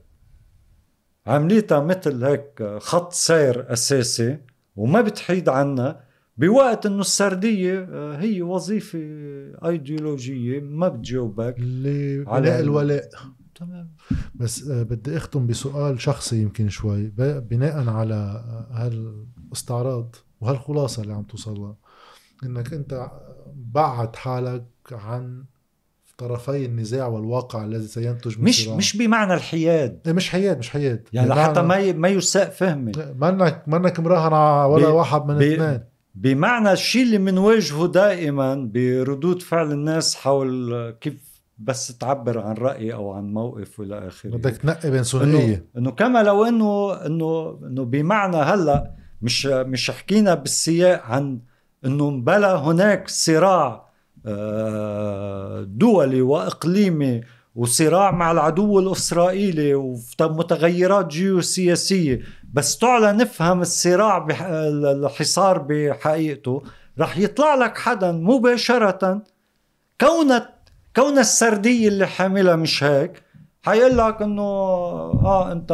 عمليتها مثل هيك خط سير أساسي وما بتحيد عنا بوقت إنه السردية آه، هي وظيفة ايديولوجيه ما بتجاوبك. على الولاء. تمام. بس آه، بدي أختم بسؤال شخصي يمكن شوي بناء على هالأستعراض. وهالخلاصة اللي عم توصلها إنك أنت بعد حالك عن طرفي النزاع والواقع الذي سينتج من مش. مش بمعنى الحياد. إيه، مش حياد مش حياد. يعني لحتى ما ما يساء فهمي. منك منك مراهن ولا واحد من اثنين. بمعنى الشيء اللي بنواجهه دائما بردود فعل الناس حول كيف بس تعبر عن رأي أو عن موقف وإلى آخره. بدك تنقي بين ثنائيه إنه, كما لو انه انه إنه بمعنى هلأ مش مش حكينا بالسياق عن إنه بلا هناك صراع آه، دولي وإقليمي وصراع مع العدو الإسرائيلي ومتغيرات جيوسياسية بس تعلى نفهم الصراع. الحصار بحقيقته رح يطلع لك حدا مباشرة كونت كون السردية اللي حاملها مش هيك حيقول لك إنه آه انت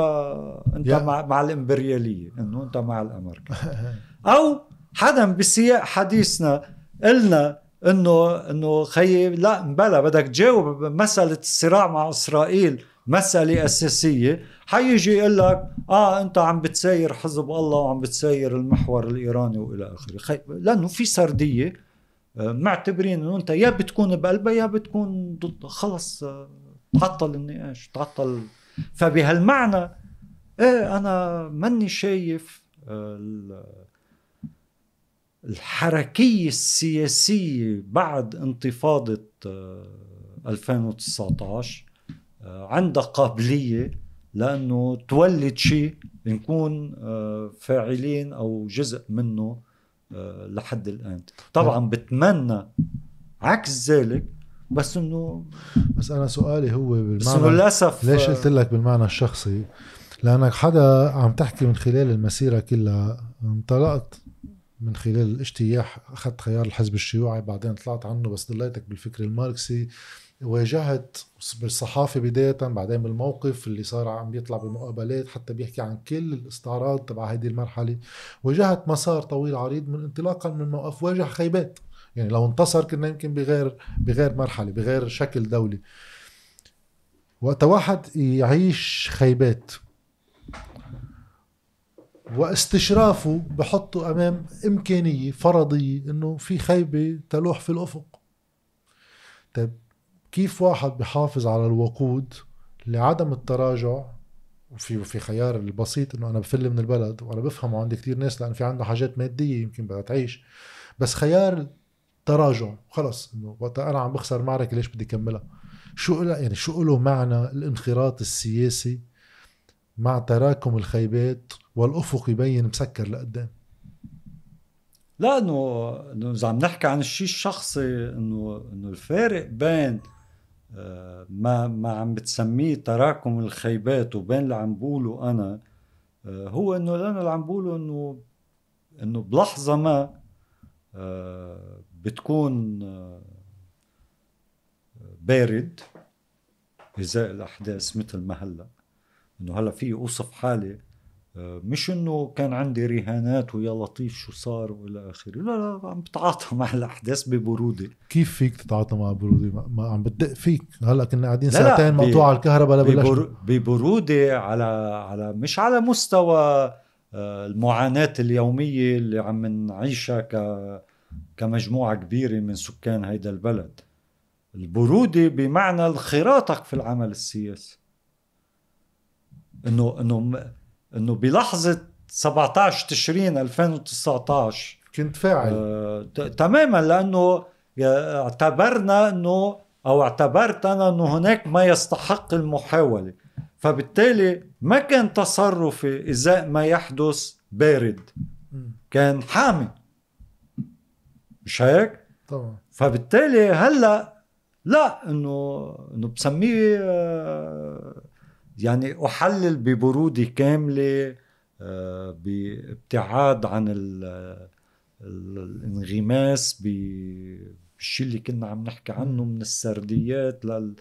أنت مع مع الإمبريالية إنه أنت مع الأمريكا. أو حدا بسياق حديثنا قلنا انه إنه خيي لا بلا بدك تجاوب مسألة الصراع مع إسرائيل مسألة أساسية. حيجي يقول لك آه أنت عم بتساير حزب الله وعم بتساير المحور الإيراني وإلى آخره. خي... لأنه في سردية آه، معتبرين إنه أنت يا بتكون بقلبها يا بتكون ضد خلص آه، تعطل النقاش تعطل فبهالمعنى إيه أنا ماني شايف آه، الحركية السياسية بعد انتفاضة 2019 عندها قابلية لأنه تولد شيء نكون فاعلين أو جزء منه لحد الآن. طبعا بتمنى عكس ذلك بس إنه بس أنا سؤالي هو بالمعنى بس انه للأسف ليش قلت لك بالمعنى الشخصي؟ لأنك حدا عم تحكي من خلال المسيره كلها انطلقت من خلال الاجتياح أخذت خيار الحزب الشيوعي بعدين طلعت عنه بس ضليتك بالفكر الماركسي واجهت بالصحافة بداية بعدين بالموقف اللي صار عم بيطلع بمقابلات حتى بيحكي عن كل الاستعراض تبع هذه المرحلة. واجهت مسار طويل عريض من انطلاقا من موقف واجه خيبات. يعني لو انتصر كنا يمكن بغير بغير مرحلة بغير شكل دولي وقت واحد يعيش خيبات واستشرافه بحطه أمام إمكانية فرضية إنه في خيبة تلوح في الأفق. طيب كيف واحد بحافظ على الوقود لعدم التراجع؟ وفي في خيار البسيط إنه أنا بفل من البلد وأنا بفهم عندي كثير ناس لأن في عنده حاجات مادية يمكن بدها تعيش. بس خيار التراجع خلص إنه وقت أنا عم بخسر معركة ليش بدي كملها؟ شو يعني شو له معنى الانخراط السياسي مع تراكم الخيبات والأفق يبين مسكر لقدام؟ لا إنه إنه إذا عم نحكي عن الشيء الشخصي إنه إنه الفارق بين آه، ما ما عم بتسميه تراكم الخيبات وبين اللي عم بقوله أنا آه، هو إنه أنا اللي عم بقوله إنه إنه بلحظة ما آه، بتكون بارد ازاء الأحداث مثل ما هلأ. إنه هلأ في أوصف حالي آه، مش إنه كان عندي رهانات ويا لطيف شو صار وإلى آخره. لا لا عم بتعاطى مع الأحداث ببرودة. كيف فيك تتعاطى مع برودة؟ ما, عم بتدق فيك. هلأ كنا قاعدين ساعتين ب- مقطوعة الكهرباء ببر... ببرودة على على مش على مستوى آه، المعاناة اليومية اللي عم نعيشها ك كمجموعة كبيرة من سكان هيدا البلد. البرودة بمعنى انخراطك في العمل السياسي. انه إنه إنه بلحظة 17 تشرين 2019 كنت فاعل. آه، تماما لأنه اعتبرنا إنه أو اعتبرت أنا إنه هناك ما يستحق المحاولة. فبالتالي ما كان تصرفي إزاء ما يحدث بارد. كان حامي. مش هيك؟ طبعا. فبالتالي هلا لا إنه إنه بسميه آه، يعني أحلل ببرودة كاملة آه، بابتعاد عن ال- ال- الانغماس بالشيء اللي كنا عم نحكي عنه من السرديات لل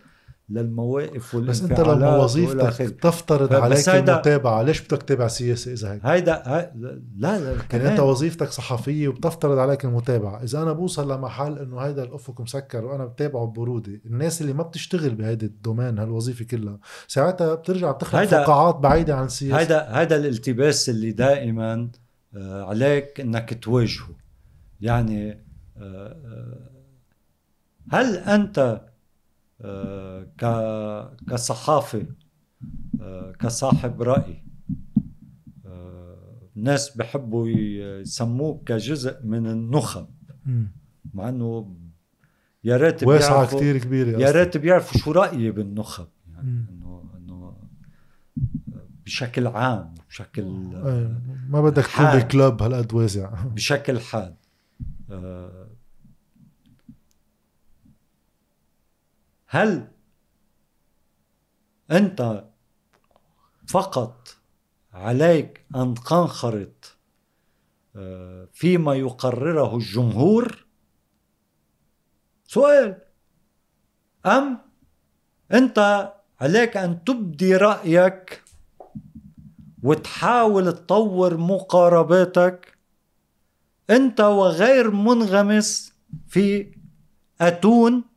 للمواقف بس انت لما وظيفتك. تفترض عليك هيدا- المتابعة ليش بدك تتابع سياسة إذا هيك؟ هيدا هي- لا لا يعني كمان انت وظيفتك صحفية وبتفترض عليك المتابعة إذا أنا بوصل لمحل إنه هيدا الأفق مسكر وأنا بتابعه ببروده الناس اللي ما بتشتغل بهيدي الدومين هالوظيفة كلها ساعتها بترجع بتخلق هيدا- فقاعات بعيدة عن السياسة هذا هذا الالتباس اللي دائما آه، عليك إنك تواجهه يعني آه، آه، هل أنت كصحافي آه، كصاحب رأي آه، الناس بحبوا يسموك كجزء من النخب. مع إنه يا ريت واسعة بيعرفوا- كتير كبيرة يا. ريت بيعرفوا شو رأيي بالنخب يعني. انه إنه بشكل عام بشكل أي، ما بدك تكون حاد. بكلوب هالقد واسع بشكل حاد آه، هل أنت فقط عليك أن تنخرط آه، فيما يقرره الجمهور؟ سؤال. أم أنت عليك أن تبدي رأيك وتحاول تطور مقارباتك؟ أنت وغير منغمس في أتون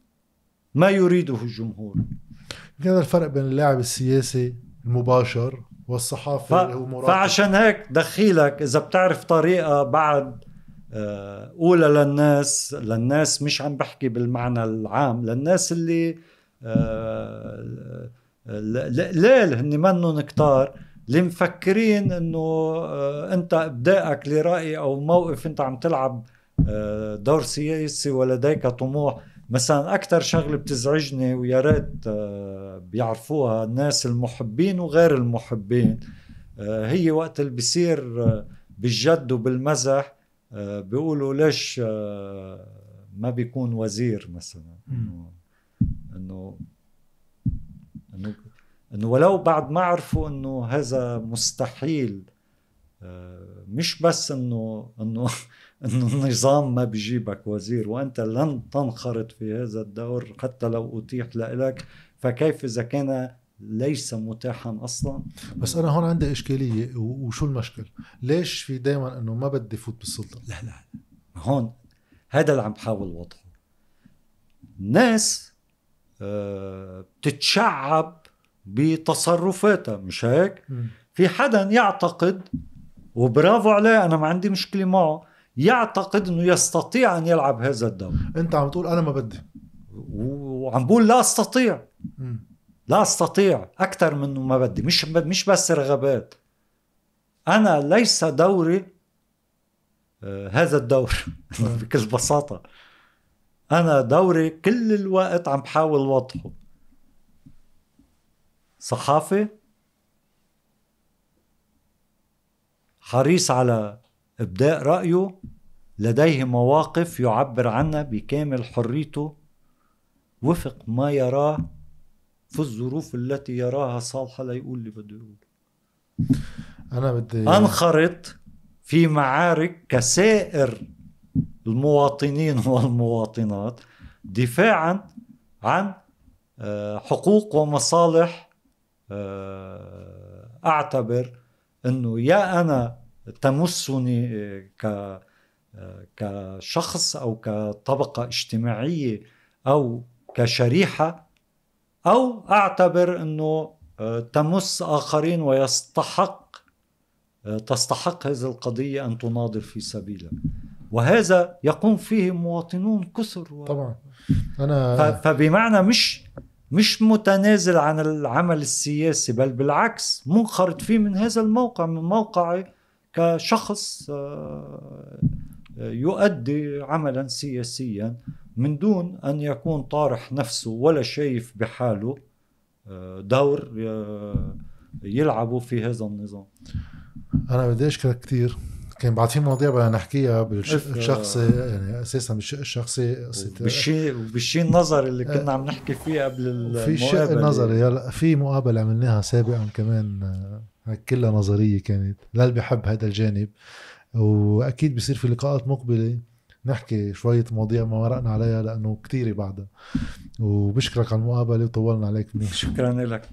ما يريده الجمهور. هذا الفرق بين اللاعب السياسي المباشر ف... والصحافي اللي هو مراقب. فعشان هيك دخيلك إذا بتعرف طريقة بعد آه، أولى للناس للناس مش عم بحكي بالمعنى العام للناس اللي آه، ليل هن منهم كتار اللي مفكرين إنه آه، أنت ابدائك لرأي أو موقف أنت عم تلعب دور سياسي ولديك طموح. مثلا أكثر شغلة بتزعجني ويا ريت آه، بيعرفوها الناس المحبين وغير المحبين. آه، هي وقت اللي بيصير آه، بالجد وبالمزح بيقولوا ليش ما بيكون وزير مثلا. إنه إنه إنه ولو بعد ما عرفوا إنه هذا مستحيل مش بس إنه إنه انه النظام ما بيجيبك وزير وأنت لن تنخرط في هذا الدور حتى لو اتيح لك فكيف إذا كان ليس متاحا أصلا؟ بس أنا هون عندي إشكالية وشو المشكل؟ ليش في دائما إنه ما بدي فوت بالسلطة؟ لا لا هون هذا اللي عم بحاول وضحه الناس آه، بتتشعب بتصرفاتها مش هيك؟ في حدا يعتقد وبرافو عليه أنا ما عندي مشكلة معه يعتقد إنه يستطيع أن يلعب هذا الدور. أنت عم تقول أنا ما بدي. وعم بقول لا أستطيع. مم. لا أستطيع. أكثر منه ما بدي. مش مش بس رغبات. أنا ليس دوري آه، هذا الدور. بكل بساطة. أنا دوري كل الوقت عم بحاول وضحه. صحافي حريص على إبداء رأيه لديه مواقف يعبر عنها بكامل حريته وفق ما يراه في الظروف التي يراها صالحه ليقول اللي بده يقول. أنا بدي أنخرط في معارك كسائر المواطنين والمواطنات دفاعا عن آه، حقوق ومصالح آه، أعتبر إنه يا أنا تمسني ك كشخص أو كطبقة اجتماعية أو كشريحة أو أعتبر إنه آه، تمس آخرين ويستحق آه، تستحق هذه القضية أن تناضل في سبيلها. وهذا يقوم فيه مواطنون كثر و... طبعا. أنا فبمعنى مش مش متنازل عن العمل السياسي بل بالعكس منخرط فيه من هذا الموقع من موقعي كشخص آه، يؤدي عملا سياسيا من دون أن يكون طارح نفسه ولا شايف بحاله آه، دور يلعبوا في هذا النظام. أنا بدي أشكرك كثير كان بعد في مواضيع بدنا نحكيها بالشخصي يعني أساسا بالشق الشخصي بالشيء بالشيء النظري اللي كنا عم نحكي فيه قبل المقابله في الشق النظري هلا في مقابلة عملناها سابقا كمان آه، كلها نظرية كانت. للي بحب هذا الجانب. وأكيد بصير في لقاءات مقبلة. نحكي شوية مواضيع ما مرقنا عليها لأنه كثيرة بعدها. وبشكرك على المقابلة وطولنا عليك منيح. شكرا لك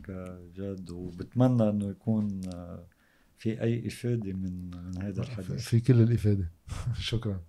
جد. وبتمنى أنه يكون في أي إفادة من من هذا الحديث. في كل الإفادة. شكرا.